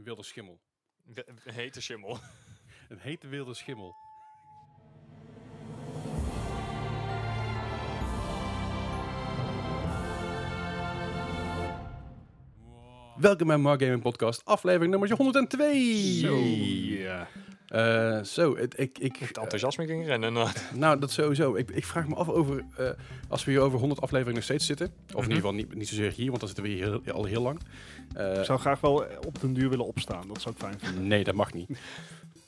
Een wilde schimmel. Wi- Hete schimmel. Een hete wilde schimmel. Welkom bij Mark Gaming Podcast, aflevering nummer 102. Zo. Ja. Eh, zo, het, ik, ik, Het enthousiasme ging inderdaad. nou, dat sowieso. Ik, ik vraag me af over, eh, als we hier over 100 afleveringen nog steeds zitten, of in Mhm. ieder geval niet, niet zozeer hier, want dan zitten we hier heel- al heel lang. Eh, Ik zou graag wel op den duur willen opstaan. Dat zou ik fijn vinden. Nee, dat mag niet.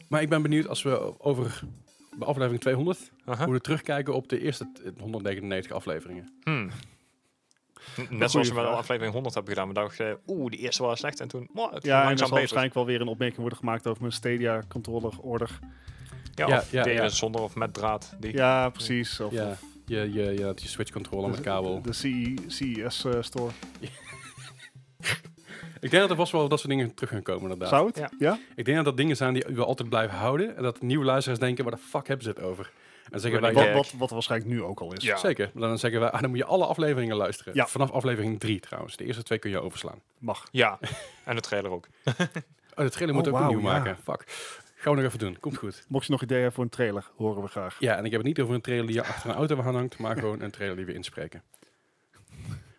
Maar ik ben benieuwd als we over bij aflevering 200 Aha. hoe we terugkijken op de eerste t- 199 afleveringen. Hmm. Net zoals we vraag. aflevering 100 hebben gedaan. We dachten, oeh, die eerste was slecht. En toen, oh, het Ja, en er langzaam zal beter. waarschijnlijk wel weer een opmerking worden gemaakt over mijn Stadia controller order. Ja, Ja, of ja, deden ja. zonder of met draad. Die. Ja, precies. Of, Ja, of je, je, je, je Switch controller met kabel. De, CE CES eh, store. Ik denk dat er vast wel dat soort dingen terug gaan komen inderdaad. Zou het? Ja. Ja? Ik denk dat dat dingen zijn die we altijd blijven houden. En dat nieuwe luisteraars denken, waar de fuck hebben ze het over? En zeggen wij, Wat, wat, wat waarschijnlijk nu ook al is. Ja. zeker. Maar dan zeggen wij, ah, dan moet je alle afleveringen luisteren. Ja. Vanaf aflevering 3 trouwens. De eerste twee kun je overslaan. Mag. Ja, en de trailer ook. Oh, de trailer moet Oh, ook wauw, opnieuw ja. maken. Fuck. Gaan we nog even doen. Komt goed. Mocht je nog ideeën hebben voor een trailer, horen we graag. Ja, en ik heb het niet over een trailer die je achter een auto hangt, maar gewoon een trailer die we inspreken.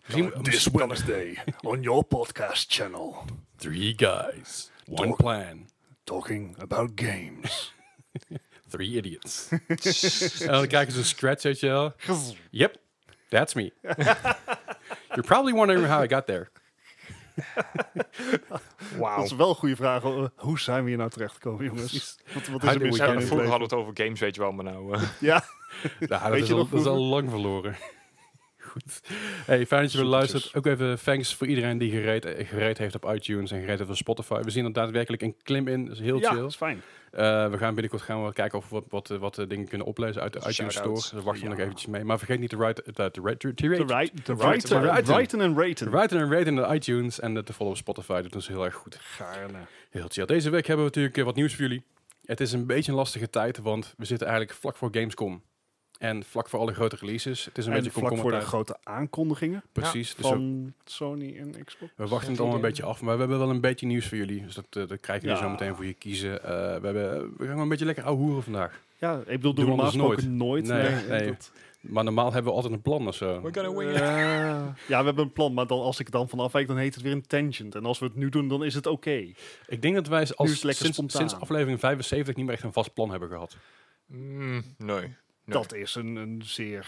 Misschien, This Wednesday on your podcast channel, Three guys, one Talk. plan, talking about games. three idiots. en dan krijgen ze een scratch, weet je wel. Yep, that's me. You're probably wondering how I got there. Wauw. Dat is wel een goede vraag. Hoe zijn we hier nou terechtgekomen, jongens? Wat, wat is How er we mis Ja, vroeger hadden we het over games, weet je wel, maar nou... eh? Ja, Nou, dat, Weet is je al, nog dat is al lang verloren. Goed. Hey, fijn dat je weer luistert. Ook even thanks voor iedereen die gereed, eh, gereed heeft op iTunes en gereed heeft op Spotify. We zien er daadwerkelijk een klim in. Dat is heel ja chill. dat is fijn. Eh, we gaan binnenkort gaan we kijken of we wat, wat, eh, wat eh, dingen kunnen oplezen uit de iTunes Store. Daar wachten we nog Ja. eventjes mee. Maar vergeet niet te eh, writen, te Writen, writen, writen. writen en te raten. writen en raten in de iTunes en eh, te followen op Spotify. Dat ze heel erg goed. Gaarne. Heel chill. Deze week hebben we natuurlijk eh, wat nieuws voor jullie. Het is een beetje een lastige tijd, want we zitten eigenlijk vlak voor Gamescom. En vlak voor alle grote releases. Het is een En beetje vlak voor de grote aankondigingen Precies. Dus we, van Sony en Xbox. we wachten het allemaal een beetje af. Maar we hebben wel een beetje nieuws voor jullie. Dus dat, eh, dat krijgen jullie Ja. zo meteen voor je kiezen. Eh, we, hebben, we gaan een beetje lekker hoeren vandaag. Ja, ik bedoel, Doen doen we we normaal gesproken nooit. Nee, nee. dat- Maar normaal hebben we altijd een plan of zo. We're gonna. Eh, ja, we hebben een plan, maar dan, als ik dan vanaf weet, dan heet het weer een tangent. En als we het nu doen, dan is het oké. Ik denk dat wij als, sinds, sinds aflevering 75 niet meer echt een vast plan hebben gehad. Mm, nee. Nee. Dat is een, een zeer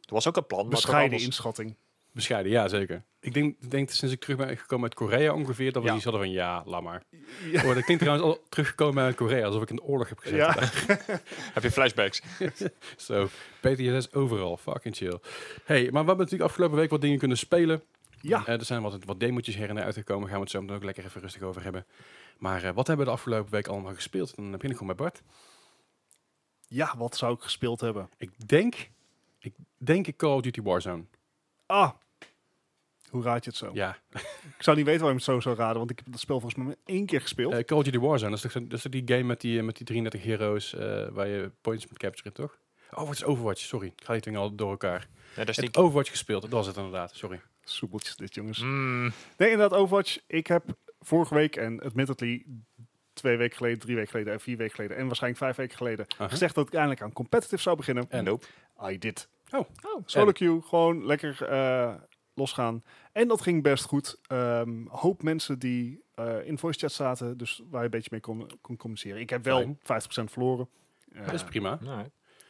Er was ook een plan, bescheiden anders. inschatting. Bescheiden, ja zeker. Ik denk, ik denk sinds ik terug ben gekomen uit Korea ongeveer, dat we Ja. die hadden van ja, laat maar. Ja. Oh, dat klinkt trouwens al teruggekomen uit Korea, alsof ik in de oorlog heb gezeten. Ja. Heb je flashbacks? Zo, PTSS overal, fucking chill. Hey, maar we hebben natuurlijk afgelopen week wat dingen kunnen spelen. Ja. Eh, er zijn wat, wat demotjes her en der uitgekomen, gaan we het zo meteen ook lekker even rustig over hebben. Maar eh, wat hebben we de afgelopen week allemaal gespeeld? Dan begin ik gewoon bij Bart. Ja, wat zou ik gespeeld hebben? Ik denk, ik denk ik Call of Duty Warzone. Ah, hoe raad je het zo? Ja, Ik zou niet weten waarom je het zo zou raden, want ik heb dat spel volgens mij maar één keer gespeeld. Eh, Call of Duty Warzone, dat is toch, dat is toch die game met die, eh, met die 33 heroes eh, waar je points moet capturen, toch? Oh, het is Overwatch, sorry. Ik ga die dingen al door elkaar. Ja, dat is Ik die... Overwatch gespeeld, dat was het inderdaad, sorry. Soepeltjes dit, jongens. Mm, Nee, inderdaad, Overwatch. Ik heb vorige week, en admittedly twee weken geleden, drie weken geleden en vier weken geleden en waarschijnlijk vijf weken geleden, gezegd dat ik eindelijk aan competitive zou beginnen. En? nope. I did. Oh. Solo queue, gewoon lekker eh, losgaan. En dat ging best goed. Ehm, hoop mensen die eh, in voice chat zaten, dus waar je een beetje mee kon, kon communiceren. Ik heb wel Fijn. 50% verloren. eh, Dat is prima, Nee.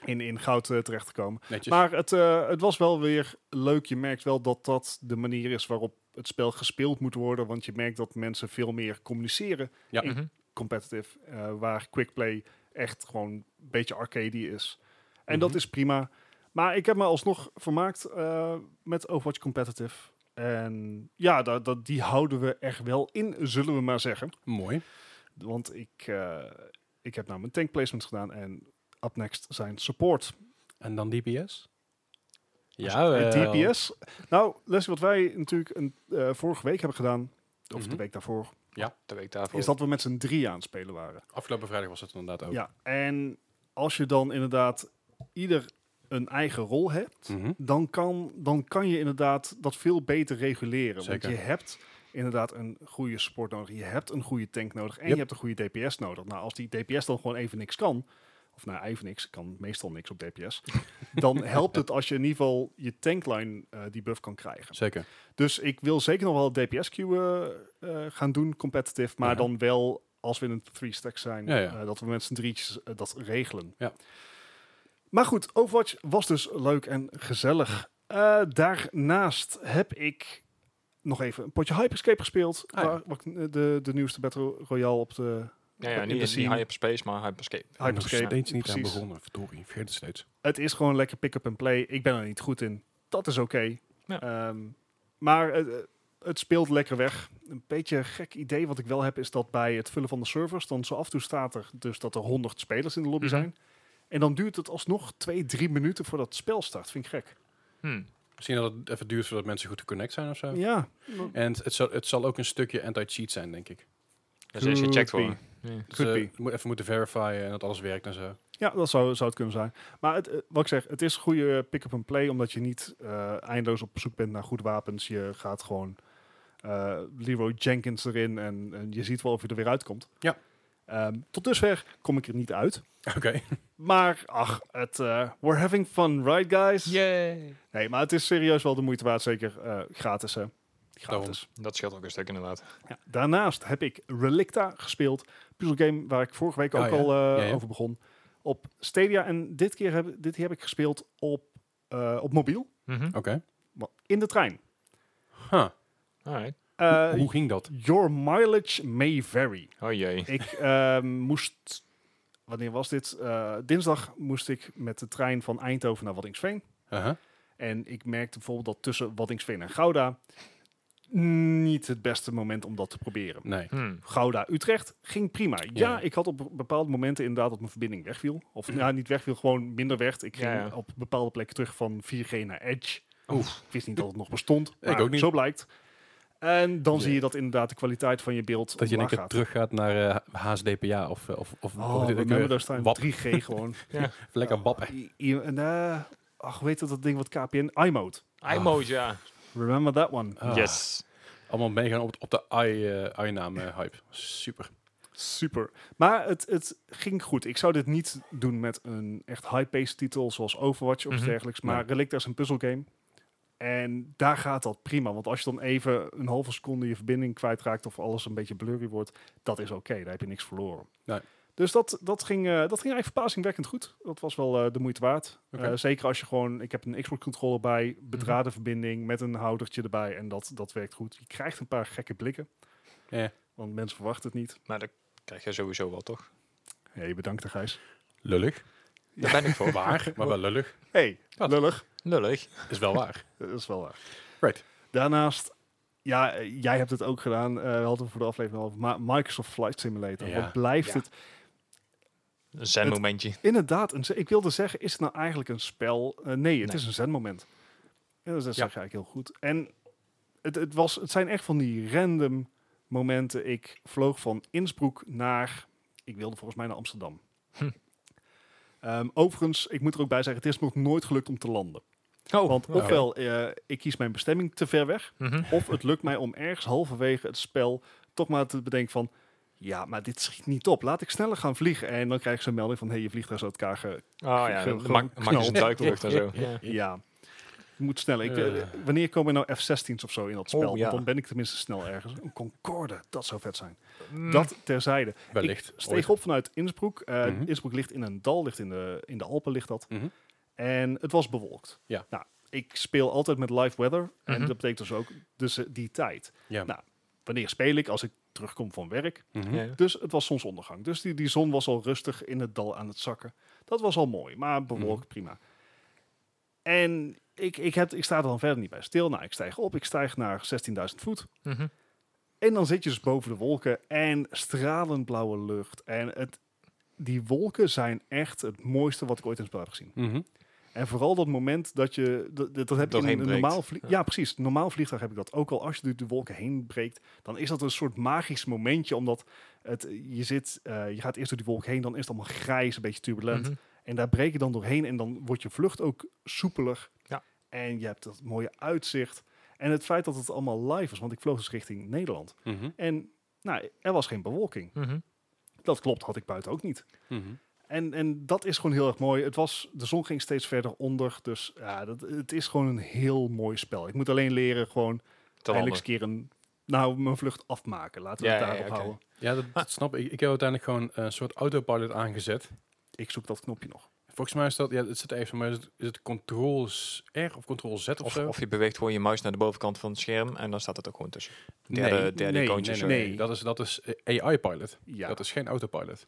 in, in goud eh, terecht te komen. netjes. Maar het, eh, het was wel weer leuk. Je merkt wel dat dat de manier is waarop het spel gespeeld moet worden. Want je merkt dat mensen veel meer communiceren Ja. in. Competitive. eh, waar quickplay echt gewoon een beetje arcade is. En Mhm. dat is prima. Maar ik heb me alsnog vermaakt eh, met Overwatch Competitive. En ja, dat, dat, die houden we echt wel in, zullen we maar zeggen. Mooi. Want ik, eh, ik heb nou mijn tank placements gedaan. En up next zijn support. En dan DPS? En Ja, DPS. Nou, Leslie, wat wij natuurlijk een, vorige week hebben gedaan, of Mhm. de week daarvoor, De week daarvoor. is dat we met z'n drie aan het spelen waren. Afgelopen vrijdag was het inderdaad ook. Ja, en als je dan inderdaad ieder een eigen rol hebt, Mhm. dan kan, dan kan je inderdaad dat veel beter reguleren. Zeker. Want je hebt inderdaad een goede support nodig. Je hebt een goede tank nodig en Yep. je hebt een goede DPS nodig. Nou, als die DPS dan gewoon even niks kan, of nou even niks, kan meestal niks op DPS, dan helpt het als je in ieder geval je tankline eh, die buff kan krijgen. Zeker. Dus ik wil zeker nog wel DPS queue eh, eh, gaan doen, competitive, maar Ja. dan wel als we in een three stack zijn, Ja, ja. dat we met z'n drietjes dat regelen. Ja. Maar goed, Overwatch was dus leuk en gezellig. Daarnaast heb ik nog even een potje Hyperscape gespeeld. Ah, ja. waar, waar ik, de, de nieuwste Battle Royale op de Ja, ja in de niet, niet scene. Hyperspace, maar Hyperscape. Hyperscape. steeds niet aan begonnen. Verdorie, het steeds. Het is gewoon lekker pick-up and play. Ik ben er niet goed in. Dat is oké. Ja. Ehm, maar eh, het speelt lekker weg. Een beetje een gek idee wat ik wel heb is dat bij het vullen van de servers dan zo af en toe staat er dus dat er 100 spelers in de lobby Mhm. zijn. En dan duurt het alsnog twee, drie minuten voordat het spel start. Vind ik gek. Hm. Misschien dat het even duurt voordat mensen goed te connect zijn of zo. Ja, En het, het, zal, het zal ook een stukje anti-cheat zijn, denk ik. Dat is eens gecheckt Could. Dus, Could be. je moet even moeten verifyen en dat alles werkt en zo. ja dat zou, zou het kunnen zijn. Maar het, eh, wat ik zeg, het is goede pick-up and play omdat je niet eh, eindeloos op zoek bent naar goede wapens. Je gaat gewoon eh, Leroy Jenkins erin en, en je ziet wel of je er weer uitkomt. Ja. Ehm, tot dusver kom ik er niet uit. Oké. Maar ach, het, eh, we're having fun, right guys? Yay! Nee, maar het is serieus wel de moeite waard. Zeker eh, gratis, hè? Gratis. Dat scheelt ook een stuk inderdaad. Ja. Daarnaast heb ik Relicta gespeeld. Puzzelgame waar ik vorige week Oh, ook ja. al eh, Ja, ja. over begon. Op Stadia. En dit keer heb, dit heb ik gespeeld op, eh, op mobiel. Mhm. Oké. maar In de trein. Huh. Alright. Eh, Hoe ging dat? your mileage may vary. Oh jee. Ik ehm, moest... Wanneer was dit? Eh, dinsdag moest ik met de trein van Eindhoven naar Waddinxveen. Uh-huh. En ik merkte bijvoorbeeld dat tussen Waddinxveen en Gouda niet het beste moment om dat te proberen. Nee. Hm. Gouda-Utrecht ging prima. Ja. Ja. ik had op bepaalde momenten inderdaad dat mijn verbinding wegviel. Of ja, niet wegviel, gewoon minder werd. Ik ging Ja, ja. op bepaalde plekken terug van 4G naar Edge. Oeh. Ik wist niet dat het nog bestond. Ik maar ook niet. Zo blijkt. En dan Ja. zie je dat inderdaad de kwaliteit van je beeld Dat je omlaag keer gaat. terug gaat naar eh, HSDPA of, eh, of, of Oh, remember weer? those times. Wap. 3G gewoon. Lekker wappen. I- en, eh, ach, hoe heet dat, dat ding wat KPN? iMode. iMode, ja. Remember that one. Ah. Yes. Allemaal meegaan op, op de i, eh. Super. Super. Maar het, het ging goed. Ik zou dit niet doen met een echt high-paced titel zoals Overwatch of Mhm. dergelijks. Maar Nee. Relicta is een puzzelgame. En daar gaat dat prima. Want als je dan even een halve seconde je verbinding kwijtraakt of alles een beetje blurry wordt, dat is oké. Daar heb je niks verloren. Nee. Dus dat, dat, ging, eh, dat ging eigenlijk verbazingwekkend goed. Dat was wel eh, de moeite waard. Eh, zeker als je gewoon... Ik heb een Xbox-controller bij, bedraden verbinding met een houdertje erbij. En dat, dat werkt goed. Je krijgt een paar gekke blikken. Want mensen verwachten het niet. Maar dat krijg je sowieso wel, toch? Hey, bedankt, Gijs. Lullig. Daar ben ik voor. Waar, maar wel lullig. Hey, Wat? lullig. Lullig. Is wel waar. Dat is wel waar. Right. Daarnaast, ja, jij hebt het ook gedaan. eh, we hadden het voor de aflevering al over. Maar Microsoft Flight Simulator. Ja. Wat blijft Ja. het? Een zen-momentje. Inderdaad, een, ik wilde zeggen, is het nou eigenlijk een spel? Eh, nee, het Nee. is een zenmoment. Ja, dat zeg je Ja. eigenlijk heel goed. En het, het, was, het zijn echt van die random momenten. Ik vloog van Innsbruck naar, ik wilde volgens mij naar Amsterdam. Hm. Ehm, overigens, ik moet er ook bij zeggen, het is nog nooit gelukt om te landen. Oh. Want oké. ofwel, eh, ik kies mijn bestemming te ver weg. Mhm. Of het lukt mij om ergens halverwege het spel toch maar te bedenken van... Ja, maar dit schiet niet op. Laat ik sneller gaan vliegen. En dan krijg je zo'n melding van... Hé, hey, je vliegtuig is uit elkaar ge... Oh ja, Ge- maak maak een duikvlucht en zo. Ja. Ja, je moet sneller. Ik, eh, Eh. wanneer komen er nou F-16's of zo in dat spel? Oh, ja. Want dan ben ik tenminste snel ergens. Een Concorde, dat zou vet zijn. Mm. Dat terzijde. Wellicht. Ik steeg op vanuit Innsbruck. Eh Mhm. Innsbruck ligt in een dal, ligt in de, in de Alpen ligt dat. Mhm. En het was bewolkt. Ja. Nou, ik speel altijd met live weather. En Mhm. dat betekent dus ook dus, die tijd. Ja. Nou, wanneer speel ik? Als ik terugkom van werk. Mhm. Ja. Dus het was zonsondergang. Dus die, die zon was al rustig in het dal aan het zakken. Dat was al mooi, maar bewolkt Mhm. prima. En ik, ik, heb, ik sta er dan verder niet bij stil. Nou, ik stijg op. Ik stijg naar 16.000 voet. Mhm. En dan zit je dus boven de wolken en stralend blauwe lucht. En het, die wolken zijn echt het mooiste wat ik ooit in het spel heb gezien. En vooral dat moment dat je... Dat, dat heb je in een breekt. normaal vlie- Ja. ja. precies. Normaal vliegtuig heb ik dat ook al. Als je door de wolken heen breekt, dan is dat een soort magisch momentje. Omdat het, je, zit, eh, je gaat eerst door die wolk heen, dan is het allemaal grijs, een beetje turbulent. Mhm. En daar breek je dan doorheen en dan wordt je vlucht ook soepeler. Ja. En je hebt dat mooie uitzicht. En het feit dat het allemaal live was, want ik vloog dus richting Nederland. Mhm, En nou, er was geen bewolking. Mhm. Dat klopt, had ik buiten ook niet. En, en dat is gewoon heel erg mooi. Het was, de zon ging steeds verder onder. Dus ja, dat, het is gewoon een heel mooi spel. Ik moet alleen leren gewoon eindelijk eens keer een, nou, mijn vlucht afmaken. Laten we Ja, het ja, daarop ja, oké. houden. Ja, dat, dat snap ik. Ik heb uiteindelijk gewoon een soort autopilot aangezet. Ik zoek dat knopje nog. Volgens mij is dat, ja, het zit even, maar is het, is het Ctrl R of Ctrl Z of, Of, zo? of je beweegt gewoon je muis naar de bovenkant van het scherm en dan staat het ook gewoon tussen. nee, Derde, derde nee, icoontje. nee, nee, nee. Nee. Dat is, dat is AI-pilot. Ja, Dat is geen autopilot.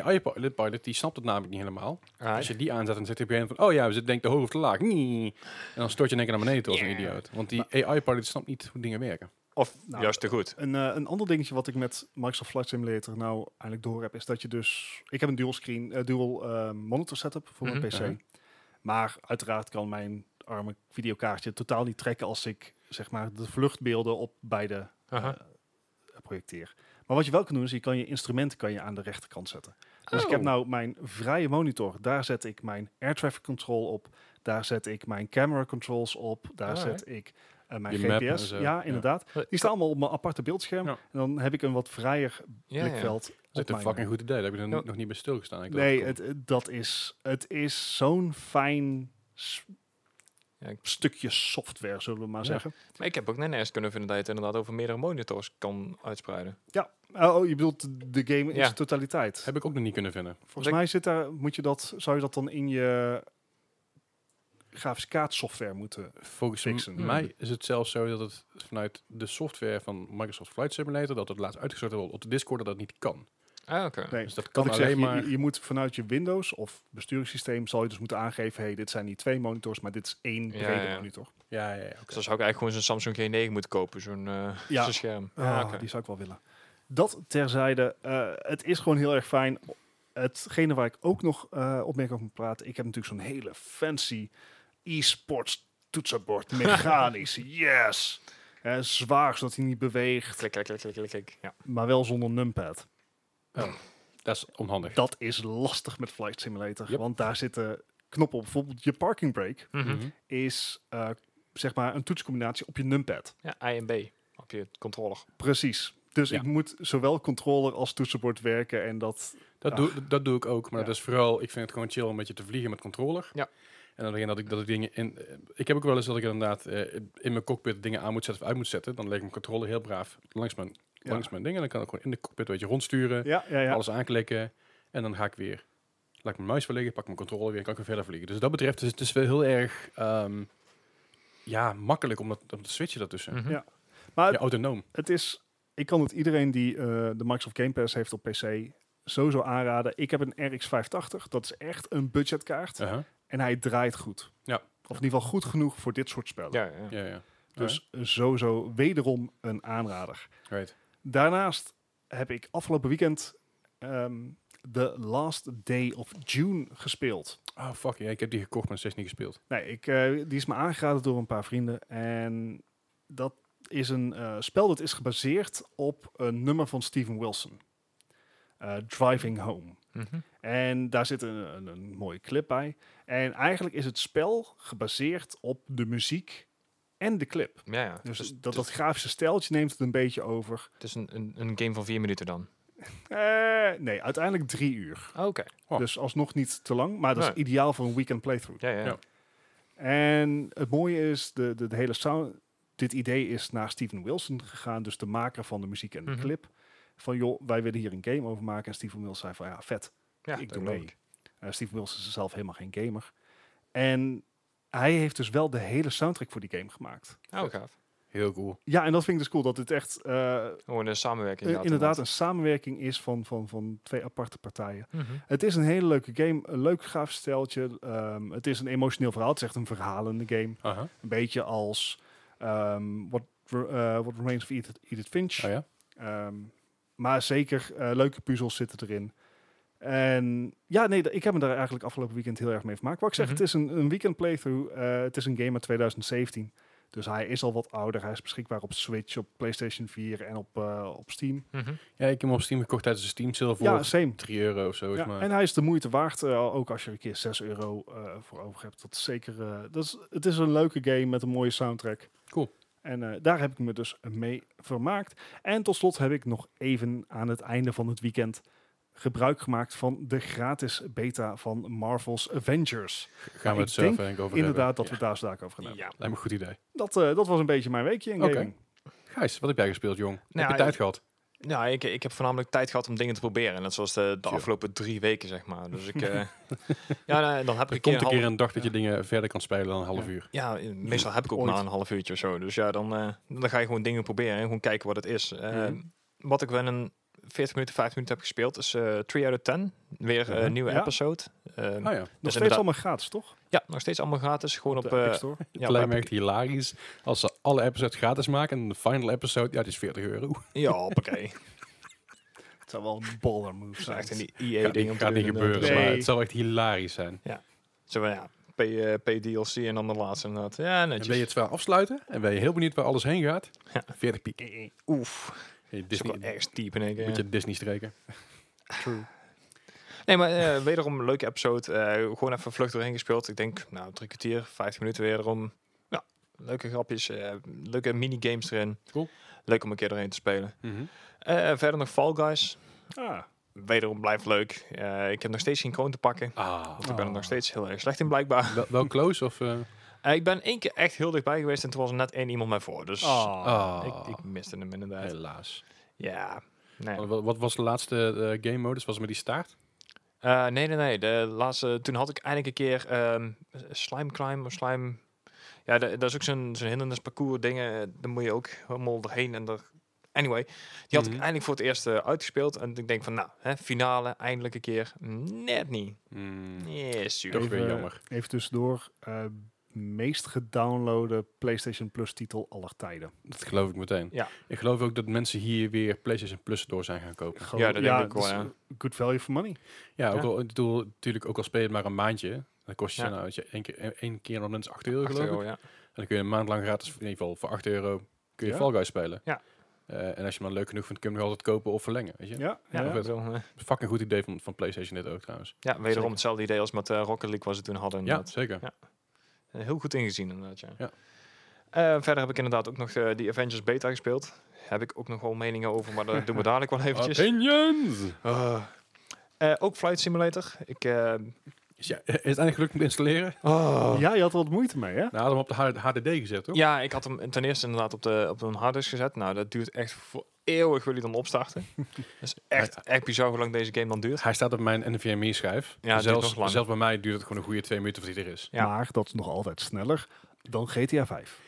AI-pilot, pilot, die snapt het namelijk niet helemaal. Als je die aanzet, dan zit hij op een van, oh ja, we zitten denk ik te hoog of te laag. Nee. En dan stort je in één keer naar beneden als een idioot. Want die AI-pilot snapt niet hoe dingen werken. Of Nou, juist te goed. Een, eh, een ander dingetje wat ik met Microsoft Flight Simulator nou eigenlijk door heb, is dat je dus... Ik heb een dual screen, eh, dual eh, monitor setup voor Mhm. mijn PC. Uh-huh. Maar uiteraard kan mijn arme videokaartje totaal niet trekken als ik zeg maar de vluchtbeelden op beide eh, projecteer. Maar wat je wel kan doen, is je kan je instrumenten kan je aan de rechterkant zetten. Dus ik heb Oh. nou mijn vrije monitor. Daar zet ik mijn air traffic control op. Daar zet ik mijn camera controls op. Daar Alright. zet ik eh, mijn Je GPS. Ja, inderdaad. Eh, Die staan allemaal op mijn aparte beeldscherm. Ja. En dan heb ik een wat vrijer Ja, ja. blikveld. Dat is een mijn- fucking goed idee. Daar heb ik er Ja. nog niet bij stilgestaan. Ik Nee, het, dat is, het is zo'n fijn Ja, ik- stukje software, zullen we maar Ja. zeggen. Maar ik heb ook net eens kunnen vinden dat je het inderdaad over meerdere monitors kan uitspreiden. Ja, oh, je bedoelt de game in Ja. zijn totaliteit. heb ik ook nog niet kunnen vinden. Volgens mij zit daar, moet je dat, zou je dat dan in je grafische kaartsoftware moeten. Volgens Fixen. mij is het zelfs zo dat het vanuit de software van Microsoft Flight Simulator, dat het laatst uitgestort wordt op de Discord, dat dat niet kan. Ah, oké. Nee, Dus dat Kan ik alleen je, maar... je, je moet vanuit je Windows of besturingssysteem zal je dus moeten aangeven, hey, dit zijn niet twee monitors, maar dit is één Ja, brede ja. monitor. Ja, ja, ja. oké. Dus dan zou ik eigenlijk gewoon zo'n Samsung G9 moeten kopen, zo'n eh, Ja. scherm. Ah, Ja, oké. Die zou ik wel willen. Dat terzijde, eh, het is gewoon heel erg fijn. Hetgene waar ik ook nog eh opmerking over moet praten, ik heb natuurlijk zo'n hele fancy e-sports toetsenbord, mechanisch, yes! Zwaar, zodat hij niet beweegt, Klik, klik, klik, klik, klik, klik. Ja. maar wel zonder numpad. Dat is onhandig. Dat is lastig met Flight Simulator, Yep. want daar zitten knoppen op. Bijvoorbeeld je parking brake Mhm. Mhm. is eh, zeg maar een toetscombinatie op je numpad. ja, I en B op je controller. Precies. Dus Ja. ik moet zowel controller als toetsenbord werken en dat... Dat, doe, dat doe ik ook, maar Ja. dat is vooral, ik vind het gewoon chill om een beetje te vliegen met controller. Ja. En dan begin dat ik dat ik dingen in. eh, ik heb ook wel eens dat ik inderdaad eh, in mijn cockpit dingen aan moet zetten of uit moet zetten. Dan leg ik mijn controller heel braaf langs mijn. Langs mijn dingen. Dan kan ik gewoon in de cockpit een beetje rondsturen, Ja, ja, ja. alles aanklikken. En dan ga ik weer. Laat ik mijn muis weer liggen, pak mijn controller weer en kan ik weer verder vliegen. Dus wat dat betreft is het dus wel heel erg ehm, ja, makkelijk om, dat, om te switchen daartussen. Mhm. Ja. Maar Ja, autonoom. het is, ik kan het iedereen die eh, de Microsoft Game Pass heeft op PC sowieso aanraden. Ik heb een RX 580, dat is echt een budgetkaart. En hij draait goed. Ja. Of in ieder geval goed genoeg voor dit soort spellen. Ja, ja. Ja, ja. Dus sowieso wederom een aanrader. Right. Daarnaast heb ik afgelopen weekend ehm The Last Day of June gespeeld. Oh, fuck. Ja, ik heb die gekocht, maar steeds niet gespeeld. Nee, ik, eh, die is me aangeraden door een paar vrienden. En dat is een eh, spel dat is gebaseerd op een nummer van Steven Wilson. Eh, Driving Home. Mhm. En daar zit een, een, een mooie clip bij. En eigenlijk is het spel gebaseerd op de muziek en de clip. ja, ja. Dus Dus dat, dat is- grafische stijltje neemt het een beetje over. het is een, een, een game van vier minuten dan. Eh, nee, uiteindelijk drie uur. Oké. Oh. Dus alsnog niet te lang, maar dat is ideaal voor een weekend playthrough. Ja, ja. Ja. En het mooie is, de, de, de hele sound, dit idee is naar Steven Wilson gegaan, dus de maker van de muziek en de Mhm. clip. Van joh, wij willen hier een game over maken. En Steven Wilson zei van ja, vet. Ja, ik doe mee. Eh, Steven Wilson is zelf helemaal geen gamer. En hij heeft dus wel de hele soundtrack voor die game gemaakt. Oh, gaaf. Heel cool. Ja, en dat vind ik dus cool, dat het echt eh, Gewoon een samenwerking. eh, inderdaad een samenwerking is van, van, van twee aparte partijen. Mhm. Het is een hele leuke game, een leuk grafisch steltje. Ehm, het is een emotioneel verhaal, het is echt een verhalende game. Een beetje als ehm What, eh, What Remains of Edith, Edith Finch. Oh ja? Ehm, maar zeker leuke puzzels zitten erin. En ja, nee, ik heb me daar eigenlijk afgelopen weekend heel erg mee vermaakt. Wat ik zeg, Mhm. het is een, een weekend playthrough. Eh, het is een game uit 2017. Dus hij is al wat ouder. Hij is beschikbaar op Switch, op PlayStation 4 en op, eh, op Steam. Mhm. Ja, ik heb hem op Steam gekocht tijdens de Steam sale voor Ja, same. 3 euro of zo. Ja, maar. en hij is de moeite waard, eh, ook als je er een keer 6 euro eh, voor over hebt. Dat is zeker, eh, dat is, het is een leuke game met een mooie soundtrack. Cool. En eh, daar heb ik me dus mee vermaakt. En tot slot heb ik nog even aan het einde van het weekend gebruik gemaakt van de gratis beta van Marvel's Avengers. Gaan we ik het zelf denk denk ik over Inderdaad, hebben. dat we het daar straks over gaan hebben. Ja. Lijkt me een goed idee. Dat, eh, dat was een beetje mijn weekje in Oké. gaming. Gijs, wat heb jij gespeeld, jong? heb Nou, je tijd gehad? Ja, ik, ik heb voornamelijk tijd gehad om dingen te proberen. Net zoals de, de Sure. afgelopen drie weken, zeg maar. Dus ik... eh, ja, nee, dan heb ik Er een keer komt een keer een dag dat je dingen verder kan spelen dan een half uur. Ja, meestal heb ik ook Ooit. maar een half uurtje of zo. Dus ja, dan, eh, dan ga je gewoon dingen proberen en gewoon kijken wat het is. Eh, Mhm. Wat ik wel een 40 minuten, 5 minuten heb gespeeld, is eh 3 out of 10. Weer eh, Ja. een nieuwe Ja. episode. Eh, Oh ja, Nog steeds inderdaad- allemaal gratis, toch? Ja, nog steeds allemaal gratis. Gewoon op... de App eh, Store. ja, lijkt me echt hilarisch als ze alle episodes gratis maken en de final episode, ja, het is 40 euro. Ja, hoppakee. Het zou wel een baller move zijn. echt een Gaat EA-ding niet, om te gaat niet gebeuren, eh, Nee. maar het zou echt hilarisch zijn. Zo ja, pay, eh, pay DLC en dan de laatste inderdaad. Ja, En netjes. wil je het spel afsluiten en ben je heel benieuwd waar alles heen gaat? Ja. 40 piek. Oef, Dat is ook Disney, wel erg diep in één keer. Moet je Disney streken. True. Nee, maar eh, wederom een leuke episode. Eh, gewoon even vlug doorheen gespeeld. Ik denk, nou, drie kwartier, 15 minuten wederom. Ja, leuke grapjes, eh, leuke minigames erin. Cool. Leuk om een keer doorheen te spelen. Mhm. Verder nog Fall Guys. Ah, Wederom blijft leuk. Ik heb nog steeds geen kroon te pakken. Ah, Want ik ben er nog steeds heel erg slecht in blijkbaar. wel, wel close of... eh, ik ben één keer echt heel dichtbij geweest en toen was er net één iemand mij voor. Dus ah. ik, ik miste hem inderdaad. helaas. Ja. Nee. Wat, wat was de laatste eh, game modus? Was het met die staart? Eh, nee, nee, nee. De laatste, toen had ik eindelijk een keer ehm, slime climb of slime. Ja, da- dat is ook zo'n zo'n hindernisparcours dingen. Daar moet je ook helemaal doorheen en er. Anyway, die had Mhm. ik eindelijk voor het eerst uitgespeeld. En ik denk van, nou, hè, finale, eindelijk een keer. Net niet. Hmm, Nee, super. Toch weer Even- jammer. Even tussendoor. Meest gedownloade PlayStation Plus titel aller tijden. Dat geloof ik meteen. Ja. Ik geloof ook dat mensen hier weer PlayStation Plus door zijn gaan kopen. Ja, dat denk ik wel, dus, ja. Good value for money. Ja, ook Ja. al, ik bedoel, natuurlijk ook al speel je het maar een maandje. Dan kost je Ja. nou je, één keer, één keer nog eens 8 euro Acht geloof ik. euro, ja. En dan kun je een maand lang gratis, in ieder geval voor 8 euro, kun je Ja. Fall Guys spelen. Ja. Eh, en als je hem dan leuk genoeg vindt, kun je hem nog altijd kopen of verlengen. Weet je? Ja, Ja, ja. zo, eh, Fucking goed idee van, van PlayStation dit ook trouwens. ja, wederom Zeker. hetzelfde idee als met eh, Rocket League wat ze toen hadden. Ja, zeker. Ja. Heel goed ingezien inderdaad, ja. Ja. Eh, verder heb ik inderdaad ook nog eh, die Avengers beta gespeeld. Heb ik ook nog wel meningen over, maar dat doen we dadelijk wel eventjes. Opinions! Eh, ook Flight Simulator. Ik, Is, ja, is het eigenlijk gelukt om te installeren? oh. ja, je had er wat moeite mee, hè? Nou, hadden we hem op de HDD gezet, toch? Ja, ik had hem ten eerste inderdaad op, de, op een harddisk gezet. Nou, dat duurt echt voor eeuwig wil hij dan opstarten. dat is echt, echt bizar hoe lang deze game dan duurt. Hij staat op mijn NVMe-schijf. Ja, zelfs, nog lang. zelfs bij mij duurt het gewoon een goede twee minuten voordat hij er is. Ja. Maar dat is nog altijd sneller dan GTA 5.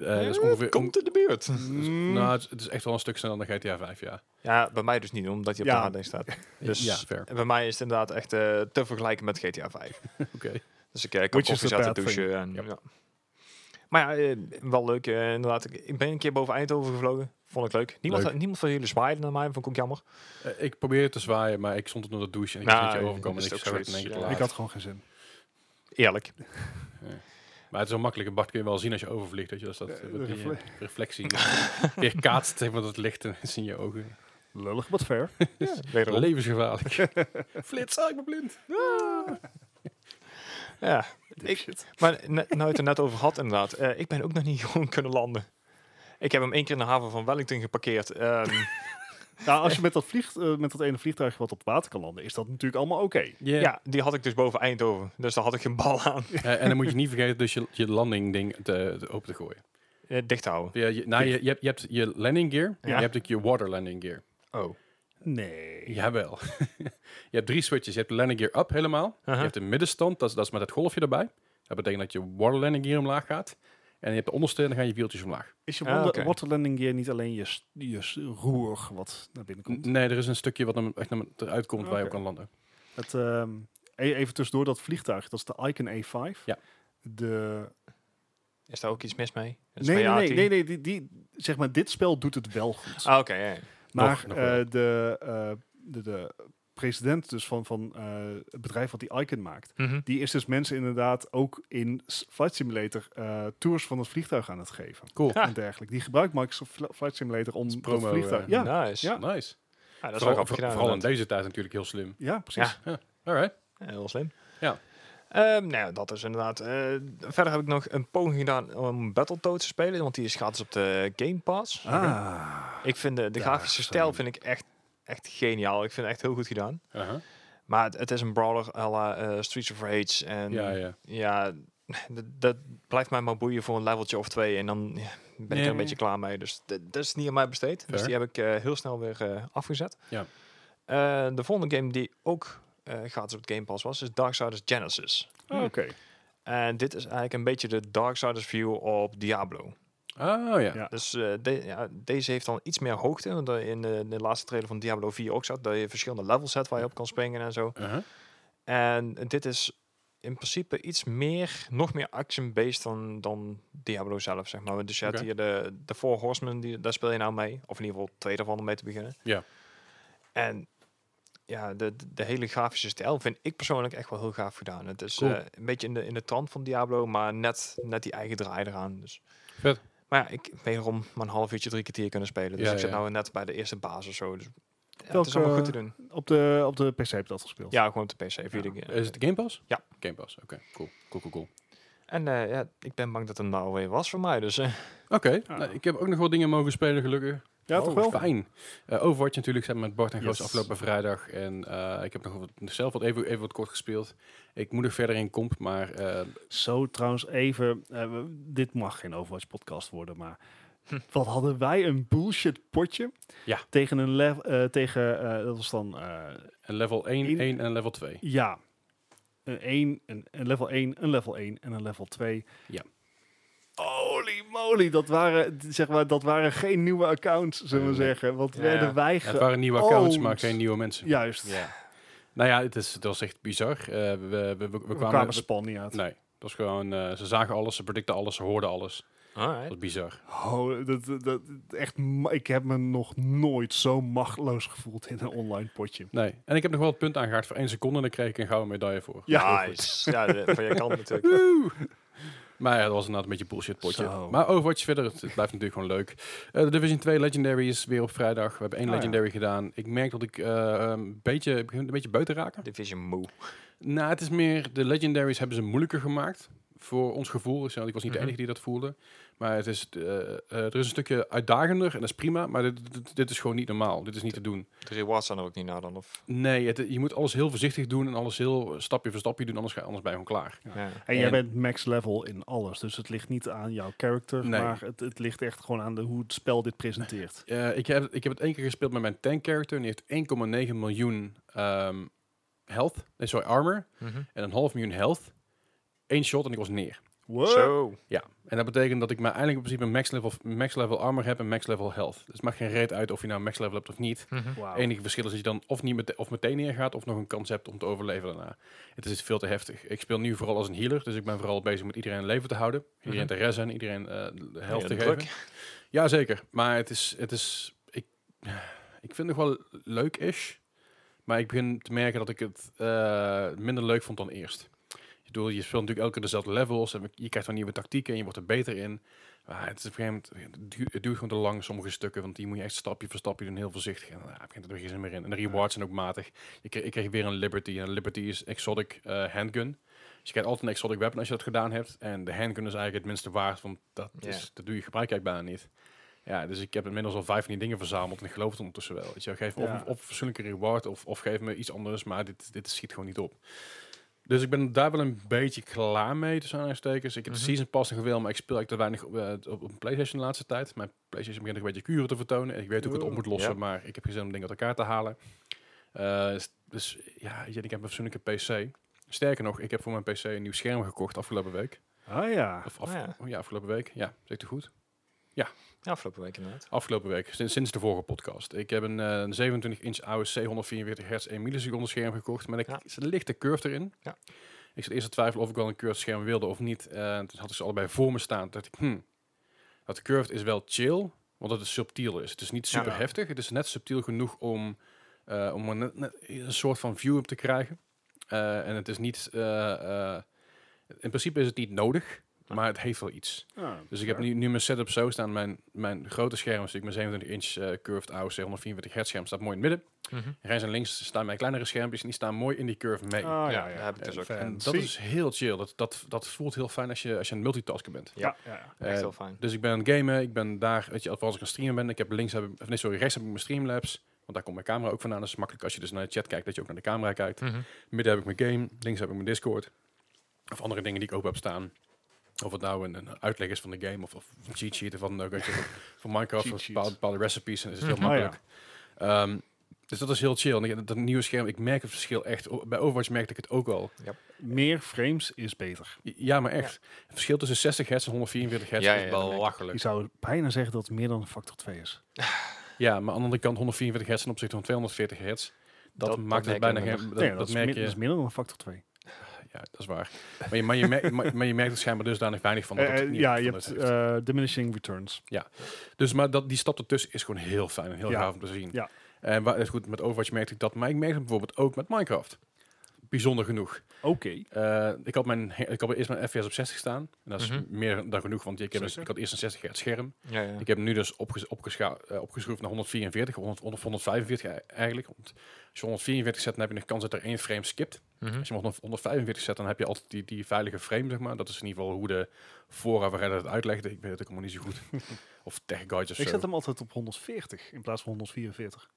Eh, dat is ongeveer... Komt in de buurt. Mm. Nou, het, het is echt wel een stuk sneller dan GTA 5, ja. Ja, bij mij dus niet, omdat hij op Ja. de harddisk staat. Dus ja, fair. bij mij is het inderdaad echt eh, te vergelijken met GTA 5. Oké. Dus ik eh, kan koffie zetten, douchen. En, Yep. ja. Maar ja, wel leuk. eh, inderdaad, ik, ik ben een keer boven Eindhoven gevlogen. Vond ik leuk. Niemand, Leuk. niemand van jullie zwaaide naar mij, vond ik ook jammer. Ik probeerde te zwaaien, maar ik stond onder de douche en ik Nou, niet overkomen. ik. Ik had gewoon geen zin. Eerlijk. Maar het is wel makkelijk. Een bad kun je wel zien als je overvliegt. Weet je, als dat Eh, eh, de die, refle- eh, reflectie weer kaatst maar, dat licht en is in je ogen. Lullig, wat fair. Wederom. Levensgevaarlijk. Flits, ah, ik ben blind. Ja, ik, maar ne- nou je het er net over had inderdaad. eh, ik ben ook nog niet gewoon kunnen landen. Ik heb hem één keer in de haven van Wellington geparkeerd. Ehm, Nou, als je met dat, vliegt, eh, met dat ene vliegtuig wat op water kan landen, is dat natuurlijk allemaal oké. Yeah. ja, die had ik dus boven Eindhoven. Dus daar had ik geen bal aan. Eh, en dan moet je niet vergeten dus je, je landing ding te, te open te gooien. Eh, dicht houden. Ja, je, nou, je, je, hebt, je hebt je landing gear. Ja. Je hebt ook je water landing gear. Oh. Nee. Jawel. je hebt drie switches. Je hebt de landing gear up helemaal. Je hebt de middenstand, dat is, dat is met het golfje erbij. Dat betekent dat je water landing gear omlaag gaat. En je hebt de onderste en dan gaan je wieltjes omlaag. Is je Ah, water, oké. waterlanding gear niet alleen je, je roer wat naar binnen komt? N- Nee, er is een stukje wat hem echt naar eruit komt waar je op Oké. kan landen. Het, ehm, e- even tussendoor, dat vliegtuig, dat is de Icon A5. Ja. De, Is daar ook iets mis mee? Nee, nee, nee, nee, nee die, die, zeg maar, dit spel doet het wel goed. Ah, oké. maar nog- nog eh, wel. de, eh, de, de president dus van, van eh, het bedrijf wat die Icon maakt, Mhm. die is dus mensen inderdaad ook in Flight Simulator eh, tours van het vliegtuig aan het geven. Cool. Ja. En dergelijke. Die gebruikt Microsoft Fl- Flight Simulator om dat promo, vliegtuig... eh, ja, Nice. Ja. Nice. Ja, dat is Vooral, grappig gedaan. vooral in deze tijd natuurlijk heel slim. ja, precies. Ja. Alright. Ja, heel slim. Ja. Ehm, nou ja, dat is inderdaad. eh, verder heb ik nog een poging gedaan om Battletoads te spelen, want die is gratis op de Game Pass. Ah. Ik vind de, de grafische stijl vind ik echt, echt geniaal. Ik vind het echt heel goed gedaan. Aha. Maar het, het is een brawler à la eh, Streets of Rage. En Ja, ja. ja, dat, dat blijft mij maar boeien voor een leveltje of twee. En dan ja, ben ik er een beetje klaar mee. Dus dat is niet aan mij besteed. Dus die heb ik eh, heel snel weer eh, afgezet. Ja. De volgende game die ook gratis op het Game Pass was, is Darksiders Genesis. Ah, Oké. En dit is eigenlijk een beetje de Darksiders view op Diablo. Oh ja. Ja. Dus eh, de- ja, deze heeft dan iets meer hoogte. Want in de, de laatste trailer van Diablo 4 ook zat dat je verschillende levels hebt waar je op kan springen en zo. Aha. En dit is in principe iets meer, nog meer action-based dan, dan Diablo zelf, zeg maar. Dus je hebt hier de, de Four Horsemen, die, daar speel je nou mee. Of in ieder geval twee daarvan om mee te beginnen. Ja. En ja, de, de, hele grafische stijl vind ik persoonlijk echt wel heel gaaf gedaan. Het is Cool. eh, een beetje in de, in de trant van Diablo, maar net, net die eigen draai eraan. Dus. Vet. Maar ja, ik wederom maar een half uurtje, drie kwartier kunnen spelen. Dus Ja, ik zit ja. nou net bij de eerste basis of zo. Dus ja, het Welke, is allemaal goed te doen. Op de, op de PC heb je dat gespeeld? Ja, gewoon op de PC. Via de, Is het de Game Pass? Ja. Game Pass, oké. Cool. Cool, cool, cool. En eh, ja, ik ben bang dat het nou weer was voor mij. Dus eh, Oké, Ah. nou, ik heb ook nog wel dingen mogen spelen, gelukkig. Ja, Oh, toch wel? Fijn. Eh, Overwatch natuurlijk, zijn met Bart en Goos Yes. afgelopen vrijdag. En eh, ik heb nog wat, zelf wat even, even wat kort gespeeld. Ik moet nog verder in komp, maar eh, Zo trouwens even, eh, dit mag geen Overwatch podcast worden, maar Hm. wat hadden wij een bullshit potje Ja. tegen een level, eh, tegen, eh, dat was dan, eh, een level 1, In- 1 en een level 2. ja, een, 1, een, een level 1, een level 1 en een level 2. Ja. Holy moly, dat waren, zeg maar, dat waren geen nieuwe accounts, zullen we Nee. zeggen. Want Ja. werden wij Het ge- waren nieuwe accounts, maar geen nieuwe mensen. Juist, ja. Nou ja, het, is, het was echt bizar. Eh, we, we, we, we we kwamen... kwamen niet uit. nee, dat was gewoon... eh, ze zagen alles, ze predicten alles, ze hoorden alles. Dat Alright. was bizar. Oh, dat, dat, dat- echt, ik heb me nog nooit zo machteloos gevoeld in een online potje. Nee. En ik heb nog wel het punt aangehaakt voor één seconde en dan kreeg ik een gouden medaille voor. Ja, Nice. ja, van je kant natuurlijk. Maar ja, dat was inderdaad een beetje bullshit potje. Zo. Maar Overwatch verder, het, het blijft natuurlijk gewoon leuk. Eh, de Division 2 Legendary is weer op vrijdag. We hebben één ja. Legendary gedaan. Ik merk dat ik eh, een beetje, een beetje buiten te raken. Division moe. Nou, het is meer, de Legendaries hebben ze moeilijker gemaakt. Voor ons gevoel. Ik was niet Mhm. de enige die dat voelde. Maar het is, eh, eh, er is een stukje uitdagender en dat is prima. Maar dit, dit, dit is gewoon niet normaal. Dit is niet te doen. De rewards zijn er ook niet naar dan. Of, Nee, het, je moet alles heel voorzichtig doen en alles heel stapje voor stapje doen. Anders, ga, anders ben je gewoon klaar. ja. En jij En- bent max level in alles, dus het ligt niet aan jouw character, Nee. maar het, het ligt echt gewoon aan de, hoe het spel dit presenteert. Eh, ik, heb, ik heb het één keer gespeeld met mijn tank character. En die heeft 1,9 miljoen ehm, health. Nee, sorry, armor. Mhm. En een half miljoen health. Eén shot en ik was neer. What? Zo. Ja, en dat betekent dat ik maar eigenlijk in principe max level, max level armor heb en max level health. Dus het maakt geen reet uit of je nou max level hebt of niet. Mhm. Het enige verschil is dat je dan of, niet mete- of meteen neergaat of nog een kans hebt om te overleven daarna. Het is veel te heftig. Ik speel nu vooral als een healer, dus ik ben vooral bezig met iedereen leven te houden. Iedereen Mhm. te rezen, iedereen eh de helft Ja, te geven. Ja, zeker. Maar het is, het is ik, ik vind het nog wel leuk is. Maar ik begin te merken dat ik het eh, minder leuk vond dan eerst. Ik bedoel, je speelt natuurlijk elke keer dezelfde levels. En je krijgt wel nieuwe tactieken en je wordt er beter in. Maar het, is op een gegeven moment, het duurt, het duurt gewoon te lang, sommige stukken. Want die moet je echt stapje voor stapje doen, heel voorzichtig. En daar begint er geen zin meer in. En de rewards zijn ook matig. Je kreeg, ik kreeg weer een Liberty. En Liberty is exotic eh, handgun. Dus je krijgt altijd een exotic weapon als je dat gedaan hebt. En de handgun is eigenlijk het minste waard, want dat, is, dat doe je gebruik eigenlijk bijna niet. Ja, dus ik heb inmiddels al vijf van die dingen verzameld en ik geloof het ondertussen wel. Weet je, geef me Ja. of, of fatsoenlijke reward of, of geef me iets anders, maar dit, dit schiet gewoon niet op. Dus ik ben daar wel een beetje klaar mee, tussen aanhalingstekens. Ik heb de Mhm. season pass nog wel, maar ik speel eigenlijk te weinig op, eh, op, op een Playstation de laatste tijd. Mijn Playstation begint een beetje kuren te vertonen. En ik weet hoe ik het op moet lossen, Ja. maar ik heb geen zin om dingen uit elkaar te halen. Eh, dus ja, ik heb een fatsoenlijke PC. Sterker nog, ik heb voor mijn PC een nieuw scherm gekocht afgelopen week. Ah ja. Of af, Ah, ja. oh ja, afgelopen week. Ja, u goed? Ja, afgelopen week inderdaad. Afgelopen week, sinds, sinds de vorige podcast. Ik heb een, eh, een 27-inch AOC 144 hertz 1 milliseconde scherm gekocht. Met een Ja. ja. lichte curve erin. Ja. Ik zat eerst te twijfelen of ik wel een curved scherm wilde of niet. Eh toen had ik ze allebei voor me staan. Toen dacht ik, hmm, dat curved is wel chill, want het is subtiel is. Het is niet Ja. super heftig. Het is net subtiel genoeg om, eh, om net, een soort van view op te krijgen. Eh, en het is niet... in principe is het niet nodig. Maar het heeft wel iets. Ah, Dus ik heb nu, nu mijn setup zo staan. Mijn, mijn grote scherm, dus ik mijn 27 inch eh, curved AOC 144 hertz scherm, staat mooi in het midden. Mhm. Rechts en links staan mijn kleinere schermpjes en die staan mooi in die curve mee. Ah, ja, Ja, heb ik dus ook. En dat is heel chill. Dat, dat, dat voelt heel fijn als je, als je een multitasker bent. Ja, ja, ja. Echt Eh, heel fijn. Dus ik ben aan het gamen, ik ben daar, weet je, als ik aan het streamen ben, ik heb links, heb, ik- of nee, sorry, rechts heb ik mijn Streamlabs, want daar komt mijn camera ook vandaan. Dus makkelijk als je dus naar de chat kijkt, dat je ook naar de camera kijkt. Mhm. Midden heb ik mijn game, links heb ik mijn Discord. Of andere dingen die ik open heb staan. Of het nou een, een uitleg is van de game of, of een cheat sheet of van- van Minecraft of bepaalde, bepaalde recipes. En is het heel Mhm. Oh, ja. makkelijk. Ehm, dus dat is heel chill. En ik- dat nieuwe scherm, ik merk het verschil echt. O- Bij Overwatch merkte ik het ook al. Meer frames is beter. Ja, maar echt. Het verschil tussen 60 hertz en 144 hertz Ja, is ik. belachelijk. Je zou bijna zeggen dat het meer dan een factor 2 is. Ja, maar aan de andere kant 144 hertz ten opzichte van 240 hertz. Dat, Dat- maakt dat het bijna geen... Dat, nee, dat is merk je... dat is minder dan een factor 2. Ja, dat is waar. Maar je, maar je, merkt, maar, maar je merkt het schijnbaar dusdanig weinig van. Dat Eh, het eh, niet ja, van je hebt eh, diminishing returns. Dus maar dat, die stap ertussen is gewoon heel fijn en heel Ja. gaaf om te zien. Ja. En waar, goed, met Overwatch merkte ik dat, maar ik merkte bijvoorbeeld ook met Minecraft. Bijzonder genoeg. Oké. Eh, ik, had mijn, ik had eerst mijn FPS op 60 staan. En dat is Mhm. meer dan genoeg, want ik, heb dus, ik had eerst een 60 hertz scherm. Ja, ja. Ik heb nu dus opges opgescha- eh, opgeschroefd naar 144, of 100 of 145 e- eigenlijk. Want als je 144 zet, dan heb je nog kans dat er één frame skipt. Mhm. Als je hem op 145 zet, dan heb je altijd die, die veilige frame, zeg maar. Dat is in ieder geval hoe de fora waarin het uitlegde. Ik weet het ook allemaal niet zo goed. of tech guides of Ik zo. zet hem altijd op 140 in plaats van 144.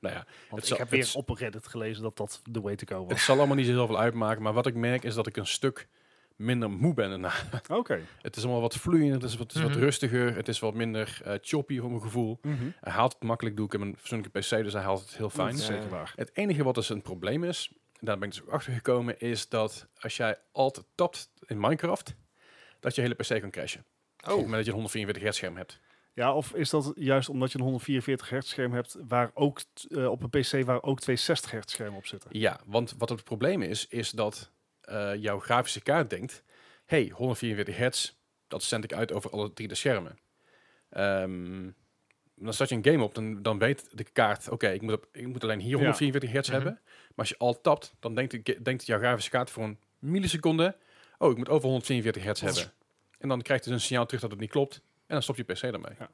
Nou ja, Want Het ik zal- heb weer het- op Reddit gelezen dat dat de way to go het was. zal allemaal niet zo heel veel uitmaken. Maar wat ik merk is dat ik een stuk minder moe ben daarna. Oké. Het is allemaal wat vloeiender, het is wat, het is wat Mhm. rustiger. Het is wat minder eh, choppy voor mijn gevoel. Mhm. Hij haalt het makkelijk, doe ik heb een fatsoenlijke PC, dus hij haalt het heel fijn. Zeker waar. Het enige wat dus een probleem is, daar ben ik dus ook achter gekomen, is dat als jij altijd tapt in Minecraft, dat je hele PC kan crashen. Oh, moment dat je een 144 hertz scherm hebt. Ja, of is dat juist omdat je een 144 hertz scherm hebt waar ook eh, op een PC waar ook twee 60 hertz schermen op zitten? Ja, want wat het probleem is, is dat eh, jouw grafische kaart denkt, hey, 144 hertz, dat zend ik uit over alle drie de schermen. Ehm, dan start je een game op, dan, dan weet de kaart, oké, ik, moet op- ik moet alleen hier 144 hertz Mhm. hebben. Maar als je al tapt, dan denkt, de- denkt jouw grafische kaart voor een milliseconde, oh, ik moet over 144 hertz hebben. En dan krijgt dus een signaal terug dat het niet klopt. En dan stopt je PC ermee. Ja.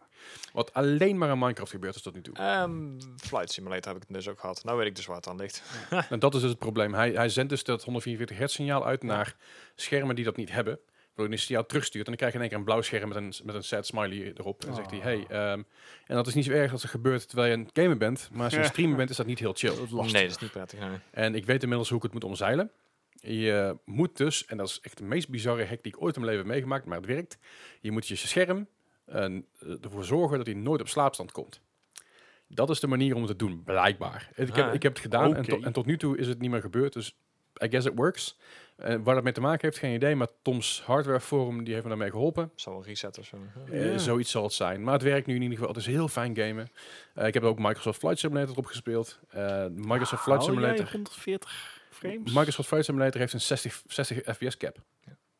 Wat alleen maar in Minecraft gebeurt is tot nu toe. Ehm, Flight Simulator heb ik dus ook gehad. Nou weet ik dus waar het aan ligt. En dat is dus het probleem. Hij, hij zendt dus dat 144 hertz signaal uit naar schermen die dat niet hebben. Een signaal terugstuurt. En dan krijg je in één keer een blauw scherm met een, met een sad smiley erop. En dan zegt hij, Oh. hey, ehm, en dat is niet zo erg als er gebeurt terwijl je een gamer bent. Maar als je een streamer bent, is dat niet heel chill. Dat is lastig. Nee, dat is niet prettig. Nee. En ik weet inmiddels hoe ik het moet omzeilen. Je moet dus, en dat is echt de meest bizarre hack die ik ooit in mijn leven heb meegemaakt, maar het werkt. Je moet je scherm eh, ervoor zorgen dat hij nooit op slaapstand komt. Dat is de manier om het te doen, blijkbaar. Ik heb, Ah, ik heb het gedaan en, en tot nu toe is het niet meer gebeurd. Dus I guess it works. Eh, waar dat mee te maken heeft, geen idee. Maar Tom's Hardware Forum die heeft me daarmee geholpen. Zal wel reset of zo. Eh, zoiets zal het zijn. Maar het werkt nu in ieder geval. Het is heel fijn gamen. Eh, ik heb ook Microsoft Flight Simulator erop gespeeld. Eh, Microsoft Flight Simulator. 140 frames? Microsoft Flight Simulator heeft een 60, 60 fps cap.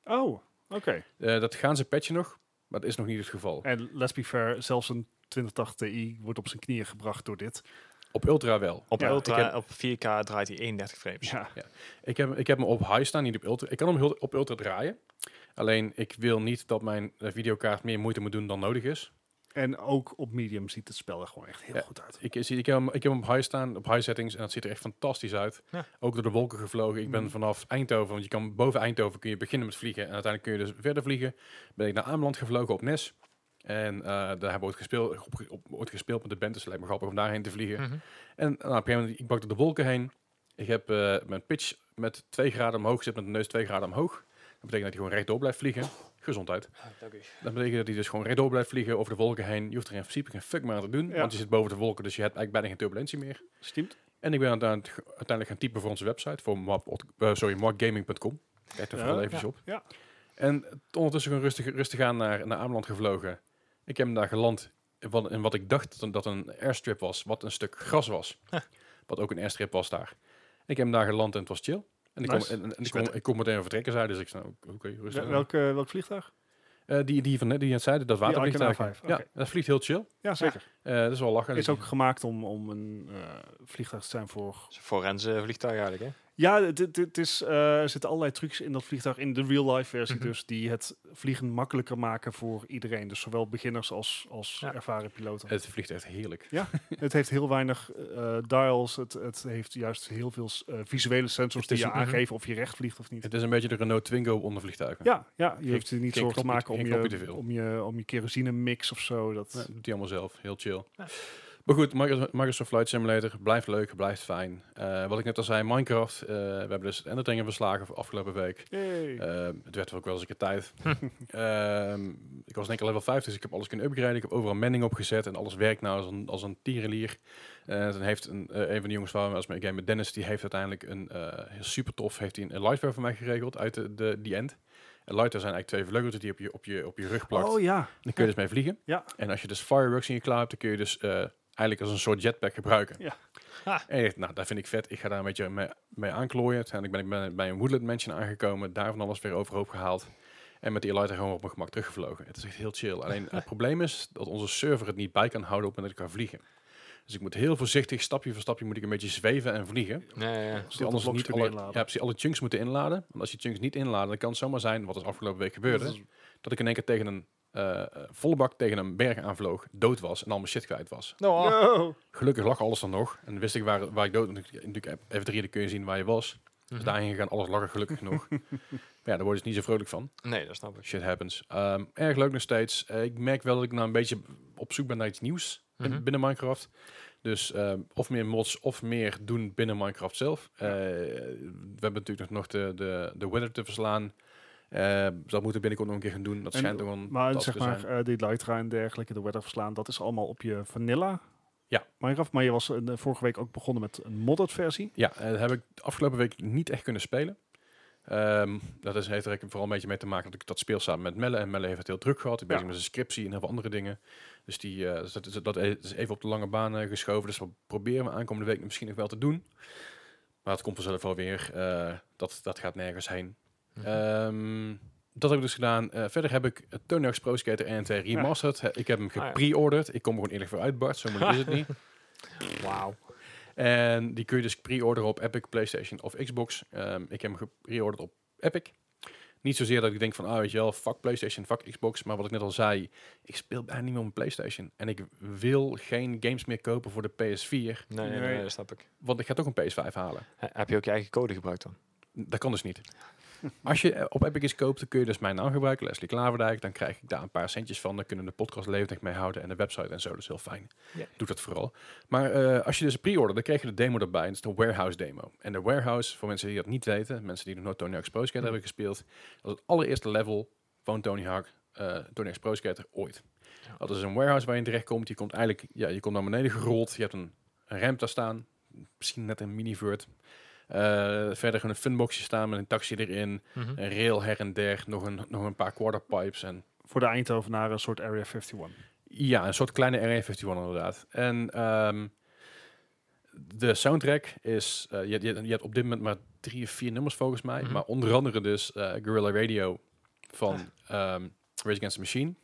Oh, oké. Eh, dat gaan ze patchen nog, maar dat is nog niet het geval. En let's be fair, zelfs een 2080 Ti wordt op zijn knieën gebracht door dit. Op Ultra wel. Op, Ja, ultra, heb- op 4K draait hij 31 frames. Ja. Ik heb, ik heb hem op high staan, niet op Ultra. Ik kan hem heel- op Ultra draaien. Alleen ik wil niet dat mijn eh, videokaart meer moeite moet doen dan nodig is. En ook op medium ziet het spel er gewoon echt heel Ja. goed uit. Ik, zie, ik, heb hem, ik heb hem op high staan, op high settings. En dat ziet er echt fantastisch uit. Ja. Ook door de wolken gevlogen. Ik ben Mhm. vanaf Eindhoven, want je kan boven Eindhoven kun je beginnen met vliegen. En uiteindelijk kun je dus verder vliegen. Ben ik naar Ameland gevlogen op NES. En eh, daar hebben we ooit gespeeld, op, op, ooit gespeeld met de band. Dus het lijkt me grappig om daarheen te vliegen. Mhm. En nou, op een gegeven moment, ik bak door de wolken heen. Ik heb eh, mijn pitch met 2 graden omhoog gezet, met de neus 2 graden omhoog. Dat betekent dat hij gewoon rechtdoor blijft vliegen. Gezondheid. Dat betekent dat hij dus gewoon rechtdoor blijft vliegen over de wolken heen. Je hoeft er in principe geen fuck meer aan te doen, Ja. want je zit boven de wolken, dus je hebt eigenlijk bijna geen turbulentie meer. Steamt? En ik ben uiteindelijk, uiteindelijk gaan typen voor onze website, voor map, eh, sorry, markgaming.com. Kijk er Ja, vooral even ja, op. ja. En ondertussen gewoon rustig, rustig aan naar, naar Ameland gevlogen. Ik heb hem daar geland in wat, in wat ik dacht dat een, airstrip was, wat een stuk gras was. Wat ook een airstrip was daar. Ik heb hem daar geland en het was chill. En ik, Nice. en, en ik, kon meteen vertrekken, zei dus ik zei, oké, rustig. Wel- Welk, welk vliegtuig? Eh, die, die van net, die je net zei, dat watervliegtuig. A5, Ja, dat vliegt heel chill. Ja, zeker. Eh, dat is wel lachen. is ook gemaakt om, om een eh, vliegtuig te zijn voor... Forense vliegtuig eigenlijk, hè? Ja, het, het, het is, eh, er zitten allerlei trucs in dat vliegtuig, in de real-life versie Mhm. dus, die het vliegen makkelijker maken voor iedereen. Dus zowel beginners als, als Ja. ervaren piloten. Het vliegt echt heerlijk. Het heeft heel weinig eh, dials, het, het heeft juist heel veel eh, visuele sensors Het die je een- aangeven of je recht vliegt of niet. Het is een beetje de Renault Twingo onder vliegtuigen. Ja, ja, je Geen- hoeft er niet zorgen te maken om je, om je, om je kerosine mix of zo. Dat, Nee, dat doet hij allemaal zelf. Heel chill. Ja. Maar goed, Microsoft Flight Simulator blijft leuk, blijft fijn. Eh, wat ik net al zei, Minecraft. eh, we hebben dus het Ender verslagen voor afgelopen week. Eh, het werd ook wel eens een keer tijd. Ehm, ik was denk ik level 5, dus ik heb alles kunnen upgraden. Ik heb overal mending opgezet en alles werkt nou als een, als een tierenlier. Eh dan heeft een, een van de jongens waar we als mee game met Dennis, die heeft uiteindelijk een eh, heel super tof, heeft hij een, een lightware voor mij geregeld uit de, de die end. En lightware zijn eigenlijk twee vleugeltjes die op je, op je, op je rug plakt. oh ja, Dan kun je dus mee vliegen. Ja. En als je dus fireworks in je klauw hebt, dan kun je dus eh, eigenlijk als een soort jetpack gebruiken. Ja. Ha. En ik dacht, nou, dat vind ik vet. Ik ga daar een beetje mee, mee aanklooien. Uiteindelijk ben ik bij een Woodland Mansion aangekomen. Daar van alles weer overhoop gehaald. En met die lighter gewoon op mijn gemak teruggevlogen. Het is echt heel chill. Alleen het probleem is dat onze server het niet bij kan houden op het moment dat ik kan vliegen. Dus ik moet heel voorzichtig, stapje voor stapje, moet ik een beetje zweven en vliegen. Ja, ja, ja. De anders niet alle, inladen. ja, precies, alle chunks moeten inladen. Want als je chunks niet inladen, dan kan het zomaar zijn, wat er afgelopen week gebeurde, Dat is- dat ik in één keer tegen een eh, eh, volle bak tegen een berg aanvloog, dood was en al mijn shit kwijt was. No. Gelukkig lag alles dan nog. En wist ik waar, waar ik dood... Natuurlijk, even drie kun je zien waar je was. Dus Mhm. daarheen gegaan, alles lag er gelukkig nog. Maar ja, daar word je dus niet zo vrolijk van. Nee, dat snap ik. Shit happens. Ehm, erg leuk nog steeds. Eh, ik merk wel dat ik nou een beetje op zoek ben naar iets nieuws Mhm. binnen Minecraft. Dus ehm, of meer mods of meer doen binnen Minecraft zelf. Eh, we hebben natuurlijk nog de, de, de Wither te verslaan. Eh, dat moeten we binnenkort nog een keer gaan doen. Dat En- schijnt een Maar zeg maar, zijn. eh die Lytra en dergelijke, de weather verslaan, dat is allemaal op je vanilla Ja. Minecraft. Maar je was eh, vorige week ook begonnen met een modded versie. Ja, dat heb ik de afgelopen week niet echt kunnen spelen. Ehm, dat is, heeft er vooral een beetje mee te maken dat ik dat speel samen met Melle. En Melle heeft het heel druk gehad. Ik ben Ja. bezig met zijn scriptie en heel veel andere dingen. Dus die, eh, dus dat, is, dat is even op de lange baan eh, geschoven. Dus we proberen we aankomende week misschien nog wel te doen. Maar het komt vanzelf wel weer. eh, dat, dat gaat nergens heen. Mhm. Ehm, dat heb ik dus gedaan. Verder heb ik Hawk's Pro Skater 1 en 2 remastered. Ik heb hem Ah, ja. gepre-orderd. Ik kom er gewoon eerlijk voor uit, Bart. Zo moeilijk is het niet. Wauw. En die kun je dus pre-orderen op Epic, PlayStation of Xbox. Ehm, ik heb hem gepre-orderd op Epic. Niet zozeer dat ik denk van, ah weet je wel, fuck PlayStation, fuck Xbox. Maar wat ik net al zei, ik speel bijna niet meer op mijn PlayStation. En ik wil geen games meer kopen voor de PS4. Nee, nee, nee, Nee. dat snap ik. Want ik ga toch een PS5 halen. He- Heb je ook je eigen code gebruikt dan? Dat kan dus niet. Als je eh, op Epic iets koopt, dan kun je dus mijn naam gebruiken, Leslie Klaverdijk. Dan krijg ik daar een paar centjes van. Dan kunnen de podcast levendig mee houden en de website en zo. Dat is heel fijn. Ja. Doe dat vooral. Maar eh, als je dus pre-order, dan krijg je de demo erbij. Dat is de Warehouse demo. En de Warehouse, voor mensen die dat niet weten, mensen die nog nooit Tony Hawk's Pro Skater Hm. hebben gespeeld, dat is het allereerste level van Tony Hawk, eh Tony Hawk's Pro Skater ooit. Ja. Dat is een warehouse waar je terecht komt. Je komt eigenlijk, ja, je komt naar beneden gerold. Je hebt een, een ramp daar staan. Misschien net een minivert. Eh verder een funboxje staan met een taxi erin. Mhm. Een rail her en der. Nog een, nog een paar quarterpipes. En Voor de Eindhovenaren een soort Area 51. ja, een soort kleine Area 51 inderdaad. En ehm, de soundtrack is... eh, je, je, je hebt op dit moment maar drie of vier nummers volgens mij. Mhm. Maar onder andere dus eh Guerrilla Radio van ehm Rage Against the Machine.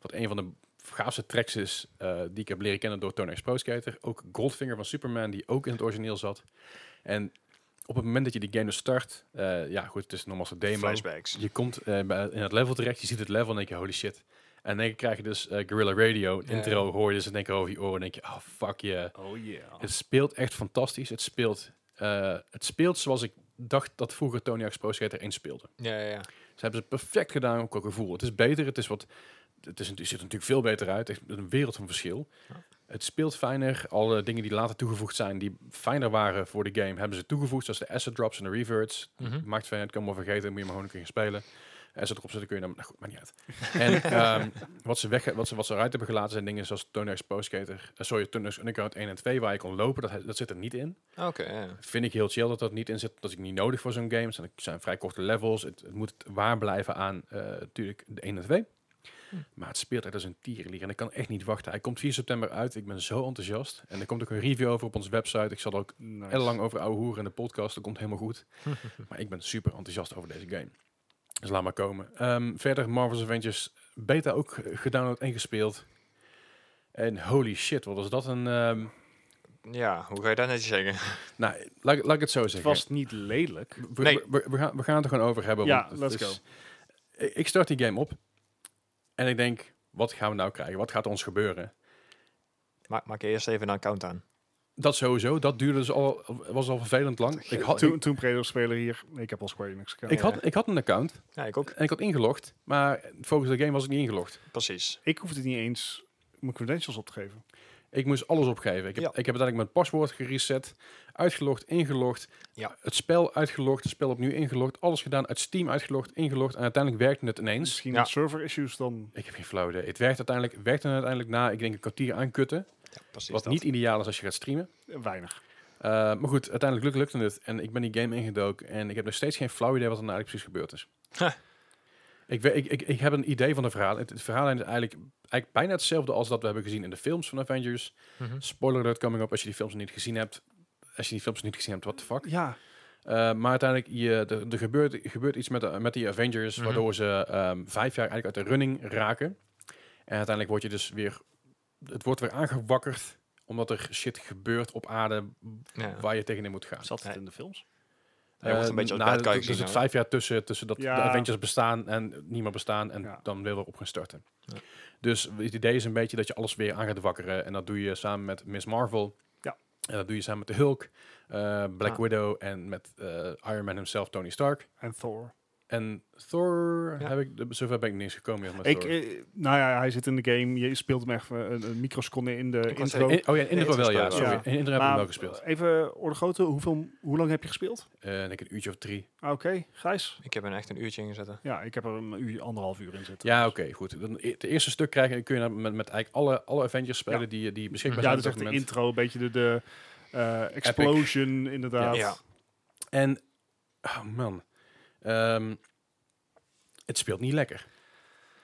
Wat een van de gaafste tracks is die ik heb leren kennen door Tony Pro Skater. Ook Goldfinger van Superman, die ook in het origineel zat. En op het moment dat je die game dus start... eh, ja, goed, het is nogmaals een demo. Flashbacks. Je komt bij, in het level terecht, je ziet het level en denk je, holy shit. En dan krijg je dus eh, Guerrilla Radio, intro, hoor je dus en denk je over je oren en denk je, oh fuck yeah. Oh yeah. Het speelt echt fantastisch. Het speelt, het speelt zoals ik dacht dat vroeger Tony Hawk's Pro Skater 1 speelde. Ja, ja, ja. Ze hebben het perfect gedaan ook qua gevoel. Het is beter, het is wat... Het, is, het ziet er natuurlijk veel beter uit. Echt een wereld van verschil. Ja. Het speelt fijner. Alle dingen die later toegevoegd zijn, die fijner waren voor de game, hebben ze toegevoegd. Zoals de asset drops en de reverts. Mhm. Maakt van, het kan maar vergeten, moet je maar gewoon een keer spelen. Asset erop zetten kun je dan... Nou goed, maakt niet uit. en ehm, wat, ze weg, wat, ze, wat ze eruit hebben gelaten zijn dingen zoals Tony Skater. Uh, sorry, Tony Underground 1 en 2, waar je kon lopen. Dat, dat zit er niet in. Oké. Vind ik heel chill dat dat niet in zit. Dat is niet nodig voor zo'n game. Het zijn, vrij korte levels. Het, het moet waar blijven aan eh, natuurlijk de 1 en 2. Maar het speelt echt als een tierenlier. En ik kan echt niet wachten. Hij komt 4 september uit. Ik ben zo enthousiast. En er komt ook een review over op onze website. Ik zal er ook Nice. heel lang over ouwe hoeren in de podcast. Dat komt helemaal goed. maar ik ben super enthousiast over deze game. Dus laat maar komen. Ehm, verder Marvel's Avengers beta ook gedownload en gespeeld. En holy shit, wat was dat een... ehm, Ja, hoe ga je dat netjes zeggen? Nou, laat, ik- laat ik het zo Het zeggen. was niet lelijk. We, Nee. we, we gaan, we gaan het er gewoon over hebben. Ja, want het let's Ik ik start die game op. En ik denk, wat gaan we nou krijgen? Wat gaat ons gebeuren? Maak, maak je eerst even een account aan. Dat sowieso. Dat duurde dus al, was al vervelend lang. Ik had, Toen, toen speler hier. Ik heb al Square Enix ik, had, ik had een account Ja, ik ook. en ik had ingelogd. Maar volgens de game was ik niet ingelogd. Precies. Ik hoefde niet eens mijn credentials op te geven. Ik moest alles opgeven. Ik heb, Ja. ik heb uiteindelijk mijn paswoord gereset, uitgelogd, ingelogd, Ja. het spel uitgelogd, het spel opnieuw ingelogd, alles gedaan, uit Steam uitgelogd, ingelogd en uiteindelijk werkte het ineens. Misschien Ja. server issues dan. Ik heb geen flauw idee. Het werkte uiteindelijk, werkte uiteindelijk na, ik denk een kwartier aankutten, wat dat. niet ideaal is als je gaat streamen. Weinig. Uh, maar goed, uiteindelijk luk- lukte het en ik ben die game ingedoken en ik heb nog steeds geen flauw idee wat er nou eigenlijk precies gebeurd is. Ik, weet- ik, ik, ik heb een idee van de verhaal. Het, het verhaal is eigenlijk, eigenlijk bijna hetzelfde als dat we hebben gezien in de films van Avengers. Mhm. Spoiler alert coming up als je die films niet gezien hebt. Als je die films niet gezien hebt, what the fuck. Ja, Uh, maar uiteindelijk, je, er, er gebeurt, gebeurt iets met, de, met die Avengers, Mhm. waardoor ze ehm, vijf jaar eigenlijk uit de running raken. En uiteindelijk word je dus weer, het wordt weer aangewakkerd, omdat er shit gebeurt op aarde Ja. waar je tegenin moet gaan. zat het in de films? Hij wordt een Eh, beetje als nou, bad guy er- zit hè? vijf jaar tussen, tussen dat Ja. de Avengers bestaan en niet meer bestaan en Ja. dan weer op gaan starten. Ja. Dus het idee is een beetje dat je alles weer aan gaat wakkeren. En dat doe je samen met Miss Marvel. Ja. En dat doe je samen met de Hulk, eh, Black Ja. Widow en met eh, Iron Man himself, Tony Stark. En Thor. En Thor, Ja. heb ik, de- zover ben ik niet eens gekomen. Met Ik, Thor. eh, nou ja, hij zit in de game. Je speelt hem echt een, een microseconde in de intro. In- oh ja, in intro wel, ja. Ja. Sorry. Ja. In intro heb ik hem wel gespeeld. even orde grootte, hoeveel, hoe lang heb je gespeeld? Eh, en ik een uurtje of drie. Ah, Oké, Gijs? Ik heb er echt een uurtje in gezet. Ja, ik heb er een uur, anderhalf uur in zitten. Ja, oké, goed. Dan, het eerste stuk krijgen kun je met, met eigenlijk alle, alle Avengers spelen Ja. die, die beschikbaar Ja, zijn. dat is echt de intro, een beetje de, de eh, explosion inderdaad. Ja. En, oh man, Ehm, het speelt niet lekker.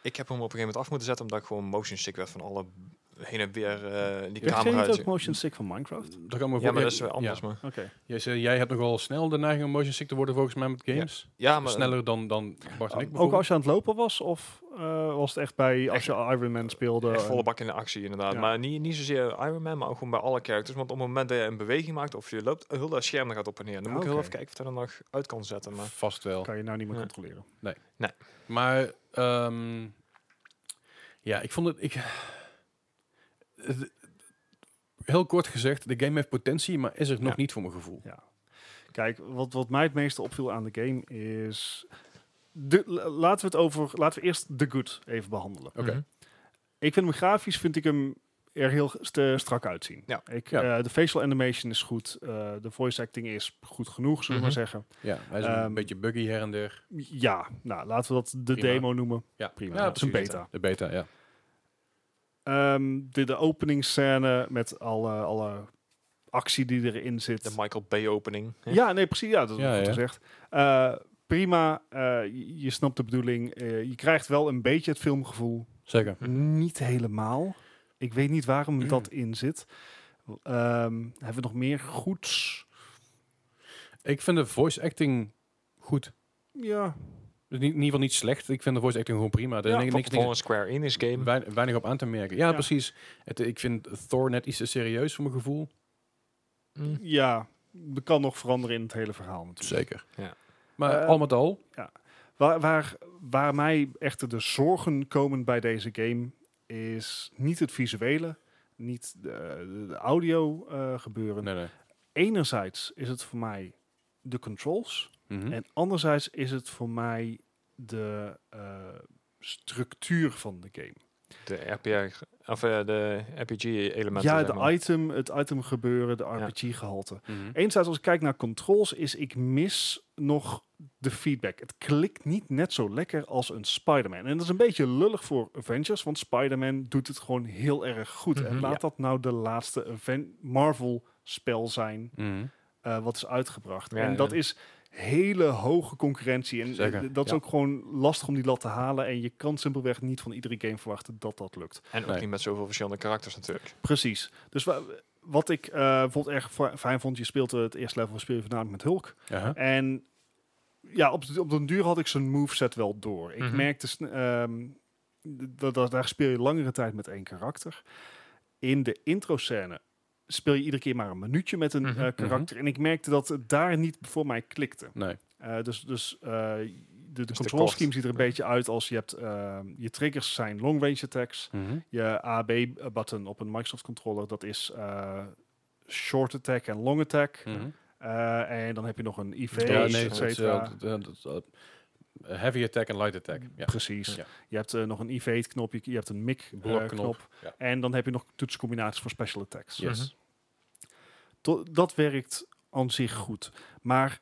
Ik heb hem op een gegeven moment af moeten zetten, omdat ik gewoon motion sick werd van alle heen en weer eh die Heb camera. niet ook motion sick van Minecraft? Dat kan me Ja, maar dat is weer anders. ja. Maar. Oké. Jij, zei, jij hebt nogal snel de neiging om motion sick te worden volgens mij met games. Ja, maar Sneller dan, dan Bart en ik Ook als je aan het lopen was? Of eh, was het echt bij als Echt- je Iron Man speelde? echt volle bak in de actie inderdaad. Ja. Maar niet, niet zozeer Iron Man, maar ook gewoon bij alle characters. Want op het moment dat je een beweging maakt of je loopt, heel dat scherm er gaat op en neer. Dan moet ik heel Oké. even kijken of ik er dan nog uit kan zetten. Maar Vast wel. kan je nou niet meer controleren. Maar, ehm, ja, ik vond het... Ik, het- heel kort gezegd, de game heeft potentie, maar is er nog Ja. niet voor mijn gevoel. Kijk, wat, wat mij het meeste opviel aan de game is... De, laten we het over... Laten we eerst de good even behandelen. Oké. Mhm. Ik vind hem grafisch vind ik hem er heel st- strak uitzien. Ja. Ik, Ja. eh, de facial animation is goed. eh, de voice acting is goed genoeg, zullen we Mhm. maar zeggen. Ja, hij is een Ehm, beetje buggy her en der. Ja, nou, laten we dat de Prima. demo noemen. Ja, prima. Ja, Het is een beta. De beta, ja. Ehm, de, de openingsscène met alle, alle actie die erin zit. De Michael Bay opening. hè? Ja, nee, precies. Ja, dat is Ja, goed ja. gezegd. Eh, prima. eh, je, je snapt de bedoeling. Eh, je krijgt wel een beetje het filmgevoel. Zeker. Niet helemaal. Ik weet niet waarom dat in zit. Ehm, hebben we nog meer goeds? Ik vind de voice acting goed. Ja, Dus niet, in ieder geval niet slecht. Ik vind de voice acting gewoon prima. Er is Ja, niks, niks, voor een Square Enix game. wein- weinig op aan te merken. Ja, Ja. precies. Het, ik vind Thor net iets te serieus voor mijn gevoel. Mm. ja. Dat kan nog veranderen in het hele verhaal natuurlijk. Zeker. Ja. Maar Eh, al met al, Waar, waar, waar mij echter de zorgen komen bij deze game is niet het visuele, niet de, audio eh, gebeuren. nee, nee. Enerzijds is het voor mij de controls Mhm. en anderzijds is het voor mij de eh, structuur van de game. De RPG, of eh, de RPG-elementen. Ja, zeg de maar. item, het item gebeuren, de RPG-gehalte. Mhm. Enerzijds als ik kijk naar controls is ik mis nog de feedback. Het klikt niet net zo lekker als een Spider-Man. En dat is een beetje lullig voor Avengers, want Spider-Man doet het gewoon heel erg goed. En Mhm. laat Ja. dat nou de laatste Marvel-spel zijn eh, wat is uitgebracht. Ja, en ja. dat is hele hoge concurrentie. En Zeker, eh, dat is ja. ook gewoon lastig om die lat te halen. En je kan simpelweg niet van iedere game verwachten dat dat lukt. En ook Nee. niet met zoveel verschillende karakters natuurlijk. Precies. Dus wa- wat ik eh, bijvoorbeeld erg fi- fijn vond, je speelt eh, het eerste level speel je voornamelijk met Hulk. En ja, op, de- op den duur had ik zijn moveset wel door. Ik Mhm. merkte, ehm, dat, dat, daar speel je langere tijd met één karakter. In de intro-scène speel je iedere keer maar een minuutje met een Mhm. eh, karakter. En ik merkte dat het daar niet voor mij klikte. Nee. Eh, dus dus eh, de, de control scheme ziet er een Ja. beetje uit als je hebt... je triggers zijn long range attacks. Mhm. Je AB-button op een Microsoft controller, dat is eh, short attack en long attack. Mhm. Eh, en dan heb je nog een IV, Ja, nee, et cetera. Heavy attack en light attack. Ja. Precies. Ja. Je hebt eh, nog een evade knop, je, je hebt een mic eh, Blokknop. knop. Ja. En dan heb je nog toetscombinaties voor special attacks. Yes. Mhm. To- dat werkt aan zich goed. Maar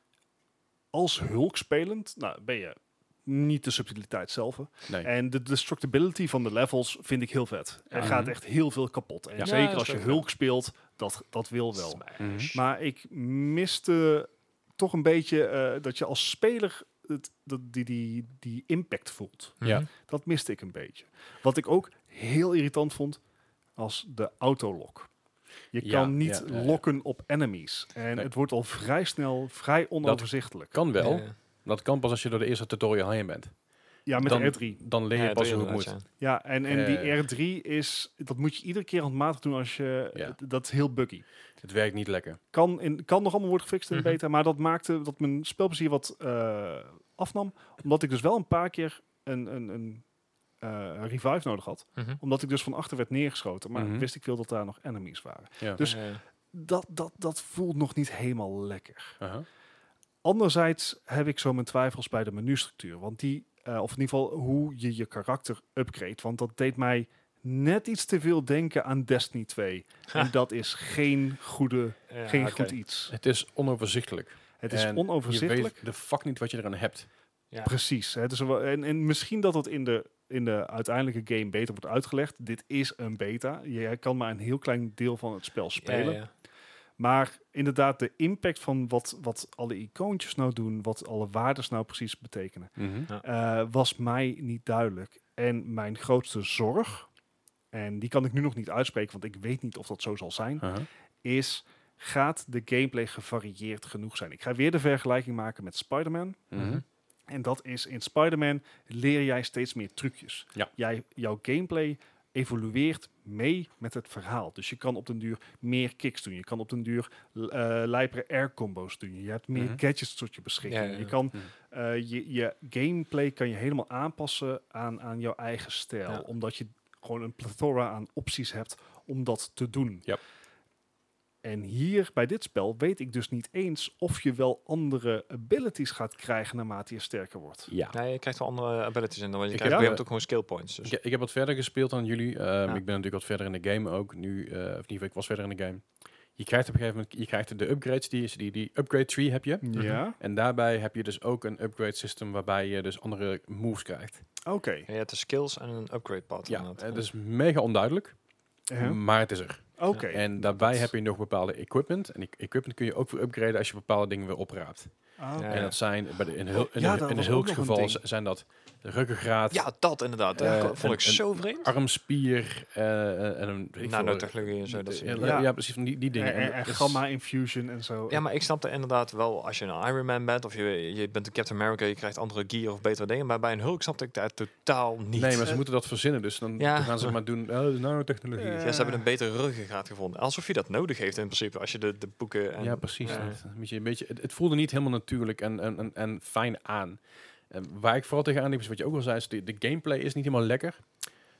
als hulk spelend, nou, ben je niet de subtiliteit zelf. Nee. En de destructibility van de levels vind ik heel vet. Er Ja. gaat Mhm. echt heel veel kapot. En zeker als je hulk speelt, dat, dat wil wel. Smash. Mhm. Maar ik miste toch een beetje eh, dat je als speler het, dat, die, die, die impact voelt. Ja. Dat miste ik een beetje. Wat ik ook heel irritant vond, als de autolock. Je Ja, kan niet ja, ja, ja. lokken op enemies. En Nee. het wordt al vrij snel vrij onoverzichtelijk. Kan wel. Dat kan pas als je door de eerste tutorial heen bent. ja, met dan, de R3. Dan leer je Ja, pas hoe het moet. ja. Ja, en, en Eh. die R3 is, dat moet je iedere keer handmatig doen als je, dat is heel buggy. Het werkt niet lekker. Kan, in, kan nog allemaal worden gefixt in de Mhm. beta, maar dat maakte dat mijn spelplezier wat eh, afnam. Omdat ik dus wel een paar keer een, een, een eh, revive nodig had. Mhm. Omdat ik dus van achter werd neergeschoten. Maar Mhm. wist ik veel dat daar nog enemies waren. Ja. Dus-. Dat, dat, dat voelt nog niet helemaal lekker. Aha. Anderzijds heb ik zo mijn twijfels bij de menustructuur. Want die, eh, of in ieder geval hoe je je karakter upgrade. Want dat deed mij net iets te veel denken aan Destiny 2. En dat is geen, goede, Ja, geen goed iets. Het is onoverzichtelijk. Het is En onoverzichtelijk. Je weet de fuck niet wat je eraan hebt. Ja. Precies. Hè? Dus, en, en misschien dat het in de, in de uiteindelijke game beter wordt uitgelegd. Dit is een beta. Je kan maar een heel klein deel van het spel spelen. Ja, ja. Maar inderdaad, de impact van wat, wat alle icoontjes nou doen, wat alle waardes nou precies betekenen, Mhm. eh, was mij niet duidelijk. En mijn grootste zorg, en die kan ik nu nog niet uitspreken, want ik weet niet of dat zo zal zijn, is gaat de gameplay gevarieerd genoeg zijn? Ik ga weer de vergelijking maken met Spider-Man. Mhm. En dat is in Spider-Man leer jij steeds meer trucjes. Ja. Jij, jouw gameplay evolueert mee met het verhaal. Dus je kan op den duur meer kicks doen. Je kan op den duur eh lijpere air combos doen. Je hebt meer Mhm. gadgets tot je beschikking. Ja, ja, ja. Je kan Mhm. eh, je, je gameplay kan je helemaal aanpassen aan, aan jouw eigen stijl. Ja. Omdat je gewoon een plethora aan opties hebt om dat te doen. Ja. En hier bij dit spel weet ik dus niet eens of je wel andere abilities gaat krijgen naarmate je sterker wordt. Ja. Nee, je krijgt wel andere abilities in. Dan, je Ik krijgt heb- op een gegeven moment ook gewoon skill points. Dus. Ik, ik heb wat verder gespeeld dan jullie. Ehm, Ik ben natuurlijk wat verder in de game ook. Nu, eh of in ieder geval, ik was verder in de game. Je krijgt op een gegeven moment je krijgt de upgrades, die, is- die, die upgrade tree heb je. Ja, En daarbij heb je dus ook een upgrade system waarbij je dus andere moves krijgt. oké. Ja, je hebt de skills en een upgrade pad. Ja, inderdaad. het is mega onduidelijk, Ja. maar het is er. Oké. En daarbij Dat- heb je nog bepaalde equipment. En die equipment kun je ook weer upgraden als je bepaalde dingen weer opraapt. Ah, En dat zijn, bij de, in, hul, in, Ja, de, dat in de nog een hulksgeval zijn dat ruggengraat, Ja, dat inderdaad. Eh, dat vond ik zo vreemd. armspier eh, en een... Nanotechnologie en zo. Dat ja, ja, Ja. precies, van die, die dingen. En, en, En gamma infusion en zo. Ja, maar ik snapte inderdaad wel, als je een Iron Man bent of je, je bent een Captain America, je krijgt andere gear of betere dingen. Maar bij een Hulk snapte ik daar totaal niet. Nee, maar ze Eh, moeten dat verzinnen, dus dan, Ja. dan gaan ze maar doen, oh, de nanotechnologie. Eh, Ja, ze hebben een betere ruggengraat gevonden. Alsof je dat nodig heeft in principe, als je de, de boeken... En, ja, precies. Een beetje, een beetje, het, het voelde niet helemaal natuurlijk en, en, en, en fijn aan. En waar ik vooral tegenaan liep, is wat je ook al zei, is de, de gameplay is niet helemaal lekker.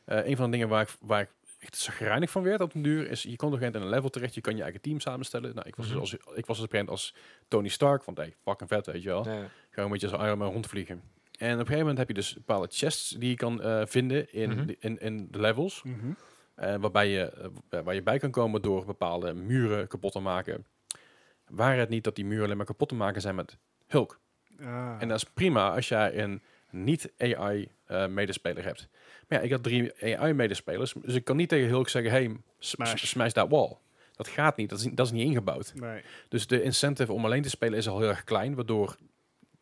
Eh, een van de dingen waar ik, waar ik echt zagrijnig van werd op een duur, is je komt op een gegeven moment in een level terecht, je kan je eigen team samenstellen. Nou, ik was, Mhm. dus als, ik was dus op moment als Tony Stark, want hey, fucking vet, weet je wel. Ja, Gewoon een beetje als Iron Man rondvliegen. En op een gegeven moment heb je dus bepaalde chests die je kan eh, vinden in, Mhm. de, in, in de levels. Mhm. Eh, waarbij je, waar je bij kan komen door bepaalde muren kapot te maken. Waar het niet dat die muren alleen maar kapot te maken zijn met Hulk. Ah. En dat is prima als jij een niet-AI-medespeler hebt. Maar ja, ik had drie AI-medespelers, dus ik kan niet tegen Hulk zeggen, hey, smash, Smash. that wall. Dat gaat niet, dat is, niet- dat is niet ingebouwd. nee. Dus de incentive om alleen te spelen is al heel erg klein, waardoor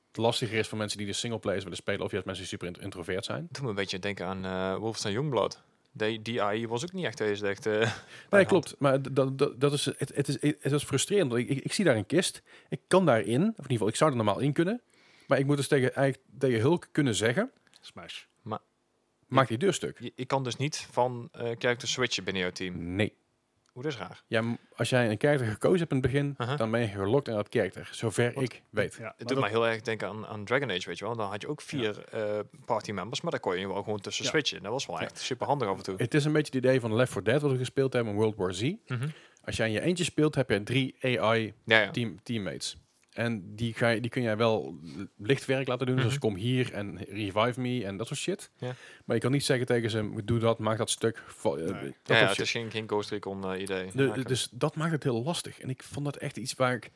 het lastiger is voor mensen die de singleplayers willen spelen, of juist mensen die super int- introvert zijn. Doe me een beetje denken aan uh, Wolfenstein Youngblood. Die, die AI was ook niet echt deze echt... eh, Nee, de klopt. Maar dat, dat, dat is, het, het, is, het is frustrerend. want Ik, ik, ik zie daar een kist. Ik kan daarin, of in ieder geval, ik zou er normaal in kunnen. Maar ik moet dus tegen, eigenlijk tegen Hulk kunnen zeggen, Smash. maak die deur stuk. Je, je kan dus niet van eh character switchen binnen jouw team. Nee. Hoe dat is raar. Ja, als jij een karakter gekozen hebt in het begin, dan ben je gelokt in dat karakter. Zover Wat- ik weet. Ja, maar Het doet dat- mij heel erg denken aan, aan Dragon Age, weet je wel. Dan had je ook vier eh party members, maar daar kon je wel gewoon tussen Ja. switchen. Dat was wel Ja. echt super handig af en toe. Het is een beetje het idee van Left 4 Dead wat we gespeeld hebben in World War Z. Mhm. Als jij in je eentje speelt, heb je drie AI Ja, ja. team, teammates. En die, ga je, die kun jij wel lichtwerk laten doen. Mhm. Zoals kom hier en revive me en dat soort shit. Ja. Maar je kan niet zeggen tegen ze, doe dat, maak dat stuk. eh, Nee. dat Ja, ja, het is geen, geen Ghost Recon eh, idee. De- dus dat maakt het heel lastig. En ik vond dat echt iets waar ik...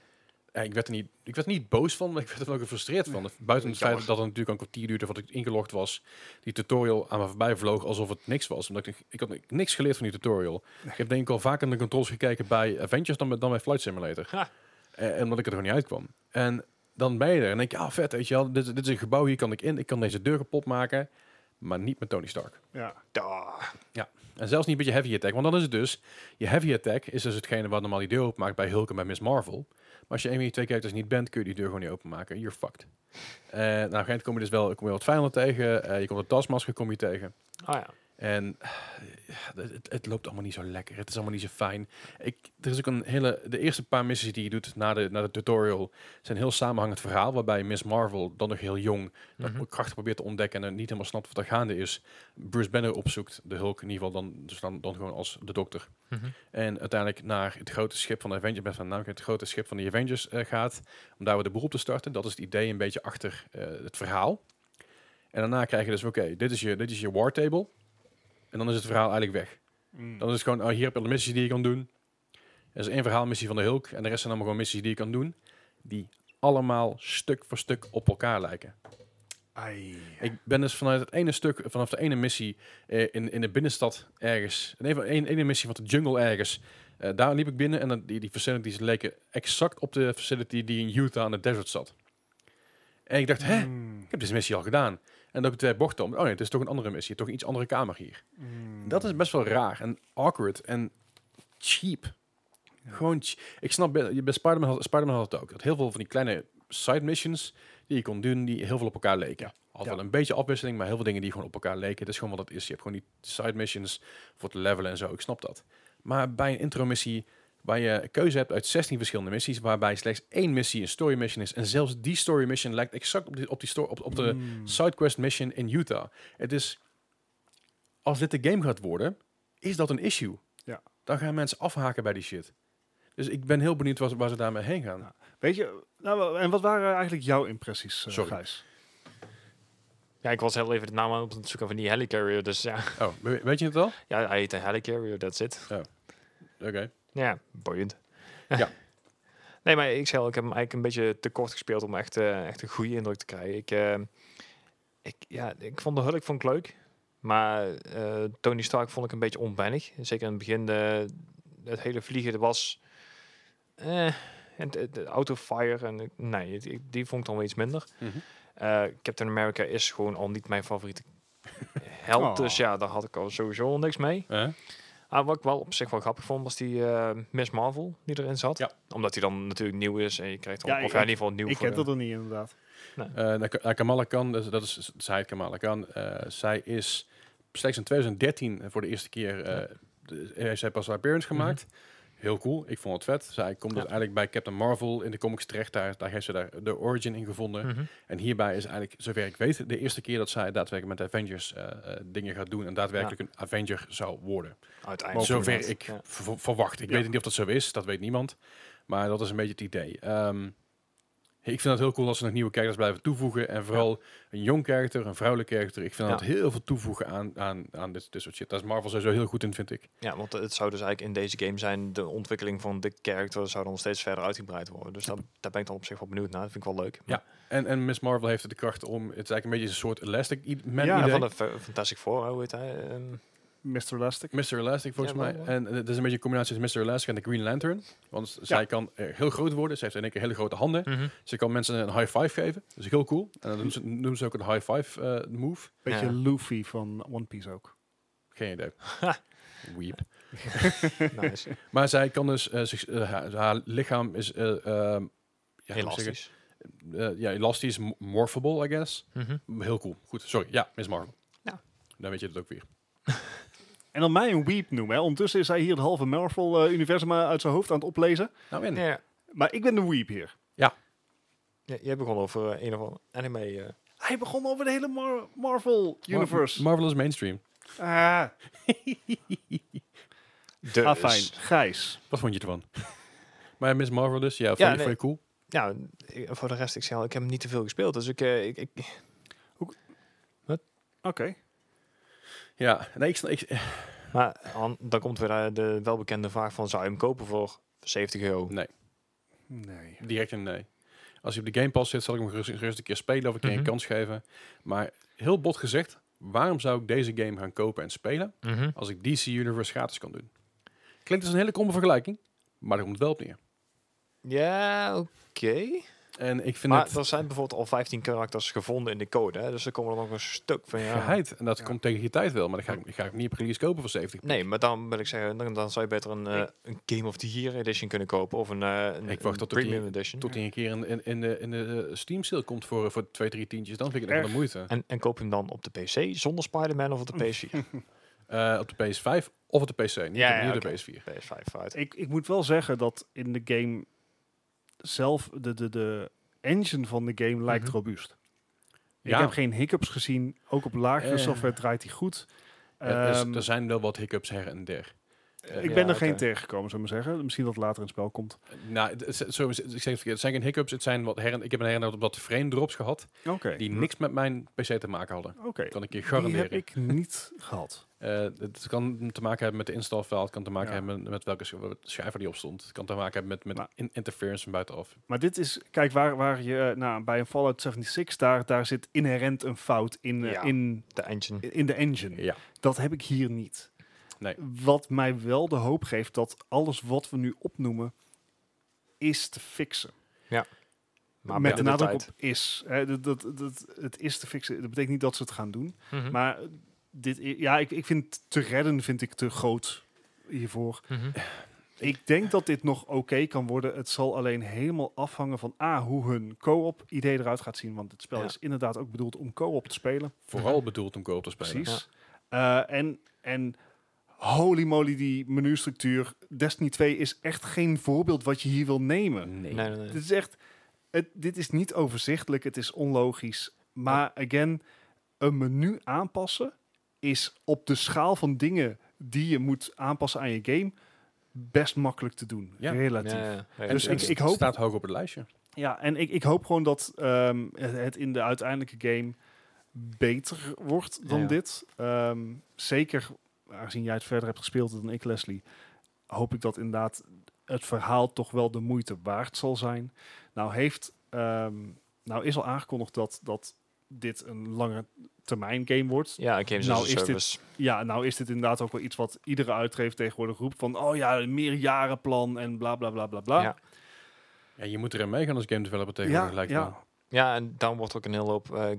eh, ik, werd er niet, ik werd er niet boos van, maar ik werd er ook gefrustreerd van. Buiten het feit dat het natuurlijk een kwartier duurde voordat ik ingelogd was. Die tutorial aan me voorbij vloog alsof het niks was. Omdat ik, ik had niks geleerd van die tutorial. Ik heb denk ik al vaker naar de controls gekeken bij Avengers dan, bij- dan bij Flight Simulator. Ha. Eh, en omdat ik er gewoon niet uitkwam. En dan ben je er en denk je, ah vet, weet je wel. Dit, dit is een gebouw, hier kan ik in. Ik kan deze deur kapot maken. Maar niet met Tony Stark. ja. Da. En zelfs niet met je heavy attack. Want dan is het dus, je heavy attack is dus hetgene wat normaal die deur openmaakt bij Hulk en bij Miss Marvel. Maar als je een van die twee characters niet bent, kun je die deur gewoon niet openmaken. You're fucked. Eh nou, op een gegeven moment kom je dus wel, kom je wat vijanden tegen. Eh, je komt de tasmasker kom je tegen. Ah ja. En eh, het, het loopt allemaal niet zo lekker. Het is allemaal niet zo fijn. Ik, er is ook een hele. De eerste paar missies die je doet na de, na de tutorial zijn een heel samenhangend verhaal. Waarbij Miss Marvel, dan nog heel jong, dat ook krachten probeert te ontdekken en niet helemaal snapt wat er gaande is. Bruce Banner opzoekt, de Hulk in ieder geval, dan, dus dan, dan gewoon als de dokter. Mhm. En uiteindelijk naar het grote schip van de Avengers, met naam het grote schip van de Avengers eh, gaat. Om daar weer de boel op te starten. Dat is het idee een beetje achter eh, het verhaal. En daarna krijg je dus, oké, dit is je, dit is je war table. En dan is het verhaal eigenlijk weg. Mm. Dan is het gewoon, oh, hier heb je alle missies die je kan doen. Er is één verhaalmissie van de Hulk. En de rest zijn allemaal gewoon missies die je kan doen. Die allemaal stuk voor stuk op elkaar lijken. Ai. Ik ben dus vanuit het ene stuk, vanaf de ene missie eh, in, in de binnenstad ergens, in een, een, ene missie van de jungle ergens, eh, daar liep ik binnen en dan, die, die facilities leken exact op de facility die in Utah aan de desert zat. En ik dacht, hè, Mm. ik heb deze missie al gedaan. En dan heb ik twee bochten om, oh nee, het is toch een andere missie, toch een iets andere kamer hier. Mm. Dat is best wel raar en awkward en cheap. Gewoon, ik snap, bij, Spider-Man had, Spider-Man had het ook. Dat heel veel van die kleine side missions die je kon doen, die heel veel op elkaar leken. Ja. wel een beetje afwisseling, maar heel veel dingen die gewoon op elkaar leken. Dat is gewoon wat het is. Je hebt gewoon die side missions voor te levelen en zo. Ik snap dat. Maar bij een intro missie waar je keuze hebt uit 16 verschillende missies, waarbij slechts één missie een story mission is. En zelfs die story mission lijkt exact op, die, op, die op, op de Mm. sidequest mission in Utah. Het is, als dit de game gaat worden, is dat een issue. Ja. Dan gaan mensen afhaken bij die shit. Dus ik ben heel benieuwd waar ze, waar ze daarmee heen gaan. Ja. Weet je, nou, en wat waren eigenlijk jouw impressies, uh, Sorry. Gijs? Ja, ik was heel even de naam aan op het zoeken van die helicarrier. Dus ja, Oh, we- weet je het al? ja hij heet een helicarrier, that's it. Oké. Ja, boeiend. Ja. nee, maar ik zei al, ik heb hem eigenlijk een beetje te kort gespeeld om echt, eh, echt een goede indruk te krijgen. Ik, eh, ik, ja, ik vond de Hulk vond ik leuk. Maar eh, Tony Stark vond ik een beetje onwennig. Zeker in het begin, de, het hele vliegen, was... Eh, en de, de autofire, en nee, die, die vond ik dan wel iets minder. Mhm. Captain America is gewoon al niet mijn favoriete held. Oh. Dus ja, daar had ik al sowieso niks mee. Eh? Ah, wat ik wel op zich wel grappig vond, was die eh, Miss Marvel die erin zat. Ja. Omdat die dan natuurlijk nieuw is en je krijgt dan, Ja, of ik- ja, in ieder geval nieuw Ik ken dat er niet, inderdaad. Ka- nou, Kamala Khan, dus dat is zij Kamala Khan. eh, zij is slechts in 2013 voor de eerste keer eh de- heeft zij pas haar appearance gemaakt. Heel cool, ik vond het vet. Zij komt dus eigenlijk bij Captain Marvel in de comics terecht. Daar, daar heeft ze daar de origin in gevonden. Mhm. En hierbij is eigenlijk, zover ik weet, de eerste keer dat zij daadwerkelijk met Avengers eh, eh, dingen gaat doen en daadwerkelijk een Avenger zou worden. Uiteindelijk. Zover ik verwacht. Ik weet niet of dat zo is, dat weet niemand. Maar dat is een beetje het idee. Ehm, ik vind het heel cool als ze nog nieuwe characters blijven toevoegen. En vooral een jong character, een vrouwelijke character. Ik vind Ja. dat heel veel toevoegen aan, aan, aan dit, dit soort shit. Daar is Marvel sowieso heel goed in, vind ik. ja, want het zou dus eigenlijk in deze game zijn, de ontwikkeling van de character zou dan steeds verder uitgebreid worden. Dus dat, daar ben ik dan op zich wel benieuwd naar. Dat vind ik wel leuk. Ja. En, en Miss Marvel heeft de kracht om... Het is eigenlijk een beetje een soort Elastic Man Ja, Ja, idee. van de Fa- Fantastic Four, hoe heet hij? Ehm, Mr. Elastic. Mr. Elastic volgens Ja, mij. wel, En eh, het is een beetje een combinatie tussen Mr. Elastic en de Green Lantern. Want zij kan eh, heel groot worden. Ze heeft in één keer hele grote handen. mhm. Ze kan mensen een high five geven. Dat is heel cool. En dan doen ze, doen ze ook een high five eh, move. Beetje Ja. Luffy van One Piece ook. Geen idee. Weep. nice. Maar zij kan dus, eh, zich, eh, haar, haar lichaam is eh, ehm, zeggen? Elastisch. Eh, ja, elastisch, morphable, I guess. Mhm. Heel cool. Goed, sorry. Ja, Miss Marvel. Ja. Dan weet je het ook weer. En dan mij een weep noemen. Hè. Ondertussen is hij hier het halve Marvel-universum uit zijn hoofd aan het oplezen. Nou, in. Ja. Maar ik ben de weep hier. Ja, jij begon over eh, een of andere anime. eh. Hij begon over de hele Mar- Marvel-universe. Mar- Marvel is mainstream. ah, Dus, ah, fijn. Gijs. Wat vond je ervan? maar Miss Marvel dus, ja, vond, Ja, je, nee. vond je cool? Ja, ik- voor de rest, ik zei al, ik heb hem niet te veel gespeeld. Dus ik, eh, ik, ik Oké. Ja, nee, ik, snap- ik, maar an- dan komt weer eh, de welbekende vraag van, zou je hem kopen voor 70 euro? nee, Nee. direct een nee. Als hij op de Game Pass zit, zal ik hem gerust, gerust een keer spelen of een keer Mhm. een kans geven. Maar heel bot gezegd, waarom zou ik deze game gaan kopen en spelen Mhm. als ik DC Universe gratis kan doen? Klinkt als een hele kromme vergelijking, maar daar komt het wel op neer. Ja, oké. En ik vind Maar het er zijn bijvoorbeeld al 15 karakters gevonden in de code. Hè? Dus er komen er nog een stuk van, ja... geheid. En dat Ja. komt tegen je tijd wel, maar dan ga ik, ga ik niet op release kopen voor 70. Nee, maar dan wil ik zeggen, dan, dan zou je beter een, eh, een Game of the Year edition kunnen kopen. Of een, eh, een, Ik wacht een tot die- premium edition. Tot hij een keer in, in, in de, in de eh, Steam sale komt voor, voor twee, drie tientjes, dan vind ik het echt wel de moeite. En, en koop je hem dan op de PC zonder Spider-Man of op de PS4? Eh, op de PS5 of op de PC, niet, Ja, niet de PS4. PS5 uit. Ik, ik moet wel zeggen dat in de game zelf, de, de, de engine van de game lijkt Mhm. robuust. Ik Ja. heb geen hiccups gezien. Ook op lagere Eh. software draait hij goed. Ja, er, Ehm, er zijn wel wat hiccups her en der. Ik ja, ben er geen tegengekomen, zou ik maar zeggen. Misschien dat het later in het spel komt. Nou, zo, is- ik zeg het verkeerd. Het zijn geen hiccups. Het zijn wat her en, ik heb een her en der wat frame drops gehad. Oké. Die niks met mijn PC te maken hadden. Oké. Kan ik je Die garanderen. heb ik niet gehad. Eh, het kan te maken hebben met de install file. Het kan te maken Ja. hebben met, welke sch- schrijver die op stond. Het kan te maken hebben met, met Maar- in- interference van buitenaf. Maar dit is, kijk, waar, waar je nou, bij een Fallout 76, daar, daar zit inherent een fout in, eh, Ja. in, De engine. in de engine. Ja. Dat heb ik hier niet. Nee. Wat mij wel de hoop geeft dat alles wat we nu opnoemen is te fixen. Maar Met de nadruk op is. Hè, dat, dat, dat, het is te fixen. Dat betekent niet dat ze het gaan doen. Mhm. Maar dit, ja, ik, ik vind te redden vind ik te groot hiervoor. Mhm. Ik denk dat dit nog oké kan worden. Het zal alleen helemaal afhangen van A, hoe hun co-op idee eruit gaat zien. Want het spel Ja. is inderdaad ook bedoeld om co-op te spelen. Vooral bedoeld om koop te spelen. Precies. Eh, en, en holy moly, die menustructuur. Destiny 2 is echt geen voorbeeld wat je hier wil nemen. Nee. Nee, nee, nee. Dit is echt, het, dit is niet overzichtelijk, het is onlogisch. Maar again, een menu aanpassen is op de schaal van dingen die je moet aanpassen aan je game best makkelijk te doen. Ja. Relatief. Ja, ja. Ja, Dus ja, ik- ik Het hoop- staat hoog op het lijstje. Ja, en ik, ik hoop gewoon dat ehm, het, het in de uiteindelijke game beter wordt dan Ja. dit. Ehm, zeker aangezien jij het verder hebt gespeeld dan ik, Leslie, hoop ik dat inderdaad het verhaal toch wel de moeite waard zal zijn. Nou heeft, ehm, nou is al aangekondigd dat, dat dit een lange termijn game wordt. Ja, games Nou, as a is dit- service. Ja, nou is dit inderdaad ook wel iets wat iedere uitgever tegenwoordig roept van, oh ja, een meerjarenplan en bla bla bla bla bla. Ja. Ja, je moet erin meegaan als game developer tegenwoordig, ja, lijkt ja. wel. Ja, en dan wordt ook een hele hoop eh,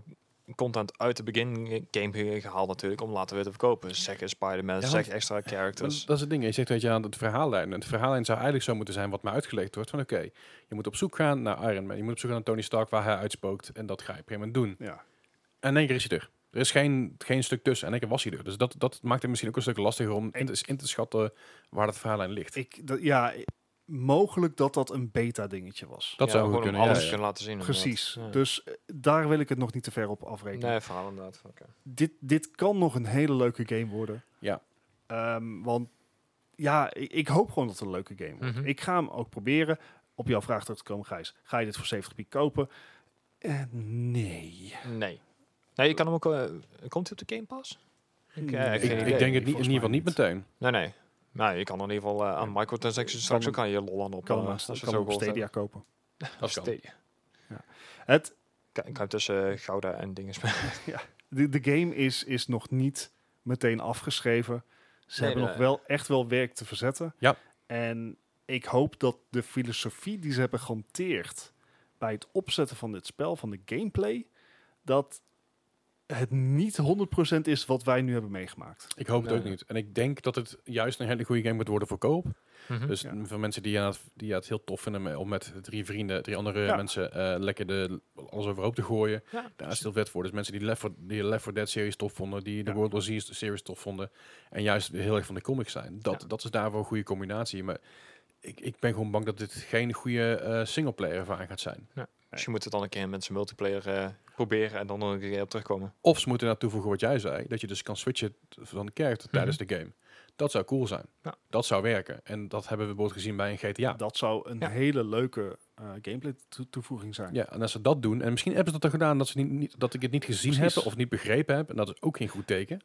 content uit de begin game ge- gehaald natuurlijk, om later weer te verkopen. Zeg Spider-Man, Ja, zeg extra characters. Dat is het ding. Je zegt weet je aan het verhaallijn. En het verhaallijn zou eigenlijk zo moeten zijn wat mij uitgelegd wordt. Van oké, je moet op zoek gaan naar Iron Man. Je moet op zoek gaan naar Tony Stark waar hij uitspookt. En dat ga je op een gegeven moment doen. Ja. En in één keer is hij er. Er is geen, geen stuk tussen. En in één keer was hij er. Dus dat, dat maakt het misschien ook een stuk lastiger om in te, in te schatten waar dat verhaallijn ligt. Ik, dat, ja, mogelijk dat dat een beta dingetje was. dat Ja, zou goed kunnen. Alles ja. kunnen laten zien. Precies. Dus eh, daar wil ik het nog niet te ver op afrekenen. Nee, verhaal inderdaad. Oké. Dit, dit kan nog een hele leuke game worden. Ja. Ehm, want ja, ik, ik hoop gewoon dat het een leuke game wordt. Mhm. Ik ga hem ook proberen. Op jouw vraag terug te komen, Gijs. Ga je dit voor 70 piek kopen? Eh, nee. Nee. Nee, je kan hem ook... eh, komt hij op de Game Pass? Ik, Nee. Ik, ik denk het niet, in ieder geval niet meteen. Nee, nee. Nou, je kan in ieder geval eh, aan microtransactions straks ook Kan- aan je lol aan op. Kan eh, hem, als je kan zo op Stadia hebt. kopen. Kan. Stadia. Het, Kan, kan je tussen eh, Gouda en dingen spelen. de, de game is, is nog niet meteen afgeschreven. Ze Nee, hebben nee. nog wel echt wel werk te verzetten. Ja. En ik hoop dat de filosofie die ze hebben gehanteerd bij het opzetten van dit spel, van de gameplay, dat het niet 100% is wat wij nu hebben meegemaakt. Ik hoop het ook niet. En ik denk dat het juist een hele goede game moet worden voor koop. Mhm. Dus Ja. voor mensen die het, die het heel tof vinden om met drie vrienden, drie andere Ja. mensen eh, lekker de, alles overhoop te gooien. ja, Daar is het heel vet voor. Dus mensen die Left 4, die Left 4 Dead series tof vonden, die de Ja. World War Z series tof vonden. En juist heel erg van de comics zijn. Dat, Ja. dat is daarvoor een goede combinatie. Maar ik, ik ben gewoon bang dat dit geen goede eh singleplayer ervaring gaat zijn. Dus je moet het dan een keer met zijn multiplayer eh, proberen en dan nog een keer op terugkomen. Of ze moeten naartoe voegen wat jij zei. Dat je dus kan switchen van de character tijdens de game. Dat zou cool zijn. Ja. Dat zou werken. En dat hebben we bijvoorbeeld gezien bij een GTA. Dat zou een Ja. hele leuke eh, gameplay toe- toevoeging zijn. Ja, en als ze dat doen, en misschien hebben ze dat al gedaan dat, ze niet, niet, dat ik het niet gezien Precies. heb of niet begrepen heb, en dat is ook geen goed teken.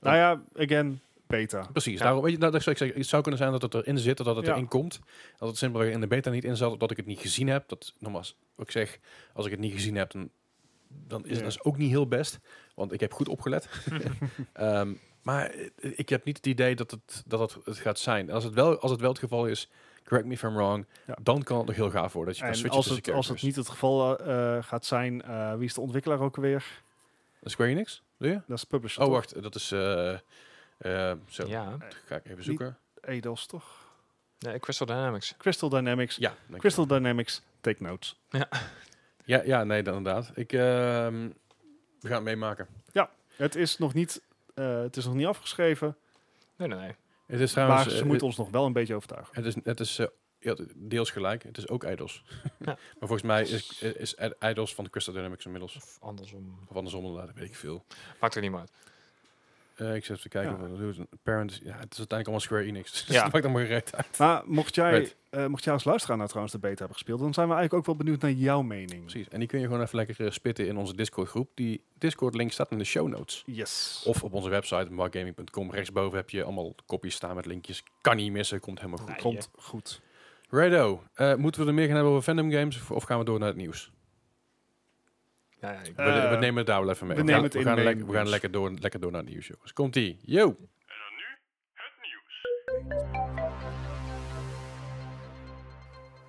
Nou ja, again, beta. Precies, Ja. daarom, weet je, dat, dat zou ik zeggen, het zou kunnen zijn dat het erin zit, dat het Ja. erin komt, dat het simpelweg in de beta niet in zat, dat ik het niet gezien heb. Dat, nogmaals, wat ik zeg, als ik het niet gezien heb, dan, dan is Ja. het dus ook niet heel best, want ik heb goed opgelet. Ehm, maar eh, ik heb niet het idee dat het, dat het, het gaat zijn. En als het, wel, als het wel het geval is, correct me if I'm wrong, Ja. dan kan het nog heel gaaf worden. Dat je kan switchen als het, als het niet het geval eh, gaat zijn, eh, wie is de ontwikkelaar ook alweer? Square Enix, doe je? Dat is publisher. Oh, toch? wacht, dat is... eh eh, zo, Ja, ga ik even zoeken. Eidos toch? nee, Crystal Dynamics. Crystal Dynamics. Ja. Crystal Dynamics, take notes. Ja, ja, nee, dan inderdaad. Ik, ehm, we gaan het meemaken. Het is nog niet, eh, het is nog niet afgeschreven, Nee, nee, nee. Het is trouwens... maar ze eh, moeten ons nog wel een beetje overtuigen. Het is, het is eh, ja, deels gelijk. Het is ook Eidos. Ja. maar volgens mij is, is Eidos van de Crystal Dynamics inmiddels. Of andersom. Of andersom inderdaad, dat weet ik veel. Maakt er niet meer uit. Eh, ik zit even te kijken. Ja. Of, hoe is het? Parent, is- ja, het is uiteindelijk allemaal Square Enix. Dus Ja. dat maakt allemaal gereed uit. Maar mocht jij, Right. eh, mocht jij als luisteraar nou trouwens de beta hebben gespeeld, dan zijn we eigenlijk ook wel benieuwd naar jouw mening. Precies. En die kun je gewoon even lekker eh, spitten in onze Discord groep. Die Discord link staat in de show notes. Yes. Of op onze website, markgaming.com. Rechtsboven heb je allemaal kopjes staan met linkjes. Kan niet missen, komt helemaal goed. Nee. Komt goed. Righto. Eh, moeten we er meer gaan hebben over Fandom Games of gaan we door naar het nieuws? Ja, ja, ik- We, Eh, we nemen het daar wel even mee. we We, nemen gaan, het we in gaan, mee lekker- we gaan nieuws. lekker, door, lekker door naar het nieuws, jongens. Komt-ie. Yo!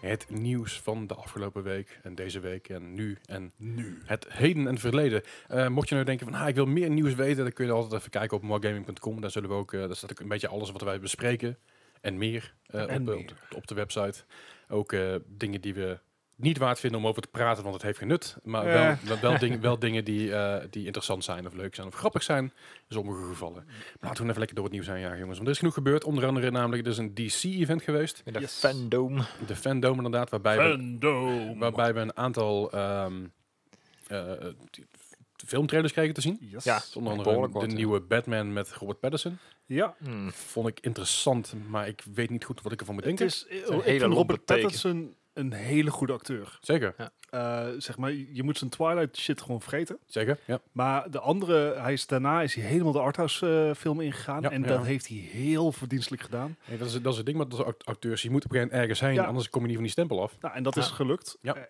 Het nieuws van de afgelopen week en deze week en nu en Nu. het heden en verleden. Eh, mocht je nou denken van, ah, ik wil meer nieuws weten, dan kun je altijd even kijken op moregaming.com. Daar zullen we ook, eh, daar staat ook een beetje alles wat wij bespreken en meer, eh, En op, meer. Op, de, op de website. Ook eh, dingen die we niet waard vinden om over te praten, want het heeft geen nut. Maar Eh. wel, wel, wel, dingen, wel dingen die, eh, die interessant zijn of leuk zijn of grappig zijn in sommige gevallen. Maar laten we even lekker door het nieuws zijn, ja, jongens. Want er is genoeg gebeurd. Onder andere namelijk, er is een DC-event geweest. in de Yes. fandom. De Fandom inderdaad, waarbij we. Waarbij we een aantal ehm, eh, eh, filmtrailers kregen te zien. Yes. Ja. Onder andere de ja. nieuwe Batman met Robert Pattinson. Ja. Hmm. Vond ik interessant, maar ik weet niet goed wat ik ervan moet Het denken. is, een ik hele vind lompe Robert teken. Pattinson een hele goede acteur. Zeker, Eh, zeg maar, je moet zijn Twilight shit gewoon vergeten. zeker. Ja. Maar de andere, hij is, daarna is hij helemaal de arthouse eh, film ingegaan. Ja, en ja. dat heeft hij heel verdienstelijk gedaan. Nee, dat, is, dat is het ding met de act- acteurs. Je moet op een gegeven moment ergens heen, Ja. anders kom je niet van die stempel af. Nou, en dat Ja. is gelukt. Ja. Eh,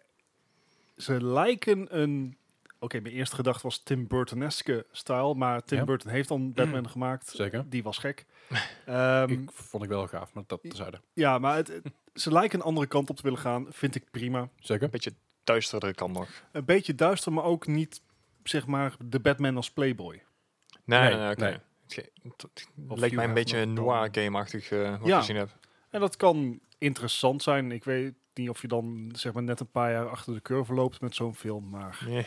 ze lijken een... Oké, mijn eerste gedachte was Tim Burtoneske style. Maar Tim Ja. Burton heeft dan Batman gemaakt. Zeker. Die was gek. Ehm, ik vond ik wel gaaf, maar dat terzijde. ja, maar het, het- ze lijken een andere kant op te willen gaan. Vind ik prima. Zeker. Een beetje duisterder kan nog. Een beetje duister, maar ook niet, zeg maar, de Batman als playboy. Nee, Nee, nee. Het leek mij een beetje een noir game-achtig eh, wat Ja. ik gezien heb. En dat kan interessant zijn. Ik weet niet of je dan zeg maar net een paar jaar achter de curve loopt met zo'n film. Maar Nee.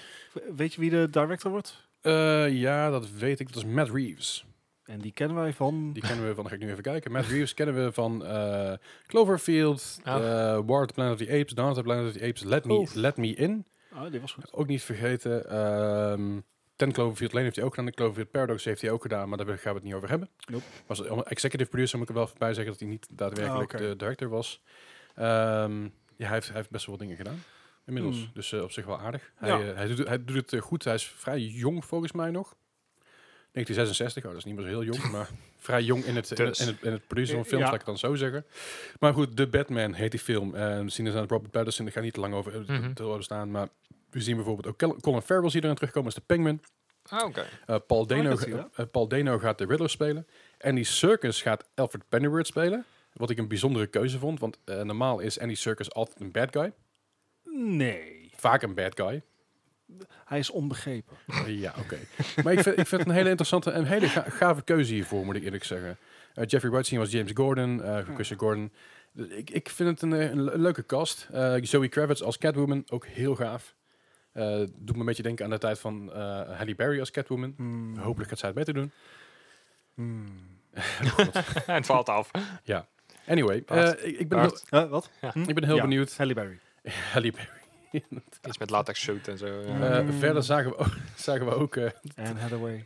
weet je wie de director wordt? Eh, ja, dat weet ik. Dat is Matt Reeves. En die kennen wij van... Die kennen we van, dan ga ik nu even kijken. Matt Reeves kennen we van eh, Cloverfield, Ah. eh, War of the Planet of the Apes, Dawn of the Planet of the Apes, Let Me. Let Me In. Ah, die was goed. Ook niet vergeten. ehm Ten Cloverfield Lane heeft hij ook gedaan. De Cloverfield Paradox heeft hij ook gedaan, maar daar gaan we het niet over hebben. Nope. Was executive producer, moet ik er wel bij zeggen dat hij niet daadwerkelijk Ah, de director was. Ehm, ja, hij heeft, hij heeft best wel wat dingen gedaan. Inmiddels. Hmm. Dus eh, op zich wel aardig. Ja. Hij, hij, doet, hij doet het goed. Hij is vrij jong volgens mij nog. 1966, oh, dat is niet meer zo heel jong, maar vrij jong in het, in, het, Dus. in het, in het produceren van Eh, films, ja. laat ik het dan zo zeggen. Maar goed, The Batman heet die film. En we zien er aan Robert Pattinson, ik ga niet te lang over eh, te over staan, maar we zien bijvoorbeeld ook Col- Colin Farrell zie erin terugkomen als de Penguin. Ah, oké. Eh, Paul, Dano, ga- eh, Paul Dano gaat de Riddler spelen. Andy Serkis gaat Alfred Pennyworth spelen. Wat ik een bijzondere keuze vond, want eh, normaal is Andy Serkis altijd een bad guy. Nee. Vaak een bad guy. Hij is onbegrepen. Ja, oké. Maar ik vind, ik vind het een hele interessante en hele ga- gave keuze hiervoor, moet ik eerlijk zeggen. Eh, Jeffrey Wright was James Gordon, eh Christian Gordon. Ik, ik vind het een, eh, een, le- leuke cast. Eh, Zoe Kravitz als Catwoman, ook heel gaaf. Eh doet me een beetje denken aan de tijd van eh Halle Berry als Catwoman. Hmm. Hopelijk gaat zij het beter doen. Hmm. en het valt af. Anyway, Bart. eh, ik, ik ben heel, wat? Ja. Ik ben heel Ja, benieuwd. Halle Berry. Halle Berry. Iets met latex suit en zo. ja. Eh, Mm. verder zagen we ook, zagen we ook eh,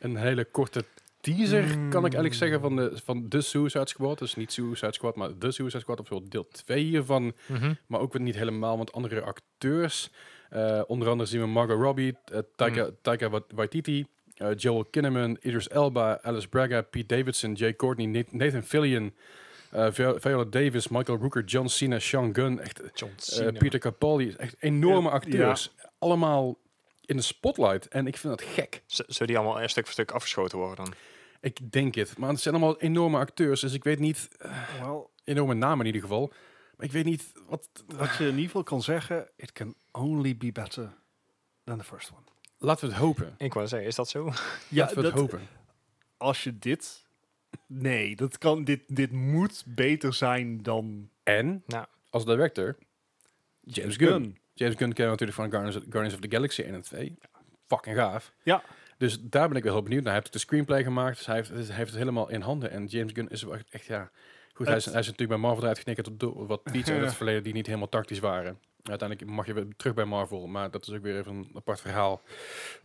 een hele korte teaser, kan ik eigenlijk Mm. zeggen, van de, van de Suicide Squad. Dus niet Suicide Squad, maar de Suicide Squad. Of wel deel 2 hiervan. Mhm. Maar ook weer niet helemaal, want andere acteurs. Eh, onder andere zien we Margot Robbie, Taika, Mm. Taika Wa- Waititi, Joel Kinnaman, Idris Elba, Alice Braga, Pete Davidson, Jay Courtney, Na- Nathan Fillion, Viola Davis, Michael Rooker, John Cena, Sean Gunn. Echt, John eh, Cena. Peter Capaldi. Echt enorme Ja, acteurs. Allemaal in de spotlight. En ik vind dat gek. Z- Zullen die allemaal een stuk voor stuk afgeschoten worden dan? Ik denk het. Maar het zijn allemaal enorme acteurs. Dus ik weet niet... Wel, Enorme namen in ieder geval. Maar ik weet niet wat... wat je in ieder geval kan zeggen, it can only be better than the first one. Laten we het hopen. Ik wou zeggen, is dat zo? Ja, Laten we het dat- hopen. Als je dit... Nee, dat kan, dit, dit moet beter zijn dan En Nou. als director James Gunn. James Gunn kennen we natuurlijk van Guardians of, Guardians of the Galaxy 1 en 2. Fucking gaaf. Ja. Dus daar ben ik wel heel benieuwd naar. Hij heeft de screenplay gemaakt. Dus hij heeft, hij heeft het helemaal in handen. En James Gunn is echt, echt ja... Goed, hij is, Het- hij is natuurlijk bij Marvel eruit geknikkerd door wat beats uit het verleden die niet helemaal tactisch waren. Uiteindelijk mag je weer terug bij Marvel, maar dat is ook weer even een apart verhaal.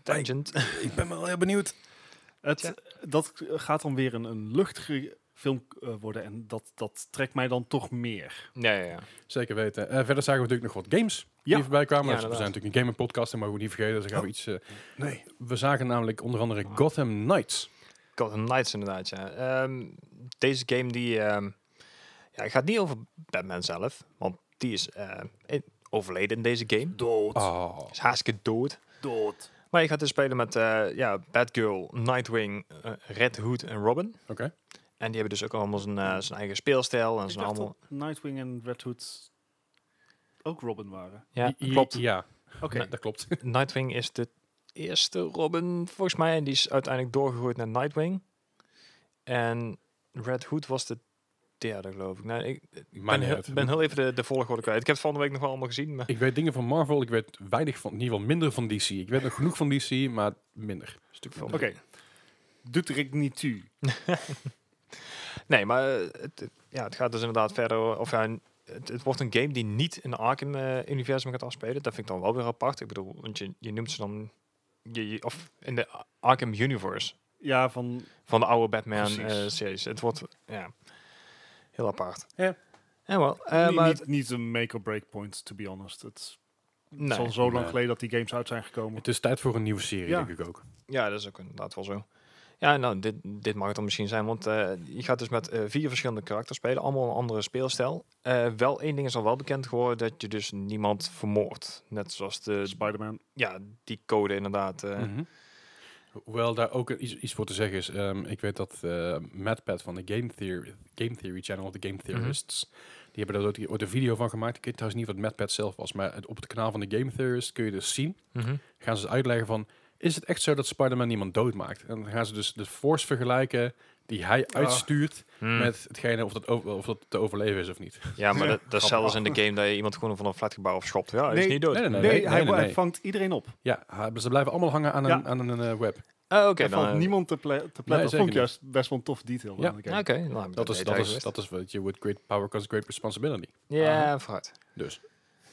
Tangent. Ik ben wel heel benieuwd. Het, Ja. Dat gaat dan weer een, een luchtige film eh, worden en dat, dat trekt mij dan toch meer. ja, ja, ja. Zeker weten. Eh, verder zagen we natuurlijk nog wat games Ja. die voorbij kwamen. Ja, Dus we zijn natuurlijk een gaming podcast en mogen we niet vergeten. Dus dan gaan we iets... eh, Nee. we zagen namelijk onder andere Gotham Knights. Gotham Knights inderdaad, ja. Ehm, deze game die... ehm ja, het gaat niet over Batman zelf, want die is eh, in- overleden in deze game. Dood. Oh. Is hartstikke dood. Dood. Maar je gaat dus spelen met eh, ja, Batgirl, Nightwing, eh, Red Hood en Robin. Oké. En die hebben dus ook allemaal zijn, eh, zijn eigen speelstijl. En Ik zijn allemaal... dat Nightwing en Red Hood ook Robin waren. Ja, I- klopt. Ja, Oké. Dat klopt. Nightwing is de eerste Robin, volgens mij. En die is uiteindelijk doorgegooid naar Nightwing. En Red Hood was de derde, geloof ik. Nee, ik ben, heel, ben heel even de, de volgorde kwijt. Ik heb het van de week nog wel allemaal gezien. Maar Ik weet dingen van Marvel, ik weet weinig van, in ieder geval minder van DC. Ik weet nog genoeg van DC, maar minder. een stuk van. Oké. Doet er ik niet toe. Nee, maar eh, het, ja, het gaat dus inderdaad verder. Of ja, het, het wordt een game die niet in de Arkham-universum gaat afspelen. Dat vind ik dan wel weer apart. Ik bedoel, want je, je noemt ze dan... Je, je- of in de Arkham Universe. Ja, van Van de oude Batman Precies. eh, series. Het wordt ja, heel apart. Ja. En wel. eh, niet, maar niet, niet een make-or-break point, to be honest. Het nee. is al zo lang Nee. geleden dat die games uit zijn gekomen. Het is tijd voor een nieuwe serie, Ja. denk ik ook. Ja, dat is ook inderdaad wel zo. Ja, nou, dit, dit mag het dan misschien zijn, want eh, je gaat dus met eh, vier verschillende karakters spelen, allemaal een andere speelstijl. Eh, wel één ding is al wel bekend geworden, dat je dus niemand vermoordt. Net zoals de, Spider-Man. ja, die code inderdaad. eh, Mhm. Hoewel daar ook iets, iets voor te zeggen is. Ehm, ik weet dat eh MadPad van de Game Theory, Game Theory Channel, de Game Theorists, die hebben daar ooit- een video van gemaakt. Ik weet trouwens niet wat MadPad zelf was, maar op het kanaal van de Game Theorists kun je dus zien, mhm. gaan ze uitleggen van, is het echt zo dat Spider-Man niemand doodmaakt? En dan gaan ze dus de force vergelijken die hij uitstuurt Hmm. met hetgene of dat, over- of dat te overleven is of niet. ja, maar Ja, dat, dat is zelfs in de game dat je iemand gewoon van een flatgebouw afschopt. Ja, hij is Nee, niet dood. nee, nee, Nee, nee, hij, hij vangt iedereen op. Ja, hij- ze blijven allemaal hangen aan een, Ja. aan een eh, web. Ah, Oké, er dan... valt eh, niemand te, ple te pletten. Nee, dat vond ik juist best wel een tof detail. Ja. Oké, nou, Dat is, dat, hij is, dat is wat je with great power comes great responsibility. Ja, vooruit. Dus.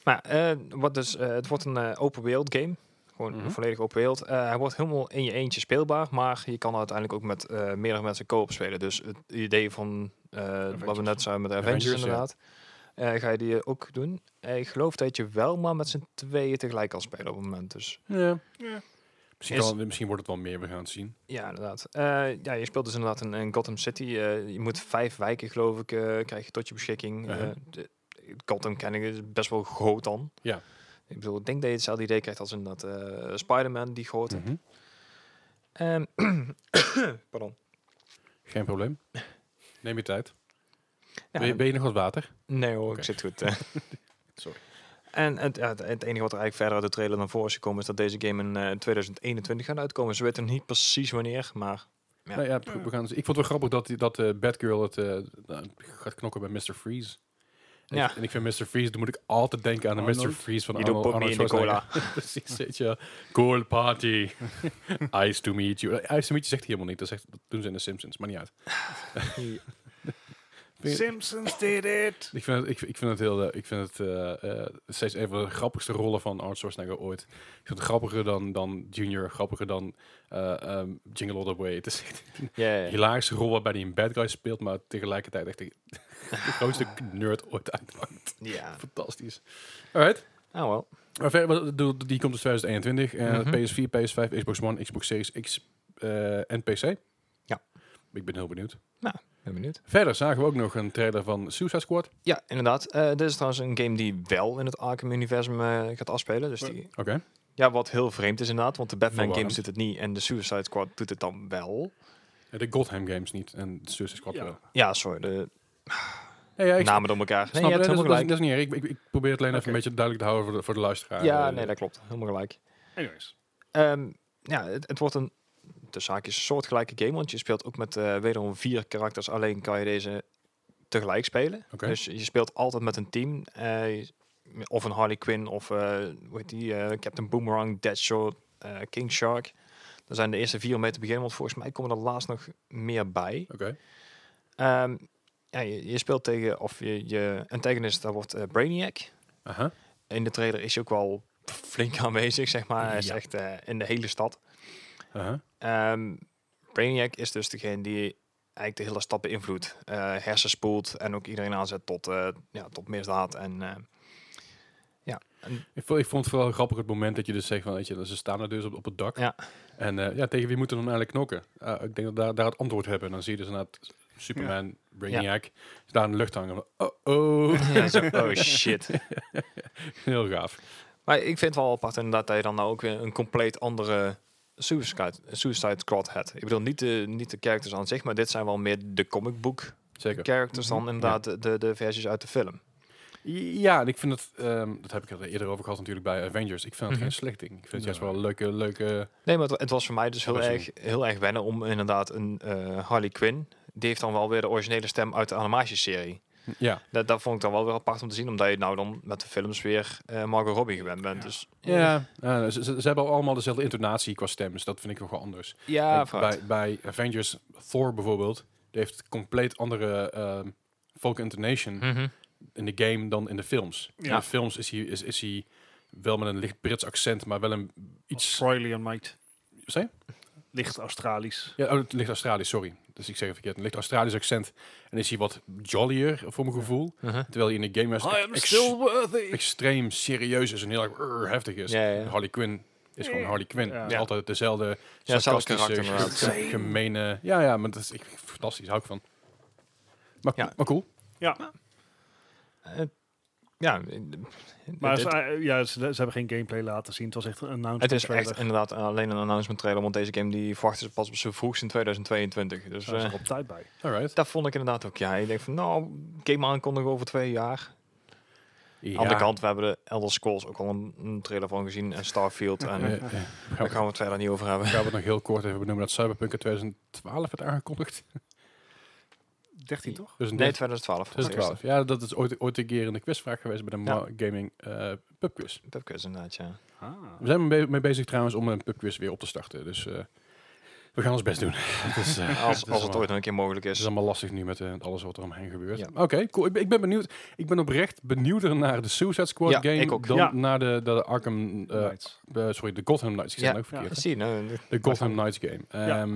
Maar eh, wat dus, het wordt een open wereld game. Gewoon Mhm. een volledig open wereld. Eh, hij wordt helemaal in je eentje speelbaar, maar je kan uiteindelijk ook met eh, meerdere mensen co-op spelen. Dus het idee van eh, wat we net zeiden met de Avengers, Avengers, ja. inderdaad, eh, ga je die ook doen. Ik geloof dat je wel maar met z'n tweeën tegelijk kan spelen op het moment. Dus Ja. Ja. Misschien, kan, misschien wordt het wel meer, we gaan het zien. ja, inderdaad. Eh, ja, je speelt dus inderdaad in, in Gotham City. Eh, je moet vijf wijken, geloof ik, eh, krijg je tot je beschikking. De- Gotham ken ik, is best wel groot dan. Ja. Ik bedoel, ik denk dat je hetzelfde idee krijgt als in dat eh, Spider-Man, die grote. Mhm. Ehm, pardon. Geen probleem. Neem je tijd. Ja, ben, je, ben je nog wat water? Nee hoor, ik zit goed. eh. Sorry. En het, ja, het, enige wat er eigenlijk verder uit de trailer naar voren is gekomen is dat deze game in eh, 2021 gaat uitkomen. Ze weten niet precies wanneer, maar Ja. Nou ja, we gaan, ik vond het wel grappig dat, die- dat eh, Batgirl het eh, nou, gaat knokken bij Mr. Freeze. En, Ja. ik, en ik vind Mr. Freeze, dan moet ik altijd denken aan de Mr. Freeze van Arnold, Arnold cola. Schwarzenegger. Precies, weet je. Cool party. Ice to meet you. Ice to meet you zegt hij helemaal niet. Dat, zegt, dat doen ze in de Simpsons, maar niet uit. Vind je- Simpsons did it! Ik vind het, ik, ik vind het heel, eh, ik vind het eh, eh, steeds een van de grappigste rollen van Arnold Schwarzenegger ooit. Ik vind het grappiger dan, dan Junior, grappiger dan eh, ehm, Jingle All The Way. Het is een Ja, ja. hilarische rol waarbij hij een bad guy speelt, maar tegelijkertijd echt de, de grootste nerd ooit uitmaakt. ja. Fantastisch. Alright. Oh wel. Die komt dus 2021. eh, Mhm. PS4, PS5, Xbox One, Xbox Series X eh, en PC. Ja. Ik ben heel benieuwd. Ben benieuwd. Verder zagen we ook nog een trailer van Suicide Squad. Ja, inderdaad. Eh, dit is trouwens een game die wel in het Arkham-universum eh, gaat afspelen. Dus die, Oké. ja, wat heel vreemd is inderdaad, want de Batman Verwarrend. games doet het niet en de Suicide Squad doet het dan wel. Ja, De Gotham Games niet en de Suicide Squad Ja. wel. Ja, sorry, de Ja, ja, ik namen door elkaar. snap Nee, je Dat, helemaal is- dat, is- gelijk. dat is niet erg. Ik, ik, ik probeer het alleen even een beetje duidelijk te houden voor de, voor de luisteraar. Ja, Eh, nee, dat klopt. Helemaal gelijk. Anyways. Ehm, ja, het, het wordt een de zaakjes een soortgelijke game, want je speelt ook met eh, wederom vier karakters. Alleen kan je deze tegelijk spelen. Dus je speelt altijd met een team. eh, of een Harley Quinn of eh hoe heet die, Captain Boomerang, Deadshot, King Shark. Dat zijn de eerste vier om mee te beginnen, want volgens mij komen er laatst nog meer bij. Oké. Ehm, ja, je, je speelt tegen, of je, je antagonist, dat wordt Brainiac. In de trailer is hij ook wel flink aanwezig, zeg maar. Hij is echt in de hele stad. Aha. Ehm Brainiac is dus degene die eigenlijk de hele stad beïnvloedt. Eh hersenspoelt en ook iedereen aanzet tot, eh, ja, tot misdaad. En, eh, ja. En, Ik, vond, ik vond het vooral grappig het moment dat je dus zegt van, weet je, ze staan er dus op, op het dak. Ja. En ja, tegen wie moeten we dan eigenlijk knokken? Ik denk dat daar, daar het antwoord hebben. En dan zie je dus inderdaad Superman, Brainiac, daar in de lucht hangen. Oh, oh. ja, zo, oh shit. Heel gaaf. Maar ik vind het wel apart inderdaad dat je dan nou ook weer een compleet andere Suicide, Suicide Squad hebt. Ik bedoel, niet de, niet de characters aan zich, maar dit zijn wel meer de comic book Zeker. characters dan Mhm. inderdaad de, de, de versies uit de film. Ja, en ik vind het, ehm, dat heb ik er eerder over gehad natuurlijk bij Avengers. Ik vind het Mhm. geen slecht ding. Ik vind het juist wel een leuke, leuke... Nee, maar het, het was voor mij dus heel erg, heel erg wennen om inderdaad een eh, Harley Quinn. Die heeft dan wel weer de originele stem uit de animatieserie. Ja, Dat, dat vond ik dan wel weer apart om te zien, omdat je nou dan met de films weer eh Margot Robbie gewend bent. Dus ja. eh, ze, ze, ze hebben allemaal dezelfde intonatie qua stem, dus dat vind ik nog wel anders. ja, Kijk, bij, bij Avengers, Thor bijvoorbeeld, die heeft compleet andere ehm folk intonation Mhm. in de game dan in de films. Ja. In de films is hij, is, is hij wel met een licht Brits accent, maar wel een iets... Australian, mate. Zei je? Licht Australisch. Ja, oh, ligt Australisch, sorry. Dus ik zeg het verkeerd. Een licht Australisch accent. En is hij wat jollier, voor mijn gevoel. Mhm. Terwijl hij in de game is ex- extreem serieus is en heel erg "Urgh", heftig is. Ja, ja. Harley Quinn is gewoon Harley Quinn. Ja. Het is altijd dezelfde Ja, hetzelfde sarcastische, karakter gemene... Ja, ja, maar dat is ik, fantastisch. Hou ik van. Maar, Ja. maar cool. Ja, Eh, ja, eh, maar dit- ze, eh, ja, ze, ze hebben geen gameplay laten zien. Het was echt een announcement het is trailer. echt inderdaad alleen een announcement trailer, want deze game die verwachten ze pas op zijn vroegst in 2022. Dus Daar is eh, er op tijd bij. Alright. dat vond ik inderdaad ook. Ja, ik denk van nou, game aankondigen over twee jaar. Ja. Aan de andere kant, we hebben de Elder Scrolls ook al een, een trailer van gezien en Starfield. En daar gaan, we, gaan we het verder niet over hebben. gaan we het nog heel kort even benoemen dat Cyberpunk in 2012 werd aangekondigd. 13 toch? Dus Nee, 2012. was de 2012. Ja, dat is ooit, ooit een keer in de quizvraag geweest bij de Ja. Gaming eh pubquiz. Pubquiz inderdaad, ja. Ah. We zijn mee, mee bezig trouwens om een pubquiz weer op te starten. Dus eh, we gaan ons best doen. is, eh, Als, is als het allemaal- ooit nog een keer mogelijk Het is is. allemaal lastig nu met eh, alles wat er omheen gebeurt. Ja. Oké, cool. Ik ben, ik ben benieuwd. Ik ben oprecht benieuwder naar de Suicide Squad Ja, game ik ook. dan Ja. naar de, de Arkham... sorry, de Gotham Knights. Ik zeg het ook verkeerd. Zie je, nou, De Gotham Knights game. Ja.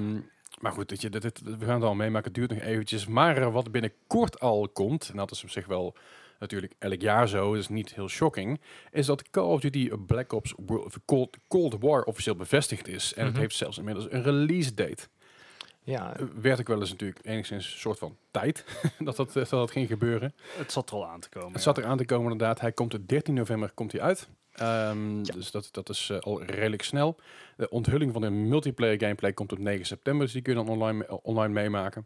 Maar goed, weet je, dit- we gaan het al meemaken. Het duurt nog eventjes. Maar eh, wat binnenkort al komt, en dat is op zich wel natuurlijk elk jaar zo, dus niet heel shocking, is dat Call of Duty Black Ops World, of Cold, Cold War officieel bevestigd is. En het Mhm. heeft zelfs inmiddels een release date. Ja, Eh, werd ik wel eens natuurlijk enigszins een soort van tijd dat, dat, eh, dat dat ging gebeuren. Het zat er al aan te komen. Het zat er aan te komen inderdaad. Hij komt op 13 november komt hij uit. Ehm, Dus dat, dat is eh, al redelijk snel. De onthulling van de multiplayer gameplay komt op 9 september. Dus die kun je dan online, me- online meemaken.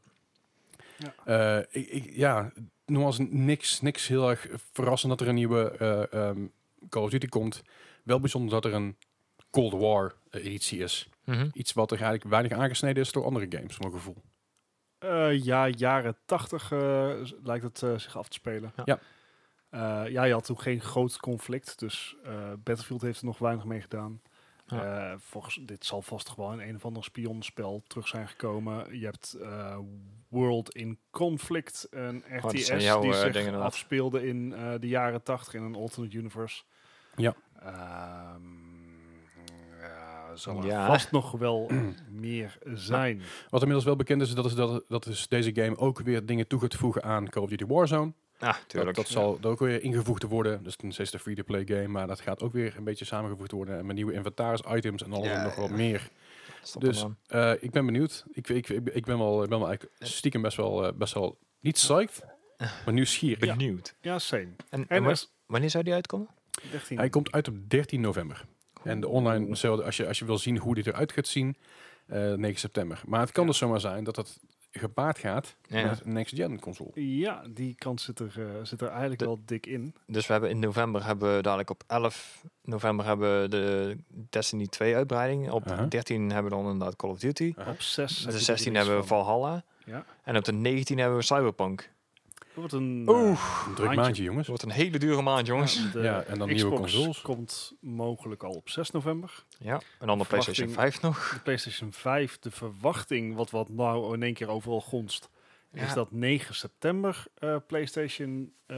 Ja. Eh, ik, ik, ja, nogmaals niks, niks heel erg verrassend dat er een nieuwe eh, ehm, Call of Duty komt. Wel bijzonder dat er een Cold War eh, editie is. Mhm. Iets wat er eigenlijk weinig aangesneden is door andere games, voor mijn gevoel. Eh, ja, jaren tachtig eh, z- lijkt het eh, zich af te spelen. Ja. Ja. Eh, ja, je had toen geen groot conflict, dus eh, Battlefield heeft er nog weinig mee gedaan. Ja. Eh, volgens dit zal vast gewoon een of ander spionspel terug zijn gekomen. Je hebt eh, World in Conflict, een RTS Oh, jouw, die eh, zich dingen afspeelde in eh, de jaren tachtig in een alternate universe. Ja. Ehm, ja, zal er Ja. vast nog wel meer zijn. Wat inmiddels wel bekend is, dat is dat, dat is deze game ook weer dingen toe gaat voegen aan Call of Duty Warzone. Ja, Dat, tuurlijk. dat zal er ook weer ingevoegd worden. Dus het is steeds een free-to-play game, maar dat gaat ook weer een beetje samengevoegd worden. En met nieuwe inventaris, items en alles Ja, en nog wat meer. Stop Dus eh, ik ben benieuwd. Ik, ik, ik, ik ben wel, ik ben wel eigenlijk stiekem best wel, eh, best wel niet psyched, maar nieuwsgierig. benieuwd. Ja, same. En, en er wanneer zou die uitkomen? 13. Hij komt uit op 13 november. En de online, als je, als je wil zien hoe dit eruit gaat zien, eh 9 september. Maar het kan Ja. dus zomaar zijn dat het gepaard gaat Ja. met een next-gen console. Ja, die kans zit er, eh, zit er eigenlijk De- wel dik in. Dus we hebben in november hebben we dadelijk op 11 november hebben we de Destiny 2 uitbreiding. Op Aha. 13 hebben we dan inderdaad Call of Duty. Op 6. Op de 16 hebben we Valhalla. Ja. En op de 19 hebben we Cyberpunk. Wordt een, Oeh. eh, Een druk maandje. maandje, jongens. Het wordt een hele dure maand, jongens. Ja, de Ja, en dan nieuwe consoles. komt mogelijk al op 6 november. Ja. En dan de PlayStation Verwachting- 5 nog. De PlayStation 5, de verwachting, wat, wat nou in één keer overal gonst, is Ja. dat 9 september eh, PlayStation, eh,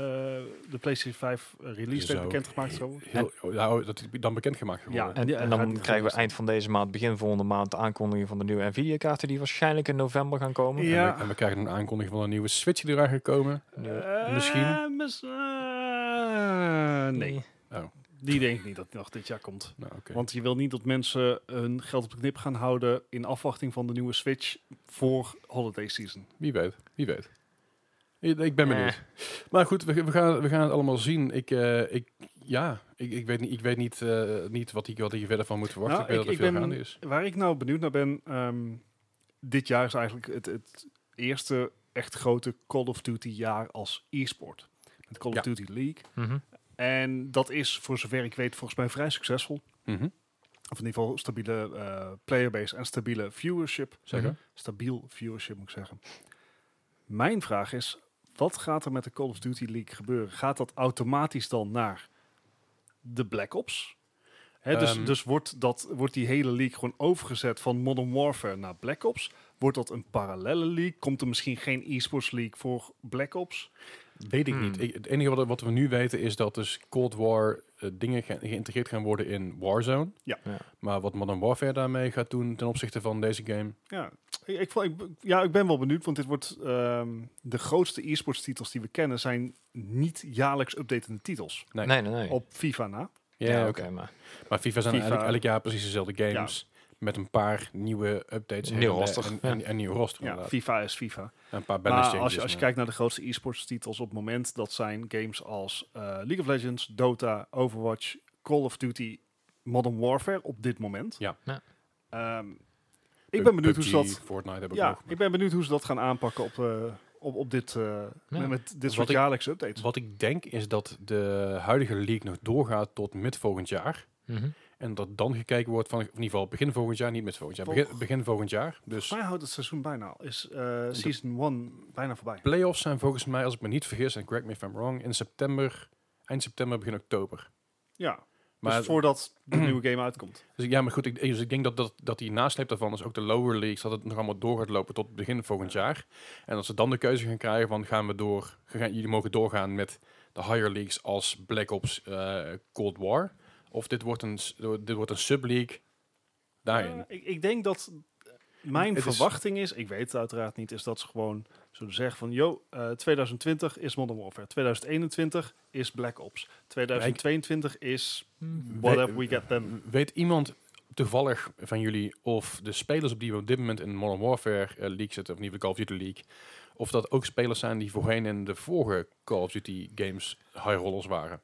de PlayStation 5 release Zo. date bekendgemaakt zou worden. Heel, nou, dat is dan bekendgemaakt geworden. Ja. En, Ja, dan krijgen we eind van deze maand, begin volgende maand, de aankondiging van de nieuwe Nvidia-kaarten die waarschijnlijk in november gaan komen. Ja. En, we, en we krijgen een aankondiging van een nieuwe Switch die eraan gaat komen. Eh, misschien? mis- eh, nee, Oh, die denk ik niet dat die nog dit jaar komt. nou oké. Want je wil niet dat mensen hun geld op de knip gaan houden in afwachting van de nieuwe Switch voor holiday season. Wie weet, wie weet. Ik, ik ben Eh. benieuwd. Maar goed, we, we, gaan, we gaan het allemaal zien. Ik, eh, ik, ja, ik, ik weet niet, ik weet niet, eh, niet wat, ik, wat ik hier verder van moet verwachten. Nou, ik weet ik- dat er ik veel ben- is. Waar ik nou benieuwd naar ben, ehm, dit jaar is eigenlijk het, het eerste echt grote Call of Duty jaar als e-sport. Met Call Ja. of Duty League. Mhm. En dat is, voor zover ik weet, volgens mij vrij succesvol. Mhm, Of in ieder geval stabiele eh, playerbase en stabiele viewership. Zeker. Mhm. Stabiel viewership moet ik zeggen. Mijn vraag is, wat gaat er met de Call of Duty League gebeuren? Gaat dat automatisch dan naar de Black Ops? Hè, dus Ehm. dus wordt, dat, wordt die hele league gewoon overgezet van Modern Warfare naar Black Ops? Wordt dat een parallele league? Komt er misschien geen e-sports league voor Black Ops? Weet ik Hmm. niet. Ik, het enige wat, wat we nu weten is dat dus Cold War eh, dingen ge- geïntegreerd gaan worden in Warzone. Ja. Ja. Maar wat Modern Warfare daarmee gaat doen ten opzichte van deze game. Ja, ik, ik, ja, ik ben wel benieuwd, want dit wordt ehm, de grootste e-sports titels die we kennen zijn niet jaarlijks updatende titels. Nee. Nee, nee, nee. Op FIFA na. Ja, ja, oké. maar Maar FIFA zijn FIFA. eigenlijk elk jaar precies dezelfde games. Met een paar nieuwe updates. Nieuw en roster, En, ja. en, en nieuw roster Ja. FIFA is FIFA. En een paar balance Maar changes. als je, als je kijkt naar de grootste e-sports titels op het moment, dat zijn games als eh, League of Legends, Dota, Overwatch, Call of Duty, Modern Warfare op dit moment. Ja. Ja. Ehm, ik ben benieuwd hoe ze dat. Fortnite heb ik Ja, nog. ik ben benieuwd hoe ze dat gaan aanpakken op, eh, op, op dit, eh, met, met dit soort jaarlijkse updates. Wat ik denk is dat de huidige league nog doorgaat tot mid volgend jaar. Mhm. En dat dan gekeken wordt van in ieder geval begin volgend jaar, niet mid volgend jaar. Begin, begin volgend jaar. Dus mij houdt het seizoen bijna al. Is eh, season 1 bijna voorbij. playoffs zijn volgens mij, als ik me niet vergis, en correct me if I'm wrong, in september, eind september, begin oktober. Ja, Maar dus voordat de nieuwe game uitkomt. Dus ja, maar goed, ik, dus ik denk dat, dat, dat die nasleep daarvan is ook de lower leagues, dat het nog allemaal door gaat lopen tot begin volgend jaar. En dat ze dan de keuze gaan krijgen van gaan we door, gaan, jullie mogen doorgaan met de higher leagues als Black Ops eh, Cold War. Of dit wordt een, dit wordt een sub-league daarin. Eh, ik, ik denk dat mijn Het verwachting is, ik weet het uiteraard niet, is dat ze gewoon zullen zeggen van, yo, eh, 2020 is Modern Warfare, 2021 is Black Ops, 2022 is whatever we get then. Weet iemand toevallig van jullie of de spelers op die we op dit moment in Modern Warfare eh, League zitten, of niet de Call of Duty League, of dat ook spelers zijn die voorheen in de vorige Call of Duty games high rollers waren?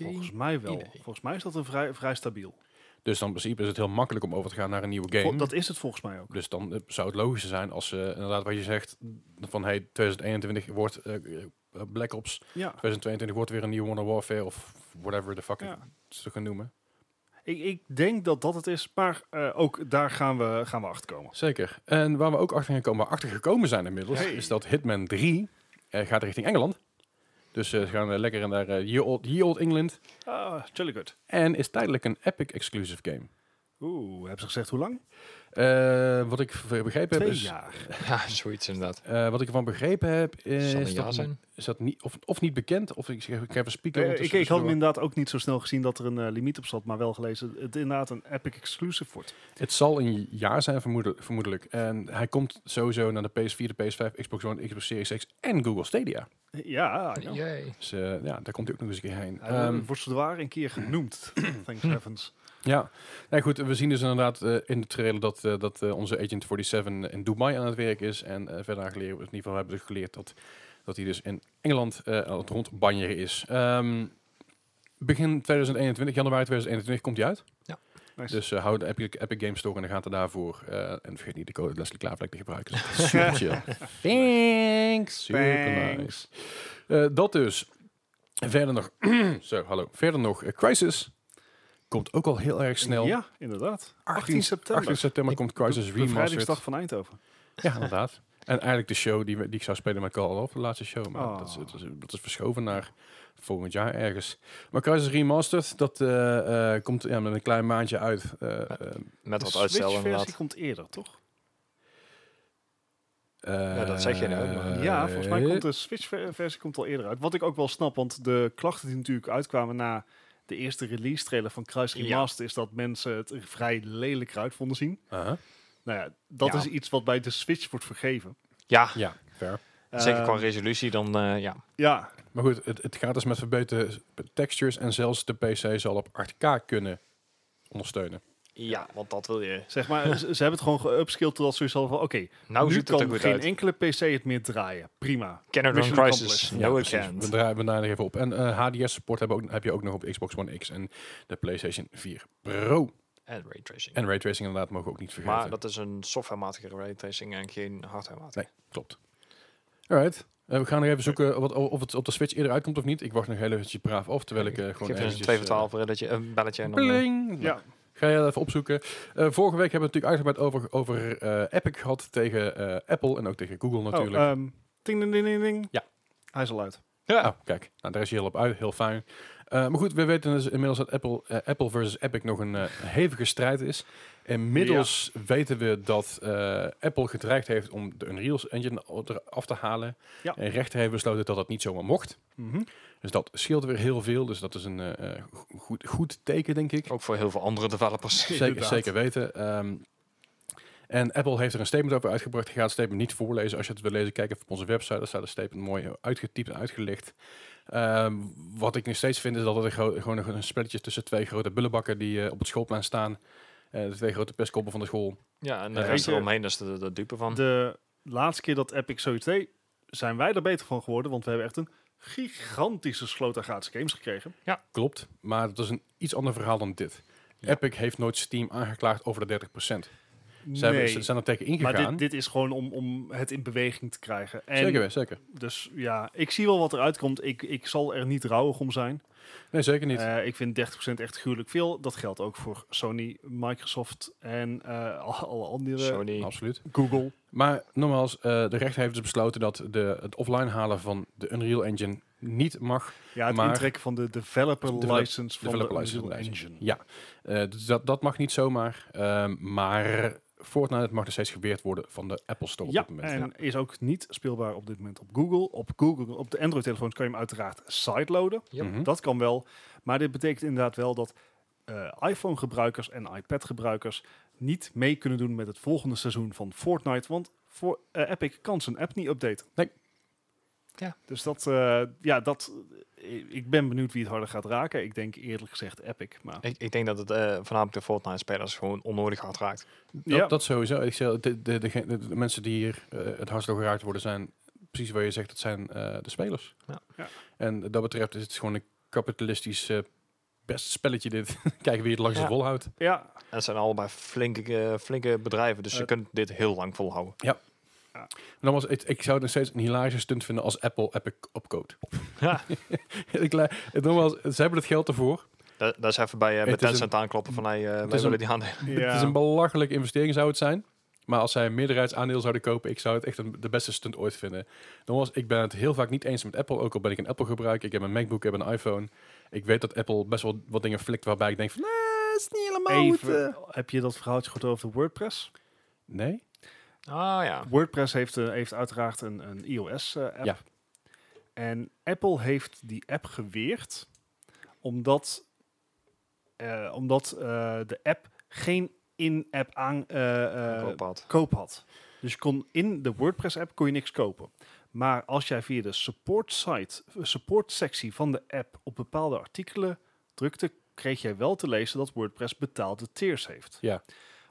Volgens mij wel. idee. Volgens mij is dat een vrij, vrij stabiel. Dus dan in principe is het heel makkelijk om over te gaan naar een nieuwe game. Dat is het volgens mij ook. Dus dan eh, zou het logischer zijn als ze inderdaad wat je zegt van hey 2021 wordt eh, Black Ops. Ja. 2022 wordt weer een nieuwe Modern Warfare of whatever the fuck Ja. ze gaan noemen. Ik, ik denk dat dat het is, maar eh, ook daar gaan we, gaan we achter komen. Zeker. En waar we ook achter gaan komen, waar achter gekomen zijn inmiddels, Hey. is dat Hitman 3 eh, gaat richting Engeland. Dus eh, ze gaan eh, lekker naar eh Ye Old, Old England. Ah, jolly good. En is tijdelijk een Epic exclusive game. Oeh, hebben ze gezegd hoe lang? Eh, wat ik v- begrepen heb Twee is... jaar. Ja, zoiets inderdaad. eh, wat ik ervan begrepen heb, Zal een is jaar dat, zijn. is dat niet, of, of niet bekend, of ik, zeg- ik heb een speaker Eh, ik, ondertussen ik had hem tussendoor. inderdaad ook niet zo snel gezien dat er een eh, limiet op zat, maar wel gelezen. Het inderdaad een Epic exclusive wordt. Het zal een jaar zijn vermoedelijk, vermoedelijk. En hij komt sowieso naar de PS4, de PS5, Xbox One, Xbox Series X en Google Stadia. Ja, ja. Yay. Dus eh, ja, daar komt hij ook nog eens een keer heen. Hij Ehm, wordt zwaar een keer genoemd. Thanks heavens. Ja, nee, goed. We zien dus inderdaad eh, in de trailer dat, eh, dat eh, onze Agent 47 in Dubai aan het werk is. En verder geleerd, in ieder geval hebben we geleerd dat, dat hij dus in Engeland aan het rondbanjeren is. Ehm, begin 2021, januari 2021 komt hij uit. Nice. Dus uh, hou de Epic, Epic Games Store in de gaten daarvoor. En vergeet niet de code Leslie Klaverlek te gebruiken. Super chill. Thanks. Super nice. Dat dus. Verder nog... Zo, hallo. Verder nog Crisis. Komt ook al heel erg snel. Ja, inderdaad. 18 18 september. 18 september komt Crisis De Remastered. bevrijdingsdag van Eindhoven. Ja, inderdaad. En eigenlijk de show die, we- die ik zou spelen met Call of, de laatste show. Maar Oh. dat, is, dat, is, dat is verschoven naar volgend jaar ergens. Maar Crisis Remastered, dat eh, eh, komt ja, met een klein maandje uit. Eh, eh, Met wat de uitstel inderdaad. komt eerder, toch? Ja, dat zeg je nou, maar- ja, volgens mij komt de Switch-versie komt al eerder uit. Wat ik ook wel snap, want de klachten die natuurlijk uitkwamen na de eerste release-trailer van Crisis Ja. Remastered... is dat mensen het er vrij lelijk eruit vonden zien. aha. Nou ja, dat Ja. is iets wat bij de Switch wordt vergeven. Ja, Ja, fair. zeker qua Ehm, resolutie dan, eh, ja. Ja, Maar goed, het, het gaat dus met verbeterde textures en zelfs de PC zal op 8K kunnen ondersteunen. Ja, want dat wil je. zeg maar, ze, ze hebben het gewoon geupskilled totdat ze zoiets van... Oké, Nou nu er kan geen uit. enkele PC het meer draaien. Prima. Run Mission Crisis? accomplished. No, precies. We draaien we draaien er even op. En eh, HDR-support heb, ook- heb je ook nog op de Xbox One X en de PlayStation 4 Pro. En raytracing. En raytracing inderdaad mogen we ook niet vergeten. Maar dat is een softwarematige raytracing en geen hardwarematige. Nee, klopt. Alright. Eh, we gaan nog even zoeken wat, of het op de Switch eerder uitkomt of niet. Ik wacht nog heel eventjes braaf af, terwijl ik eh, gewoon Geef je een eventjes, 2 voor eh, 12 rilletje, een belletje en dan... Bling! Ja, Ga je even opzoeken. Eh, vorige week hebben we natuurlijk uitgebreid over, over eh, Epic gehad tegen eh, Apple en ook tegen Google natuurlijk. Oh, ding, ding, ding, ding, ding. Ja. Hij is al uit. ja. Oh, kijk, nou, daar is hij heel op uit, heel fijn. Maar goed, we weten dus inmiddels dat Apple, Apple versus Epic nog een hevige strijd is. Inmiddels weten we dat Apple gedreigd heeft om de Unreal Engine eraf te halen. Ja. En rechter heeft besloten dat dat niet zomaar mocht. Mhm. Dus dat scheelt weer heel veel. Dus dat is een eh, eh, goed, goed teken, denk ik. Ook voor heel veel andere developers. Zeker, zeker weten. Ehm, en Apple heeft er een statement over uitgebracht. Ik ga het statement niet voorlezen. Als je het wil lezen, kijk even op onze website. Daar staat een statement mooi uitgetypt en uitgelicht. Ehm, wat ik nog steeds vind is dat het een gro- gewoon een- een spelletje tussen twee grote bullenbakken die eh, op het schoolplein staan. Eh, de twee grote pestkoppen van de school. Ja, en de rest eromheen is de, de dupe van. De laatste keer dat Epic zoiets deed, zijn wij er beter van geworden. Want we hebben echt een gigantische sloot aan gratis games gekregen. Klopt, maar dat is een iets ander verhaal dan dit. Ja. Epic heeft nooit Steam aangeklaagd over de 30%. Ze, hebben, ze zijn er tegen maar ingegaan. dit, dit is gewoon om, om het in beweging te krijgen. En zeker, zeker. Dus ja, ik zie wel wat eruit komt. Ik, ik zal er niet rouwig om zijn. Nee, zeker niet. Eh, ik vind 30% echt gruwelijk veel. Dat geldt ook voor Sony, Microsoft en eh, al- alle andere. Sony. Absoluut. Google. Maar nogmaals, eh, de rechter heeft dus besloten dat de, het offline halen van de Unreal Engine niet mag. Ja, het Maar- intrekken van de developer Develop- license van developer de license Unreal license. Engine. Ja, Eh, dus dat, dat mag niet zomaar. Ehm, maar Fortnite mag nog steeds geweerd worden van de Apple Store op dit moment. en is ook niet speelbaar op dit moment op Google. Op Google, op de Android-telefoons kan je hem uiteraard sideloaden. Yep. Mhm. Dat kan wel. Maar dit betekent inderdaad wel dat eh, iPhone-gebruikers en iPad-gebruikers niet mee kunnen doen met het volgende seizoen van Fortnite. Want voor eh, Epic kan zijn app niet updaten. Nee. Ja. Dus dat, eh, ja, dat, ik- ben benieuwd wie het harder gaat raken. Ik denk eerlijk gezegd Epic. Maar Ik, ik denk dat het eh voornamelijk de Fortnite-spelers gewoon onnodig hard raakt. Dat, ja, dat sowieso. Ik zeg, de, de, de, de, de mensen die hier het hardst door geraakt worden zijn precies waar je zegt, dat zijn eh, de spelers. Ja. Ja. En dat betreft is het gewoon een kapitalistisch eh, best spelletje dit. Kijken wie het langst Ja. ja, volhoudt. En het zijn allebei flinke, eh, flinke bedrijven, dus je Eh, kunt dit heel lang volhouden. Dan was, ik, ik zou het nog steeds een hilarische stunt vinden als Apple Epic opkoopt. Ja. ik, nogmaals, ze hebben het geld ervoor. Dat, dat is even bij, uh, is Tencent aankloppen van, hey, uh, wij willen die aandelen. Het is een belachelijke investering zou het zijn. Maar als zij een meerderheidsaandeel zouden kopen, ik zou het echt een, de beste stunt ooit vinden. Nogmaals, ik ben het heel vaak niet eens met Apple, ook al ben ik een Apple gebruiker. Ik heb een MacBook, ik heb een iPhone. Ik weet dat Apple best wel wat dingen flikt waarbij ik denk van, nee, is niet helemaal goed. Even, eh." heb je dat verhaaltje gehoord over de WordPress? Nee? Ah ja. WordPress heeft, eh, heeft uiteraard een, een iOS-app. Ja. En Apple heeft die app geweerd omdat, eh, omdat eh, de app geen in-app aan, eh, eh, Koop had. koop had. Dus je kon in de WordPress-app kon je niks kopen. Maar als jij via de support site, eh, support sectie van de app op bepaalde artikelen drukte, kreeg jij wel te lezen dat WordPress betaalde tiers heeft. Ja.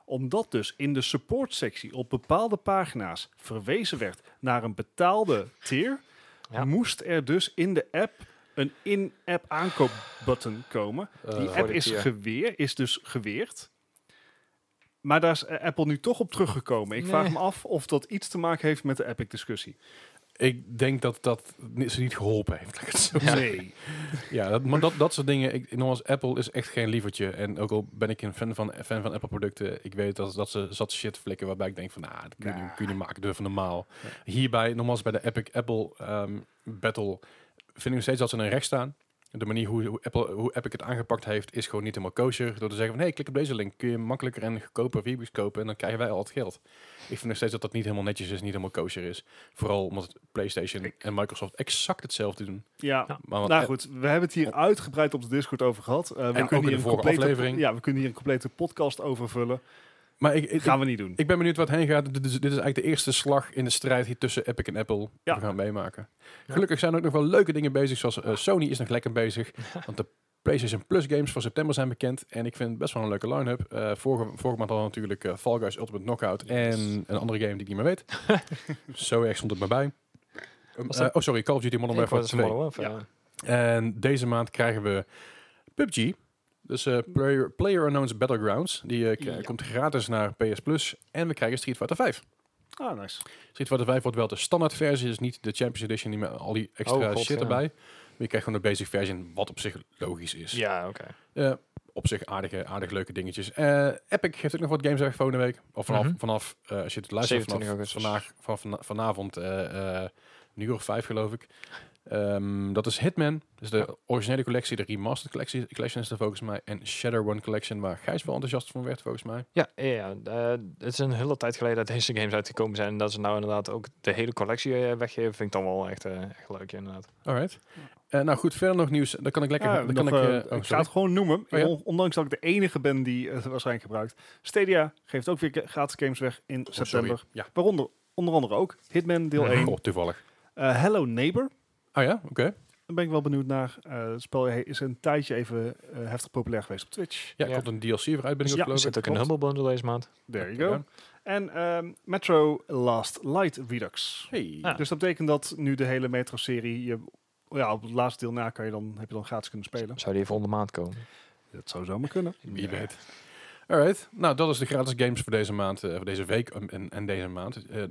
Omdat dus in de support sectie op bepaalde pagina's verwezen werd naar een betaalde tier, Ja. moest er dus in de app een in-app aankoopbutton komen. Die app is, geweer, is dus geweerd. Maar daar is eh, Apple nu toch op teruggekomen. Ik vraag me af of dat iets te maken heeft met de Epic-discussie. ik denk dat dat ze niet geholpen heeft. laat ik het zo Ja. Nee. Ja, dat, maar dat, dat soort dingen. Ik, nogmaals, Apple is echt geen lievertje. En ook al ben ik een fan van, fan van Apple producten, ik weet dat, dat ze zat shit flikken waarbij ik denk van, nou, dat kun je, Nah. kun je maken, durven normaal. Hierbij, nogmaals bij de Epic Apple ehm, Battle, vind ik nog steeds dat ze in een recht staan. De manier hoe, hoe, Apple, hoe Epic het aangepakt heeft, is gewoon niet helemaal kosher. Door te zeggen van, hey, klik op deze link, kun je makkelijker en goedkoper Vibus kopen en dan krijgen wij al het geld. Ik vind nog steeds dat dat niet helemaal netjes is, niet helemaal kosher is. Vooral omdat PlayStation Ik- en Microsoft exact hetzelfde doen. Ja, Ja. Maar nou goed. We hebben het hier uitgebreid op de Discord over gehad. Eh, we kunnen hier een vorige complete, aflevering. Ja, we kunnen hier een complete podcast over vullen. Maar ik, ik, Gaan we niet doen. Ik ben benieuwd wat heen gaat. Dit is, dit is eigenlijk de eerste slag in de strijd hier tussen Epic en Apple. Ja. We gaan meemaken. Gelukkig zijn er ook nog wel leuke dingen bezig. Zoals eh, Sony is nog lekker bezig. Want de PlayStation Plus games van september zijn bekend. En ik vind het best wel een leuke line-up. Eh, vorige, vorige maand hadden we natuurlijk eh, Fall Guys Ultimate Knockout. En een andere game die ik niet meer weet. Zo erg stond het maar bij. Um, eh, dat- oh, sorry. Call of Duty Modern Ik Warfare was 2. Modern Warfare, Ja. ja. En deze maand krijgen we PUBG. Dus eh, Player, Player Unknown's Battlegrounds. Die eh, Ja. komt gratis naar PS Plus. En we krijgen Street Fighter 5. Ah, nice. Street Fighter 5 wordt wel de standaard versie, dus niet de Champions Edition, niet met al die extra Oh, god, shit ja. erbij. Maar je krijgt gewoon de basic version, wat op zich logisch is. Ja, oké. Eh, op zich aardige, aardig leuke dingetjes. Epic geeft ook nog wat games weg volgende week. Of vanaf, Mhm. vanaf als je het luistert, 27 vanaf augustus. vandaag, van, van, vanavond, een uur of vijf geloof ik. Ehm, dat is Hitman, dus de originele collectie, de remastered collectie, collection is er volgens mij. En Shadowrun Collection, waar Gijs wel enthousiast van werd volgens mij. Ja, ja, ja. eh, het is een hele tijd geleden dat deze games uitgekomen zijn. En dat ze nou inderdaad ook de hele collectie eh, weggeven, vind ik dan wel echt, eh, echt leuk inderdaad. Alright. Eh, nou goed, verder nog nieuws. Dan kan ik lekker... Ja, dan nog, kan ik, oh, ik ga het gewoon noemen. Oh ja? Ondanks dat ik de enige ben die het waarschijnlijk gebruikt. Stadia geeft ook weer gratis games weg in Oh, september. Ja. Waaronder onder andere ook Hitman deel Mhm. 1. Oh, toevallig. Eh, Hello Neighbor. Oh ja, oké. Daar ben ik wel benieuwd naar. Eh, het spel is een tijdje even eh, heftig populair geweest op Twitch. Ja, Ja. komt een DLC voor uit, ben ik Ja, ook Er zit een. Humble Bundle deze maand. There you go. En ehm, Metro Last Light Redux. Hey. Ah. Dus dat betekent dat nu de hele Metro-serie... Je, ja, op het laatste deel na kan je dan, heb je dan gratis kunnen spelen. Zou die volgende maand komen? Dat zou zomaar kunnen. Wie weet. Alright, nou dat is de gratis games voor deze maand, eh, voor deze week en, en, en deze maand. Eh,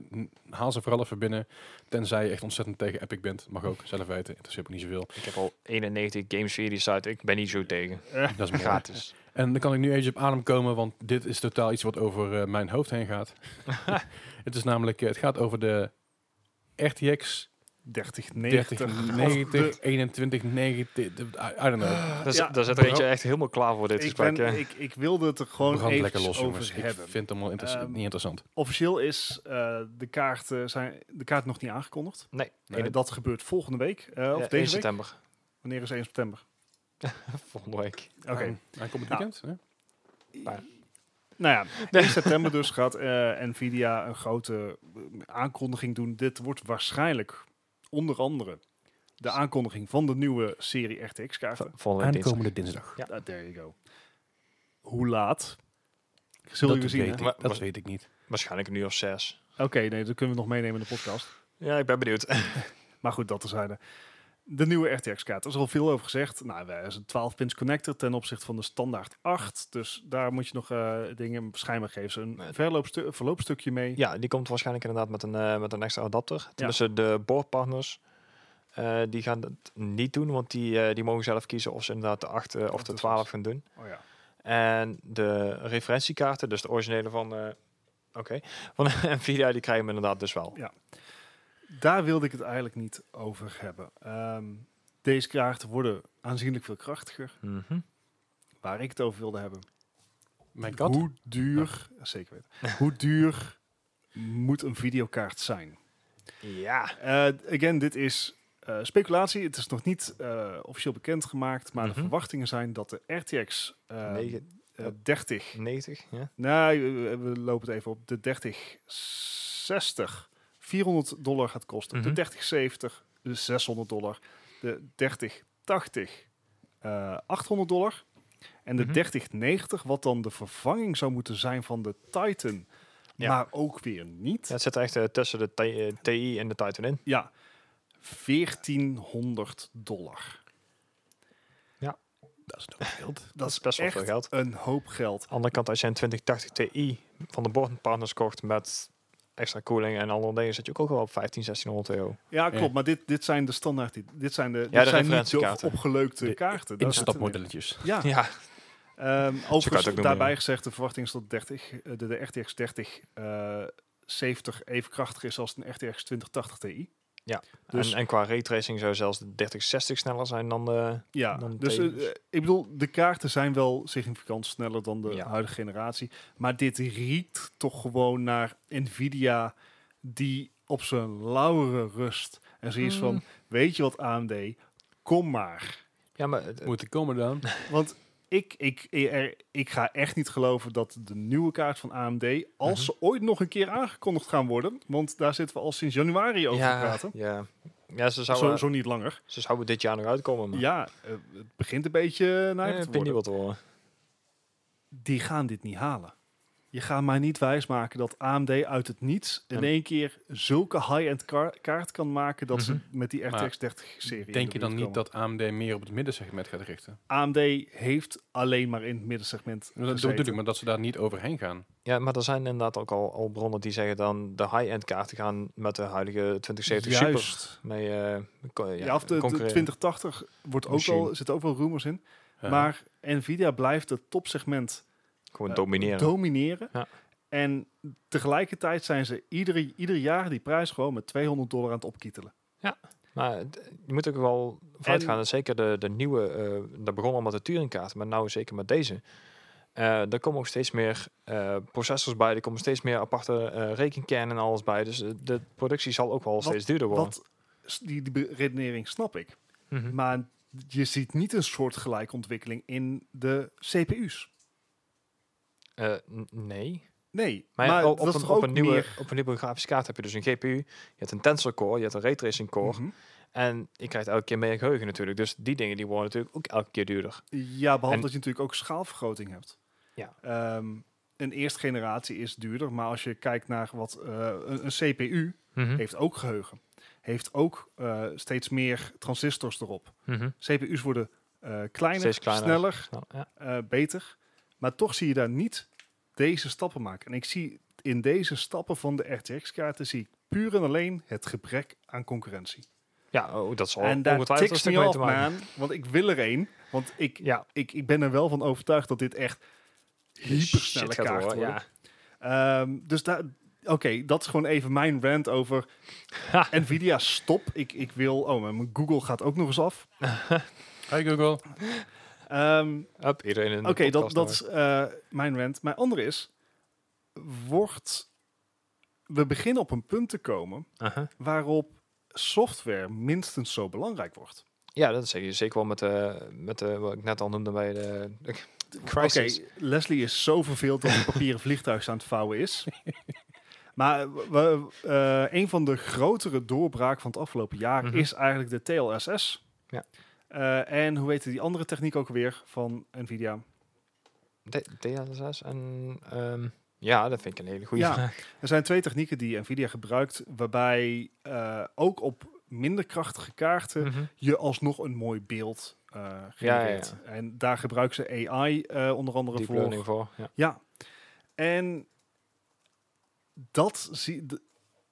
haal ze vooral even binnen, tenzij je echt ontzettend tegen Epic bent. Mag ook, zelf weten, interesseert me niet zoveel. Ik heb al 91 games via die site. Ik ben niet zo tegen. Dat is. Gratis. En dan kan ik nu even op adem komen, want dit is totaal iets wat over eh, mijn hoofd heen gaat. het is namelijk, het gaat over de RTX 3090. 3090, 2190, de- I, I don't know. Daar, Ja, zit- daar zit er eentje echt helemaal klaar voor dit Ik, gesprek. ben, eh. ik, ik wilde het er gewoon even lekker los, over jongens. Ik hebben. vind het allemaal Ehm, niet interessant. Officieel is eh, de, kaart, eh, zijn, de kaart nog niet aangekondigd. nee, Nee, Eh, dat gebeurt volgende week. eh, ja, of 1 deze week. september. Wanneer is 1 september? Volgende week. Oké. Hij komt het Nou, weekend. hè? Maar- Nou ja, 1 september dus gaat eh, Nvidia een grote eh, aankondiging doen. Dit wordt waarschijnlijk onder andere de aankondiging van de nieuwe serie RTX-kaarten. Volgende week dinsdag. Aankomende dinsdag. Ja. Ah, there you go. Hoe laat? Zullen we dat zien. weet ik, Maar- dat weet ik niet. Waarschijnlijk een uur of zes. Oké, nee, dat kunnen we nog meenemen in de podcast. Ja, ik ben benieuwd. Maar goed, dat terzijde. De nieuwe RTX-kaart. Er is al veel over gezegd. Nou, wij is een 12-pins connector ten opzichte van de standaard 8. Dus daar moet je nog eh, dingen schijnbaar geven. ze Een verloopstu verloopstukje mee. Ja, die komt waarschijnlijk inderdaad met een, eh, met een extra adapter. Ja. Tenminste, de boardpartners eh, die gaan dat niet doen, want die, die mogen zelf kiezen of ze inderdaad de 8 eh, of de de 12 zes. gaan doen. Oh ja. En de referentiekaarten, dus de originele van, oké, van Nvidia, die krijgen we inderdaad dus wel. Ja. Daar wilde ik het eigenlijk niet over hebben. Ehm, deze kaarten worden aanzienlijk veel krachtiger. Mhm. Waar ik het over wilde hebben. Mijn kat. Hoe duur, zeker weten, hoe duur moet een videokaart zijn? Ja. Eh, again, dit is eh, speculatie. Het is nog niet eh, officieel bekendgemaakt, maar Mhm. de verwachtingen zijn dat de RTX eh, Negen- eh, 30, 90, ja. nee, we, we lopen het even op, de 3060 400 dollar gaat kosten. Mhm. De 3070 dus 600 dollar. De 3080 eh 800 dollar. En de Mhm. 3090, wat dan de vervanging zou moeten zijn van de Titan, Ja. maar ook weer niet. Ja, het zit echt eh, tussen de T- eh, TI en de Titan in. Ja, 1400 dollar. Dat is toch geld. Dat, is best wel veel geld. een hoop geld. Aan de andere kant, als je een 2080 Ti van de boardpartners kocht met extra koeling en andere dingen, zit je ook al wel op 15, 1600 euro. Ja, klopt. Ja. Maar dit, dit zijn de standaard. Dit zijn de, dit de zijn niet de referentiekaarten. opgeleukte De kaarten. In. Instapmodelletjes. Ja. Ja, Ehm het overigens, ook doen, daarbij ja. gezegd, de verwachting is dat 30, eh, de, de RTX 30 eh 70 even krachtig is als een RTX 2080 Ti. Ja, Dus en, en qua raytracing zou zelfs de 3060 sneller zijn dan de... ja, dan dus eh, ik bedoel, de kaarten zijn wel significant sneller dan de Ja. huidige generatie. Maar dit riekt toch gewoon naar Nvidia die op zijn lauwere rust. En zoiets van, Mm. weet je wat AMD, kom maar. Ja, maar het- Moet ik komen dan? Want ik, ik, er, ik ga echt niet geloven dat de nieuwe kaart van AMD, als Mhm. ze ooit nog een keer aangekondigd gaan worden, want daar zitten we al sinds januari over te praten. ja, ja, ze Zo, zouden, zo niet langer. ze zouden dit jaar nog uitkomen. Maar Ja, eh, het begint een beetje naar eh, te worden. penibel te worden. Die gaan dit niet halen. Je gaat mij niet wijsmaken dat AMD uit het niets in één keer zulke high-end ka- kaart kan maken dat ze Mhm. met die Maar RTX 30-serie. Denk je dan niet dat AMD meer op het middensegment gaat richten? AMD heeft alleen maar in het middensegment Dat bedoel ik, maar dat ze daar niet overheen gaan. Ja, maar er zijn inderdaad ook al, al bronnen die zeggen dan de high-end kaarten gaan met de huidige 2070 Super Juist. mee eh, ja, Ja, of de, de concurreren. 2080 wordt ook Machine. wel, zitten ook wel rumors in. Ja. Maar Nvidia blijft het topsegment Gewoon eh, domineren. domineren. Ja. En tegelijkertijd zijn ze ieder, ieder jaar die prijs gewoon met 200 dollar aan het opkietelen. maar het- je moet ook wel vanuit gaan. Zeker de, de nieuwe, eh dat begon al met de Turing-kaart, maar nou zeker met deze. Eh er komen ook steeds meer processors bij, er komen steeds meer aparte eh rekenkernen en alles bij. Dus de productie zal ook wel Wat- steeds duurder worden. Wat, die, die redenering snap ik. Mhm. Maar je ziet niet een soort gelijke ontwikkeling in de CPU's. Eh, nee. Nee, Maar, maar, op, dat een, op, een nieuwe, meer... op een nieuwe grafische kaart heb je dus een GPU, je hebt een Tensor Core, je hebt een Raytracing Core. Mhm. En je krijgt elke keer meer geheugen natuurlijk. Dus die dingen die worden natuurlijk ook elke keer duurder. Ja, behalve En- dat je natuurlijk ook schaalvergroting hebt. Ja. Ehm, een eerste generatie is duurder, maar als je kijkt naar wat eh, een, een CPU Mhm. heeft ook geheugen, heeft ook eh, steeds meer transistors erop. Mhm. CPU's worden eh, kleiner, sneller, ja. beter, maar toch zie je daar niet deze stappen maken. En ik zie in deze stappen van de RTX-kaarten zie ik puur en alleen het gebrek aan concurrentie. ja, oh, dat zal en daar ongetwijfeld een tikt stuk me af, man. Want ik wil er één. Want ik, Ja, ik, ik ben er wel van overtuigd dat dit echt hypersnelle shit gaat kaart worden, worden. Ehm, dus daar, oké, dat is gewoon even mijn rant over Ha. Nvidia. Stop. Ik, ik wil. Oh, maar mijn Google gaat ook nog eens af. Hi Google. Ehm. Hup, iedereen in de oké, dat, dat hoor. is eh, mijn rant. Mijn andere is, wordt, we beginnen op een punt te komen waarop software minstens zo belangrijk wordt. Ja, dat zeg je zeker wel met, de met de, wat ik net al noemde bij de, de Oké, Crisis. Leslie is zo verveeld dat hij papieren vliegtuig aan het vouwen is. Maar we, eh, een van de grotere doorbraken van het afgelopen jaar Mhm. is eigenlijk de TLSS. Ja. Eh, en hoe heet die andere techniek ook weer van Nvidia? D- DLSS en... ehm, ja, dat vind ik een hele goede Ja. vraag. Er zijn twee technieken die Nvidia gebruikt, waarbij eh, ook op minder krachtige kaarten Mhm. je alsnog een mooi beeld eh genereert. En daar gebruiken ze AI onder andere Deep voor. voor. Ja. Ja. En dat zie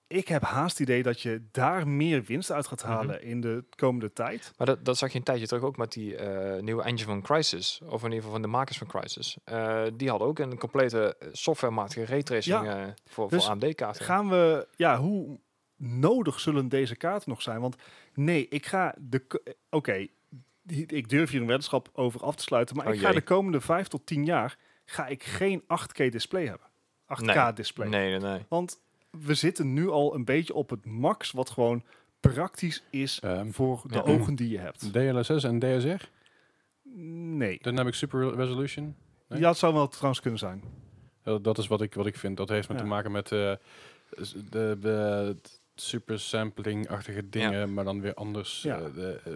ik heb haast het idee dat je daar meer winst uit gaat Mhm. halen in de komende tijd. Maar dat, dat zag je een tijdje terug ook met die eh, nieuwe engine van Crysis. Of in ieder geval van de makers van Crysis. Eh, die hadden ook een complete softwarematige raytracing Ja. eh, voor, Dus voor AMD-kaarten. Gaan we, ja, hoe nodig zullen deze kaarten nog zijn? Want nee, ik ga de, oké, ik durf hier een weddenschap over af te sluiten, maar Oh ik ga jee. de komende vijf tot tien jaar ga ik geen 8K display hebben. 8K Nee. display. Nee, nee, nee. Want we zitten nu al een beetje op het max wat gewoon praktisch is Ehm, voor de ja. ogen die je hebt. DLSS en DSR, Nee. Dynamic Super Resolution. Nee? Ja, het zou wel trouwens kunnen zijn. Dat, dat is wat ik, wat ik vind. Dat heeft met Ja. te maken met eh, de, de super sampling-achtige dingen, maar dan weer anders. Ja. eh, de, eh,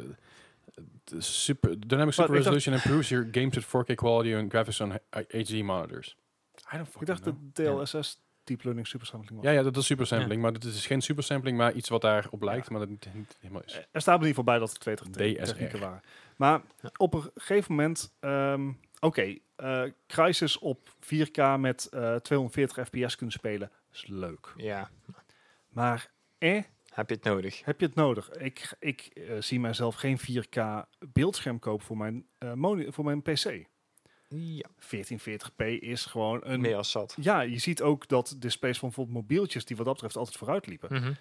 de super, Dynamic Super Resolution improves your games at 4K quality and graphics on HD monitors. I don't Ik dacht know. dat DLSS Deep Learning Supersampling was. Ja, ja, dat is super sampling, maar dit is geen super sampling, maar iets wat daarop lijkt, maar dat niet, niet helemaal is. Er staat in ieder geval bij dat het twee technieken waren. Maar Ja. op een gegeven moment... ehm, Oké, eh, Crysis op 4K met eh 240 fps kunnen spelen is leuk. Ja, Maar eh, heb je het nodig? heb je het nodig? Ik, ik eh, zie mijzelf geen 4K beeldscherm kopen voor mijn, eh, voor mijn PC. Ja, 1440p is gewoon een... meer als zat. Ja, je ziet ook dat displays van bijvoorbeeld mobieltjes die wat dat betreft altijd vooruit liepen. Mhm.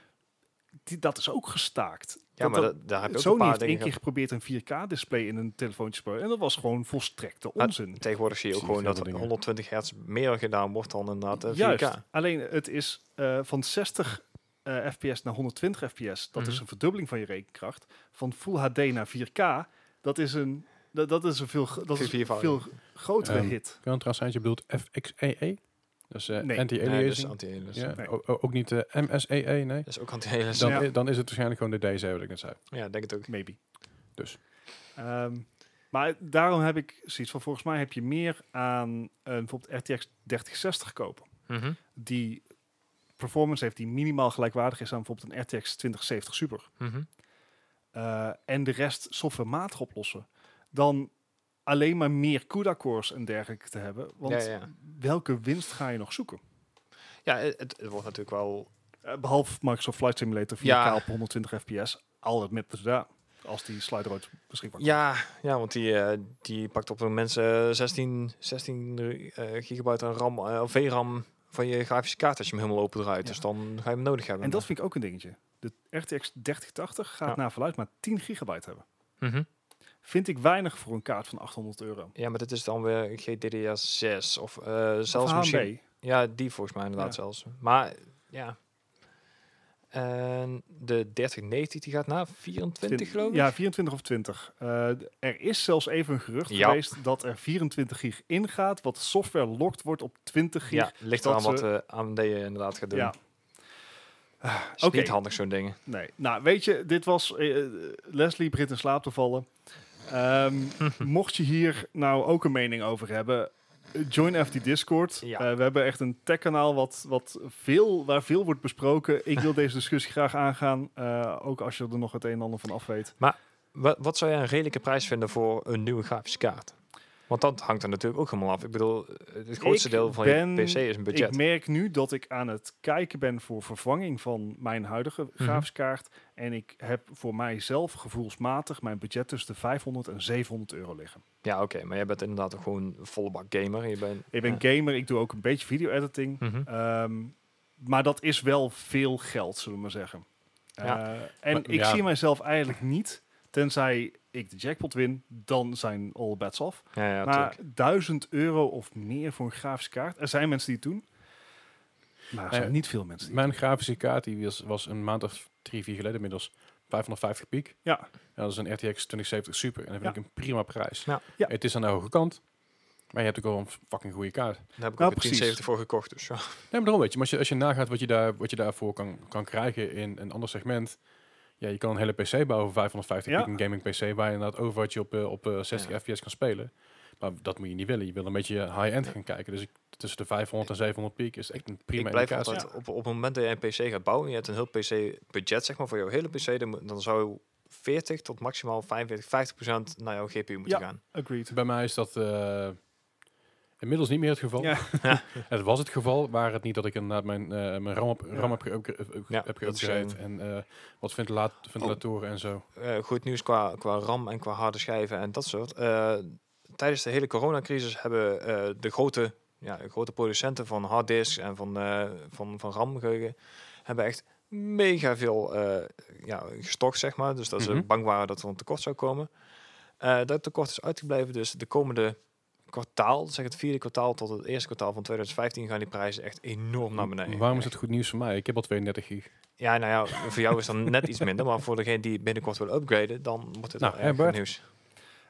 Die, dat is ook gestaakt. Ja, Dat- maar dat- daar heb je ook Sony een paar heeft één keer geprobeerd een 4K-display in een telefoontje te spelen. En dat was gewoon volstrekte Maar onzin. Tegenwoordig zie je ook gewoon dat er dingen. 120 hertz meer gedaan wordt dan inderdaad eh, 4K. Juist. Alleen het is eh, van 60 eh, fps naar 120 fps. Dat is Mhm. een verdubbeling van je rekenkracht. Van Full HD naar 4K. Dat is een, dat, dat is een veel, dat is een veel grotere Ehm, hit. Kan het trouwens zijn, je bedoelt FXAE? Dus eh Nee. Nee, anti-aliasing? dus anti-aliasing. ja, nee. o- o- ook niet eh MSAE, nee. Dat is ook anti-aliasing. Dan, Ja. dan is het waarschijnlijk gewoon de DZ wat ik net zei. Ja, denk het ook. Maybe. Dus. Ehm, maar daarom heb ik zoiets van, volgens mij heb je meer aan een bijvoorbeeld RTX 3060 kopen. Mhm. Die performance heeft die minimaal gelijkwaardig is aan bijvoorbeeld een RTX 2070 Super. Mhm. eh, en de rest softwarematig oplossen, dan alleen maar meer CUDA-cores en dergelijke te hebben. Want Ja, ja. welke winst ga je nog zoeken? Ja, het, het wordt natuurlijk wel... Eh, behalve Microsoft Flight Simulator 4K Ja. op 120 fps. Al het met dus ja, als die slider beschikbaar komt. Ja, ja want die, eh, die pakt op een mensen 16, 16 eh, gigabyte aan RAM, eh, of VRAM van je grafische kaart als je hem helemaal open draait. Dus dan ga je hem nodig hebben. En dat vind ik ook een dingetje. De RTX 3080 gaat naar verluid maar 10 gigabyte hebben. Mhm. Vind ik weinig voor een kaart van 800 euro. Ja, maar dit is dan weer GDDR6 of eh, zelfs Of misschien... Ja, die volgens mij inderdaad Ja. zelfs. Maar ja. En de 3090 die gaat naar 24 geloof ik? Ja, 24 of 20. Eh, d- er is zelfs even een gerucht Ja. geweest dat er 24 gig ingaat, wat software locked wordt op 20 gig. Ja, ligt dat eraan wat eh AMD inderdaad gaat doen. Ja. Is Oké. niet handig zo'n dingen. Nee, nou weet je, dit was eh, Leslie begint in slaap te vallen. Ehm, mocht je hier nou ook een mening over hebben, join FD Discord. Ja. Eh, we hebben echt een tech-kanaal wat, wat veel, waar veel wordt besproken. Ik wil deze discussie graag aangaan, eh, ook als je er nog het een en ander van af weet. Wat, wat zou jij een redelijke prijs vinden voor een nieuwe grafische kaart? Want dat hangt er natuurlijk ook helemaal af. Ik bedoel, eh, het grootste Ik deel van ben- je PC is een budget. Ik merk nu dat ik aan het kijken ben voor vervanging van mijn huidige Mhm. grafische kaart. En ik heb voor mijzelf gevoelsmatig mijn budget tussen de 500 en 700 euro liggen. Ja, oké, maar jij bent inderdaad ook gewoon een volle bak gamer. Je bent, Ik ben ja. gamer, ik doe ook een beetje video-editing. Mhm. Ehm, maar dat is wel veel geld, zullen we maar zeggen. Ja. Eh, en Maar- ik ja. zie mijzelf eigenlijk niet, tenzij ik de jackpot win, dan zijn all bets off. Ja, ja, maar tuurlijk. 1000 euro of meer voor een grafische kaart. Er zijn mensen die het doen. Maar er zijn Eh, niet veel mensen die Mijn grafische kaart die was, was een maand of drie, vier geleden inmiddels 550 piek. Ja. En dat is een RTX 2070 Super. En dat vind Ja. ik een prima prijs. Ja. Ja. Het is aan de hoge kant. Maar je hebt ook wel een fucking goede kaart. Daar heb ik Nou, ook een precies. 1070 voor gekocht. Dus ja. Nee, maar daarom weet je. Maar als je, als je nagaat wat je, daar, wat je daarvoor kan, kan krijgen in een ander segment. Ja, je kan een hele PC bouwen voor 550 Ja. piek, een gaming PC, waar je inderdaad over wat je op, eh, op eh, 60 Ja. fps kan spelen. Maar dat moet je niet willen. Je wil een beetje high-end gaan kijken. Dus ik, tussen de 500 en 700 piek is echt een prima ik blijf indicatie. altijd, op, op het moment dat je een PC gaat bouwen, en je hebt een heel PC budget, zeg maar, voor jouw hele PC, dan, moet- dan zou 40 tot maximaal 45, 50 procent naar jouw GPU moeten Ja. gaan. Agreed. Bij mij is dat eh, inmiddels niet meer het geval. Ja. het was het geval, waar het niet dat ik inderdaad mijn, eh, mijn RAM, op, Ja. RAM heb, geupgra- eh, Ja, heb en eh, wat ventilaat, ventilatoren en zo. Eh, goed nieuws qua, qua RAM en qua harde schijven en dat soort. Eh, tijdens de hele coronacrisis hebben eh, de grote, ja, de grote producenten van harddisks en van, eh, van, van RAM-geheugen hebben echt mega veel eh, ja, gestokt, zeg maar. Dus dat ze Mhm. bang waren dat er een tekort zou komen. Eh, dat tekort is uitgebleven, dus de komende kwartaal, zeg het vierde kwartaal tot het eerste kwartaal van 2015 gaan die prijzen echt enorm naar beneden. Waarom is het goed nieuws voor mij? Ik heb al 32 gig. Ja, nou ja, voor jou is dan net iets minder, maar voor degene die binnenkort wil upgraden, dan wordt het Nou, wel erg goed nieuws.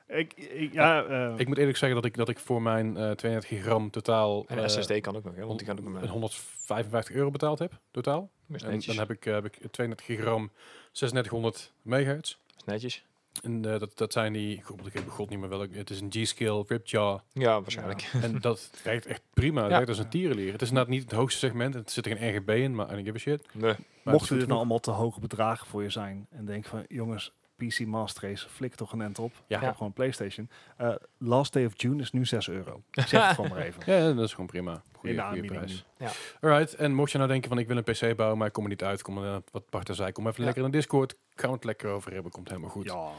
Ik, ik, ja, eh, Ik moet eerlijk zeggen dat ik, dat ik voor mijn eh 32 gig RAM totaal En eh, SSD kan ook nog, hè, want die kan ook nog een met. 155 euro betaald heb, totaal. En dan heb ik, eh, heb ik 32 gig RAM, 3600 megahertz. Netjes. En eh, dat, dat zijn die, god, ik heb god niet meer welk, het is een G-Skill Ripjaw. Ja, waarschijnlijk. en dat werkt echt prima. Het Ja. werkt als een tierenlier. Het is inderdaad niet het hoogste segment. Het zit er geen RGB in, maar I don't give a shit. Nee. Het mochten dit nou allemaal te hoge bedragen voor je zijn en denk van jongens, PC Master Race, flik toch een end op. Ja. Ik heb gewoon PlayStation. Eh, last day of June is nu 6 euro. Zeg het gewoon maar even. Ja, dat is gewoon prima. In Goeie, de goede aanbieding prijs. Ja. Alright, en mocht je nou denken van ik wil een PC bouwen, maar ik kom er niet uit, kom er wat Bart er zei, kom even Ja. lekker in de Discord, gaan we het lekker over hebben, komt helemaal goed. Ja.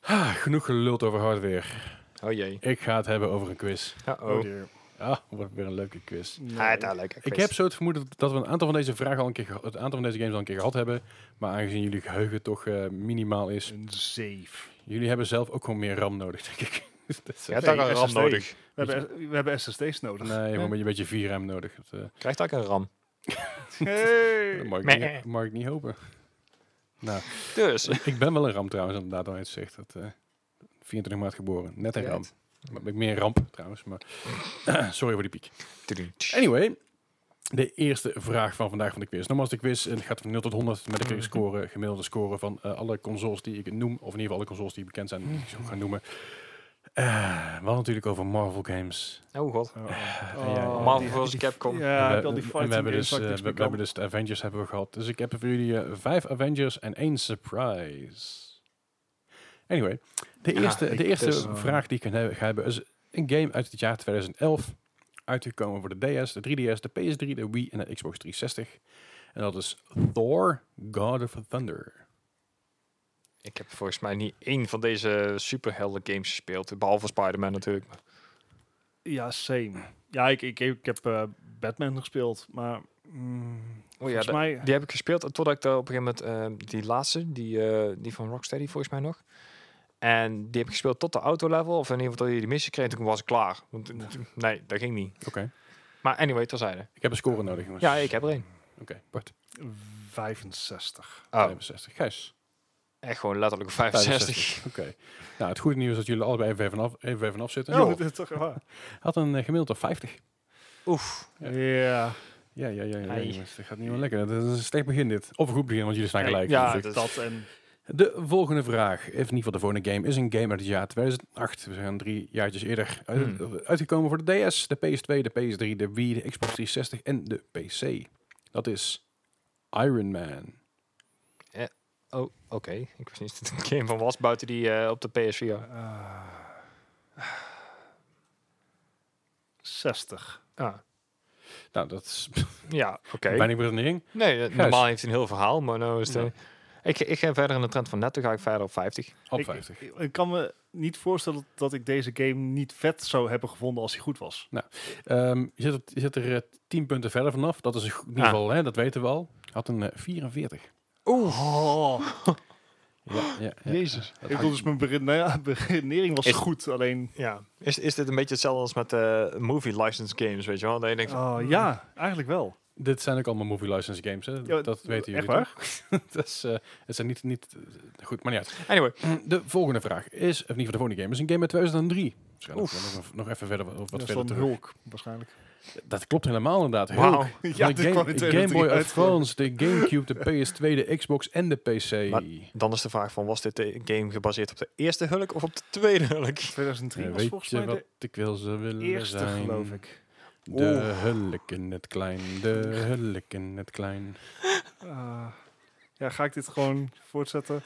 Ah, genoeg geluld over hardware. Oh jee. Ik ga het hebben over een quiz. Uh Oh oh. Ah, wordt weer een leuke quiz. Nee. Ah, daar lekker. Ik heb zo het vermoeden dat we een aantal van deze vragen al een keer, het aantal van deze games al een keer gehad hebben, maar aangezien jullie geheugen toch eh, minimaal is, Een zeef. jullie hebben zelf ook gewoon meer RAM nodig, denk ik. Ja, eh, daar Nee, een RAM nodig. We hebben, we hebben SSD's nodig. nee, een beetje- een beetje 4 RAM nodig. Dat, eh, Krijgt daar een RAM. Hey. dat mag, ik niet, mag ik niet hopen. Nou, Dus. ik ben wel een RAM trouwens, inderdaad, al iets zegt. Dat, eh 24 maart geboren, net een Ja. RAM. Ik meer een ramp trouwens, maar sorry voor die piek. Anyway, de eerste vraag van vandaag van de quiz. Nogmaals, de quiz en gaat van 0 tot 100 met een Mhm. score, gemiddelde score van eh, alle consoles die ik noem. Of in ieder geval alle consoles die bekend zijn, die ik zo ga noemen. Eh, we hadden natuurlijk over Marvel games. Oh god. Oh, ja, ja. Marvel vs. Capcom. Ja, en heb we, je al die en fighting we hebben games dus, ik eh, we, we hebben dus de Avengers hebben we gehad. Dus ik heb voor jullie eh, vijf Avengers en één surprise. Anyway, de Ja, eerste, de eerste dus, eh, vraag die ik ga hebben is een game uit het jaar 2011. Uitgekomen voor de DS, de 3DS, de PS3, de Wii en de Xbox 360. En dat is Thor, God of Thunder. Ik heb volgens mij niet één van deze superhelden games gespeeld. Behalve Spider-Man natuurlijk. Ja, same. Ja, ik, ik, ik heb eh, Batman gespeeld, maar mm, Oh ja, volgens de- mij... die heb ik gespeeld totdat ik daar op een gegeven moment eh, die laatste, die, eh, die van Rocksteady volgens mij nog. En die heb ik gespeeld tot de auto-level, of in ieder geval dat je die missie kreeg, toen was ik klaar. Want, eh, nee, dat ging niet. Oké. Maar anyway, terzijde. Ik heb een score nodig, jongens. Ja, ik heb er één. Oké, Bart. 65. Oh, 65. Gijs. echt gewoon letterlijk 65. Oké. Nou, het goede nieuws is dat jullie allebei even vanaf, even vanaf zitten. Oh, Jo, dat is toch waar? had een eh, gemiddelde 50. Oef. Ja. Ja, Ja, ja, ja, ja. Dat gaat niet meer lekker. Dat is een slecht begin dit. Of een goed begin, want jullie staan gelijk. Ja, Dus dat en... De volgende vraag, of in ieder geval de volgende game, is een game uit het jaar 2008. We zijn drie jaartjes eerder uit- Hmm. uitgekomen voor de DS, de PS2, de PS3, de Wii, de Xbox 360 en de PC. Dat is Iron Man. Oh, oké. Ik wist niet dat het een game van was buiten die eh, op de PS4. eh, 60. Ah. Nou, dat is Ja, oké. weinig redenering. Nee, eh, Gijs. normaal heeft hij een heel verhaal, maar nou is het... eh, ik, ik ga verder in de trend van net, dan ga ik verder op 50. Op ik, 50. Ik, ik kan me niet voorstellen dat ik deze game niet vet zou hebben gevonden als hij goed was. Ehm, je, zit, er- je zit er eh, 10 punten verder vanaf. Dat is in ieder Ah. geval, hè, dat weten we al. Had een eh, 44. Oh, Ja, ja, ja. Jezus. Dat ik bedoel, dus mijn beredenering- beredenering was Is- goed, alleen... Ja. Is, is dit een beetje hetzelfde als met eh, movie license games, weet je wel? Dat je denkt van, Oh, ja, eigenlijk wel. Dit zijn ook allemaal movie license games, hè? Ja, dat weten jullie echt waar? toch? dat is, eh, het zijn niet, niet eh, goed, maar niet uit. Anyway, De volgende vraag is, of niet voor de volgende game, is een game uit 2003. Waarschijnlijk nog, nog even verder, wat dat wat is verder dan terug. Hulk, waarschijnlijk. Dat klopt helemaal inderdaad. Wauw. Ja, de Game, in de Game Boy 2003 Advance, de Gamecube, de PS2, de Xbox en de PC. Maar Dan is de vraag van, was dit de game gebaseerd op de eerste Hulk of op de tweede Hulk? 2003 Ja, was weet volgens je mij wat de ik wil ze willen eerste, zijn? geloof ik. De hulk in het klein, de hulk in het klein. Ah, ja, ga ik dit gewoon voortzetten?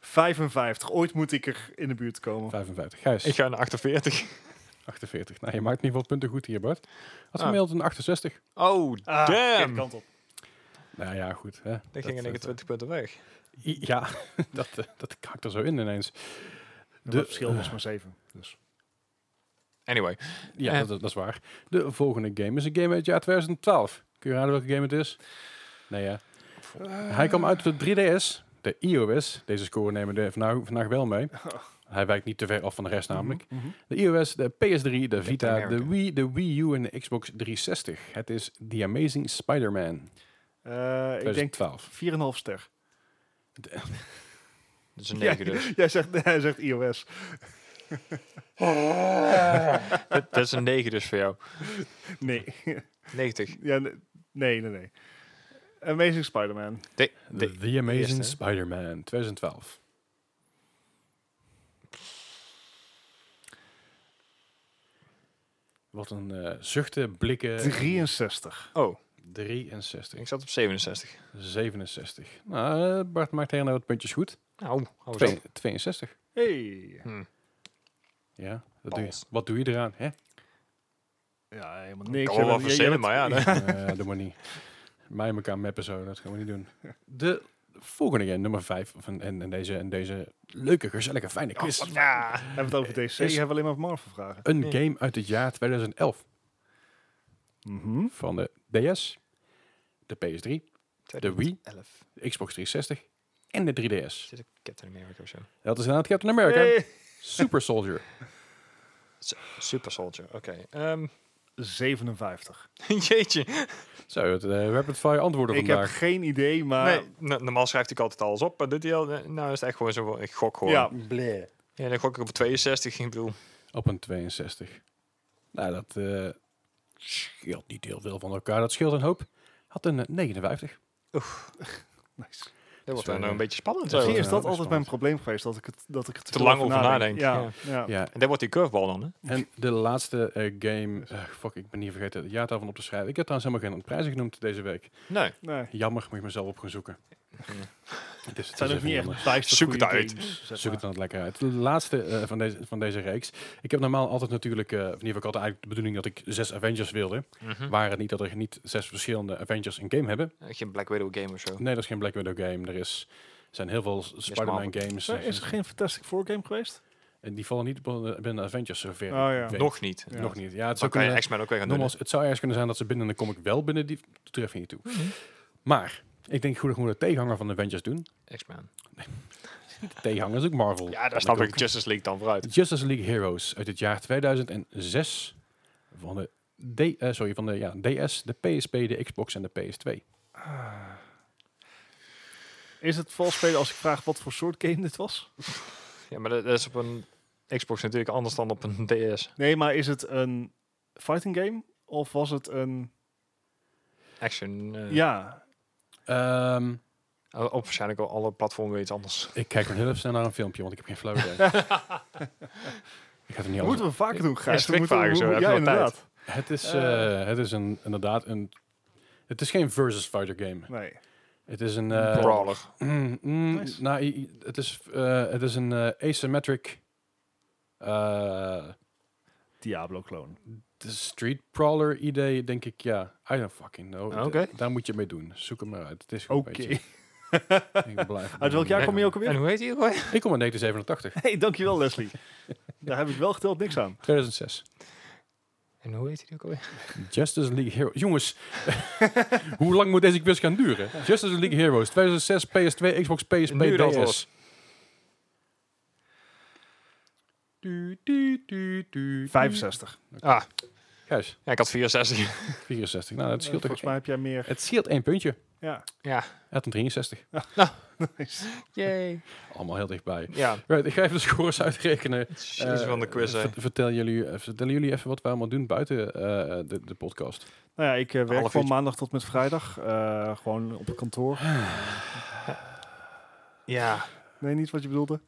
55. Ooit moet ik er in de buurt komen. 55. Gijs, Ik ga naar 48. 48. Nou, je maakt in ieder geval punten goed hier, Bart. Had Ah. gemaild een 68. Oh, Ah, damn. kijk, kant op. Nou ja, goed. Hè. Dan gingen eh, ik 20 punten weg. I- Ja, dat, eh, dat er zo in ineens. De verschil was maar 7. Dus. Anyway, Ja, Eh. dat, dat is waar. De volgende game is een game uit het jaar 2012. Kun je raden welke game het is? Nee, ja. Hij kwam uit op de 3DS, de iOS. Deze score nemen we vandaag, vandaag wel mee. Hij wijkt niet te ver af van de rest namelijk. Mhm, mhm. De iOS, de PS3, de Vita, de. Wii, de Wii U en de Xbox 360. Het is The Amazing Spider-Man Eh, ik denk 2012. 4,5 ster. dat is een Ja, 9 dus. Jij zegt, hij zegt iOS. dat, dat is een 9 dus voor jou. Nee. 90. ja, ne- nee, nee, nee. Amazing Spider-Man. De, The, de, The Amazing. Spider-Man 2012. Wat een eh zuchten, blikken. 63. oh, 63. ik zat op 67. 67. Nou, eh, Bart maakt helemaal wat puntjes goed. Nou, hou eens Twee- op. 62. Hey. Hm. Ja, dat doe je. Wat doe je eraan? Hè? Ja, helemaal niks. Kan wel verzinnen, maar ja. Eh, doe maar niet. Mij en elkaar mappen zo, dat gaan we niet doen. De volgende game, nummer 5. Van, en, en, deze, en deze leuke, gezellige, fijne quiz. Ja. Hebben we het over DC? Is- hebben we alleen maar Marvel vragen. Een Ja. game uit het jaar 2011. Mhm. Van de DS, de PS3, de Wii, 11. de Xbox 360 en de 3DS. Zit ik Captain America of zo? Dat is inderdaad Captain America. Hey. Super Soldier. Super Soldier, oké. Ehm, 57. jeetje. Zo, het uh, rapid fire antwoorden Ik heb vandaag. geen idee, maar... Nee, no- normaal schrijft ik altijd alles op, maar dit heel, nou is het echt gewoon zo, ik gok gewoon. Ja, Ja, dan gok ik op 62, ik bedoel. Op een 62. Nou, dat eh, scheelt niet heel veel van elkaar. Dat scheelt een hoop. Had een eh, 59. nice. Dat wordt wel, dan eh, een beetje spannend. Misschien is ja, dat altijd mijn probleem geweest, dat ik, het, dat ik het Te lang over nadenk, Ja, ja. ja. Ja, En dat wordt die curveball dan, hè? en de laatste eh, game... eh, fuck, ik ben hier vergeten het jaartal van op te schrijven. Ik heb trouwens helemaal geen prijzen genoemd deze week. Nee. Nee. Jammer, moet ik mezelf op gaan zoeken. Het is, Het zijn ook niet echt bijster Zoek het uit. games, zeg Zoek het dan lekker uit. De laatste eh, van, deze, van deze reeks. Ik heb normaal altijd natuurlijk... eh, in ieder geval ik had eigenlijk de bedoeling dat ik zes Avengers wilde. Mhm. Waren het niet dat er niet zes verschillende Avengers in game hebben. Geen Black Widow game of zo. Nee, dat is geen Black Widow game. Er is, zijn heel veel Spider-Man games. Maar Is er geen Fantastic Four game geweest? En die vallen niet binnen Avengers zover. Oh ja. ik. Nog niet. Ja. Nog niet. Ja, het zou kan je kunnen, X-Men ook weer gaan doen. nogmaals, het zou ergens kunnen zijn dat ze binnen de comic wel binnen die... Dat je niet toe. Mhm. Maar, ik denk goed dat we de tegenhanger van de Avengers doen. X-Men. De tegenhanger is ook Marvel. Ja, daar snap ik Justice League dan vooruit. Justice League Heroes uit het jaar 2006. Van de, D, eh, sorry, van de ja, DS, de PSP, de Xbox en de PS2. Is het vals spelen als ik vraag wat voor soort game dit was? Ja, maar dat dat is op een Xbox natuurlijk anders dan op een DS. Nee, maar is het een fighting game? Of was het een... Action. eh, Ja, Ehm, Op waarschijnlijk al alle platformen weer iets anders. ik kijk nog heel even snel naar een filmpje, want ik heb geen flauw idee. ik ga niet moeten we vaker doen, Gijs. Ja, We moeten- strikvragen, zo we- heb je Ja, inderdaad. Het is, Eh. eh, het is een, inderdaad een... Het is geen versus fighter game. Nee. Het is een... eh, Brawler. mm, mm, Nice. nou, het is, eh, het is een eh, asymmetric... eh, Diablo-clone. De street brawler idee, denk ik, ja. I don't fucking know. Oké. D- Daar moet je mee doen. Zoek hem maar uit. Het is Oké. Ik blijf Uit welk jaar kom je ook En alweer? hoe heet die ook? Ik kom in 1987. hey, dankjewel Leslie. Daar heb ik wel geteld niks aan. 2006. En hoe heet die ook alweer? Justice League Heroes. Jongens, hoe lang moet deze quiz gaan duren? Justice League Heroes. 2006, PS2, Xbox, PSP. DS. Du, du, du, du, 65. Ah, Gijs, ja, ik had 64. 64. Nou, dat scheelt, Volgens toch- mij heb jij meer... het scheelt één puntje. Ja. Ja. Hij had een 63. Nice. Yay. Allemaal heel dichtbij. Ja. Right, ik ga even de scores uitrekenen. Jezus Eh, van de quiz, hè. ver- vertel jullie, eh, vertellen jullie even wat we allemaal doen buiten eh, de, de podcast. Nou ja, ik eh, werk Half van uurtje. maandag tot met vrijdag. eh, gewoon op het kantoor. Ja. Nee, niet wat je bedoelde.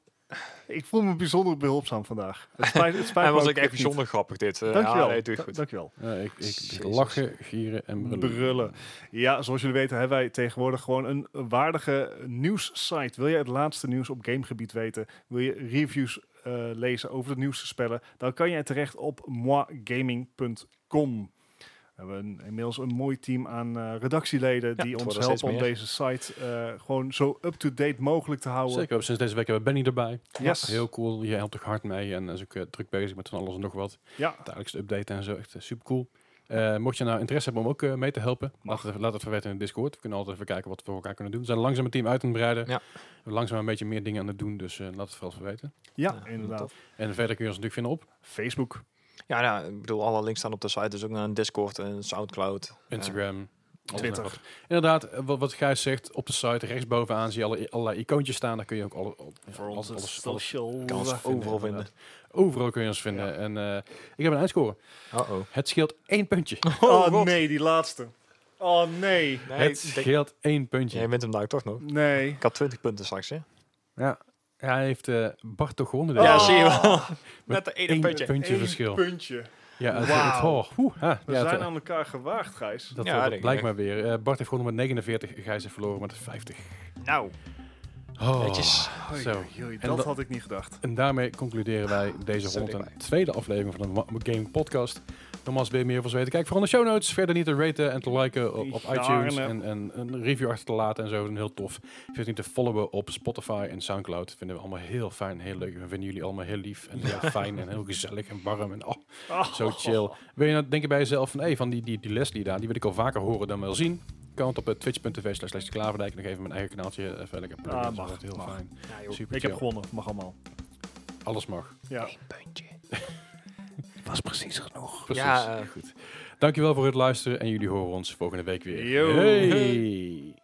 Ik voel me bijzonder behulpzaam vandaag. Het spijt, het spijt was ook echt niet. bijzonder grappig dit. Eh, Dankjewel. Ja, nee, doe je Da- goed. Dankjewel. Eh, ik, ik, lachen, gieren en brullen. Brullen. Ja, zoals jullie weten hebben wij tegenwoordig gewoon een waardige nieuwssite. Wil je het laatste nieuws op gamegebied weten? Wil je reviews eh, lezen over de nieuwste spellen? Dan kan je terecht op moigaming.com. We hebben een, inmiddels een mooi team aan eh, redactieleden Ja, die het ons helpen om deze site eh, gewoon zo up-to-date mogelijk te houden. Zeker, sinds deze week hebben we Benny erbij. Yes. Heel cool, je helpt toch hard mee en is ook eh, druk bezig met van alles en nog wat. Ja, Dagelijks updaten en zo, echt super cool. mocht je nou interesse hebben om ook eh, mee te helpen, Mag. laat het, laat het even weten in de Discord. We kunnen altijd even kijken wat we voor elkaar kunnen doen. We zijn langzaam een team uit aan het breiden. Ja. We zijn langzaam een beetje meer dingen aan het doen, dus eh, laat het vooral even weten. ja, Ja, inderdaad. En verder kun je ons natuurlijk vinden op Facebook. Ja, nou, ik bedoel, alle links staan op de site. Dus ook naar een Discord en Soundcloud. Instagram, alles Twitter. wat. Inderdaad, eh, wat, wat Gijs zegt, op de site rechtsbovenaan zie je alle, allerlei icoontjes staan. Daar kun je ook alle, op, Voor alles- onze alles- alles- social... Kan ons overal vinden. inderdaad. Overal kun je ons vinden. Ja. En eh, ik heb een eindscore. Uh-oh. Het scheelt één puntje. Oh, God. nee, die laatste. Oh nee. Nee, het scheelt één puntje. jij wint hem daar toch nog. Nee. Ik had 20 punten straks, hè? Ja. Hij heeft eh Bart toch gewonnen. Oh. Ja, zie je wel. Met Met de ene puntje. puntje Eén verschil. puntje. Ja, het, Wauw. het, oh, ha, We ja, zijn aan elkaar gewaagd, Gijs. dat, Ja, ik blijkt maar weer. Eh, Bart heeft gewonnen met 49, Gijs heeft verloren met 50. Nou, Oh, netjes. Zo. oei, oei, En dat had ik niet gedacht. En daarmee concluderen wij deze Zo 102e aflevering van de Game Podcast. Nogmaals, wil je meer van weten? Kijk vooral de show notes. Verder niet te raten en te liken op, op iTunes. En, en een review achter te laten en zo. Dat is heel tof. Vergeet niet te followen op Spotify en Soundcloud. vinden we allemaal heel fijn en heel leuk. We vinden jullie allemaal heel lief en heel fijn en heel gezellig en warm. En oh, Oh. zo chill. Wil je nou denken bij jezelf van, hey, van die, die, die Leslie daar, die wil ik al vaker horen dan wel zien. Kan het op eh, twitch.tv slash Klaverdijk. Nog even mijn eigen kanaaltje eh, even lekker pluggen. Ah, Dat is mag, heel mag. fijn. Ja. Super Ik heb gewonnen, mag allemaal. Alles mag. Ja. Eén puntje. Was precies genoeg. Precies. Ja, eh, goed. Dankjewel voor het luisteren en jullie horen ons volgende week weer. Yo. Hey.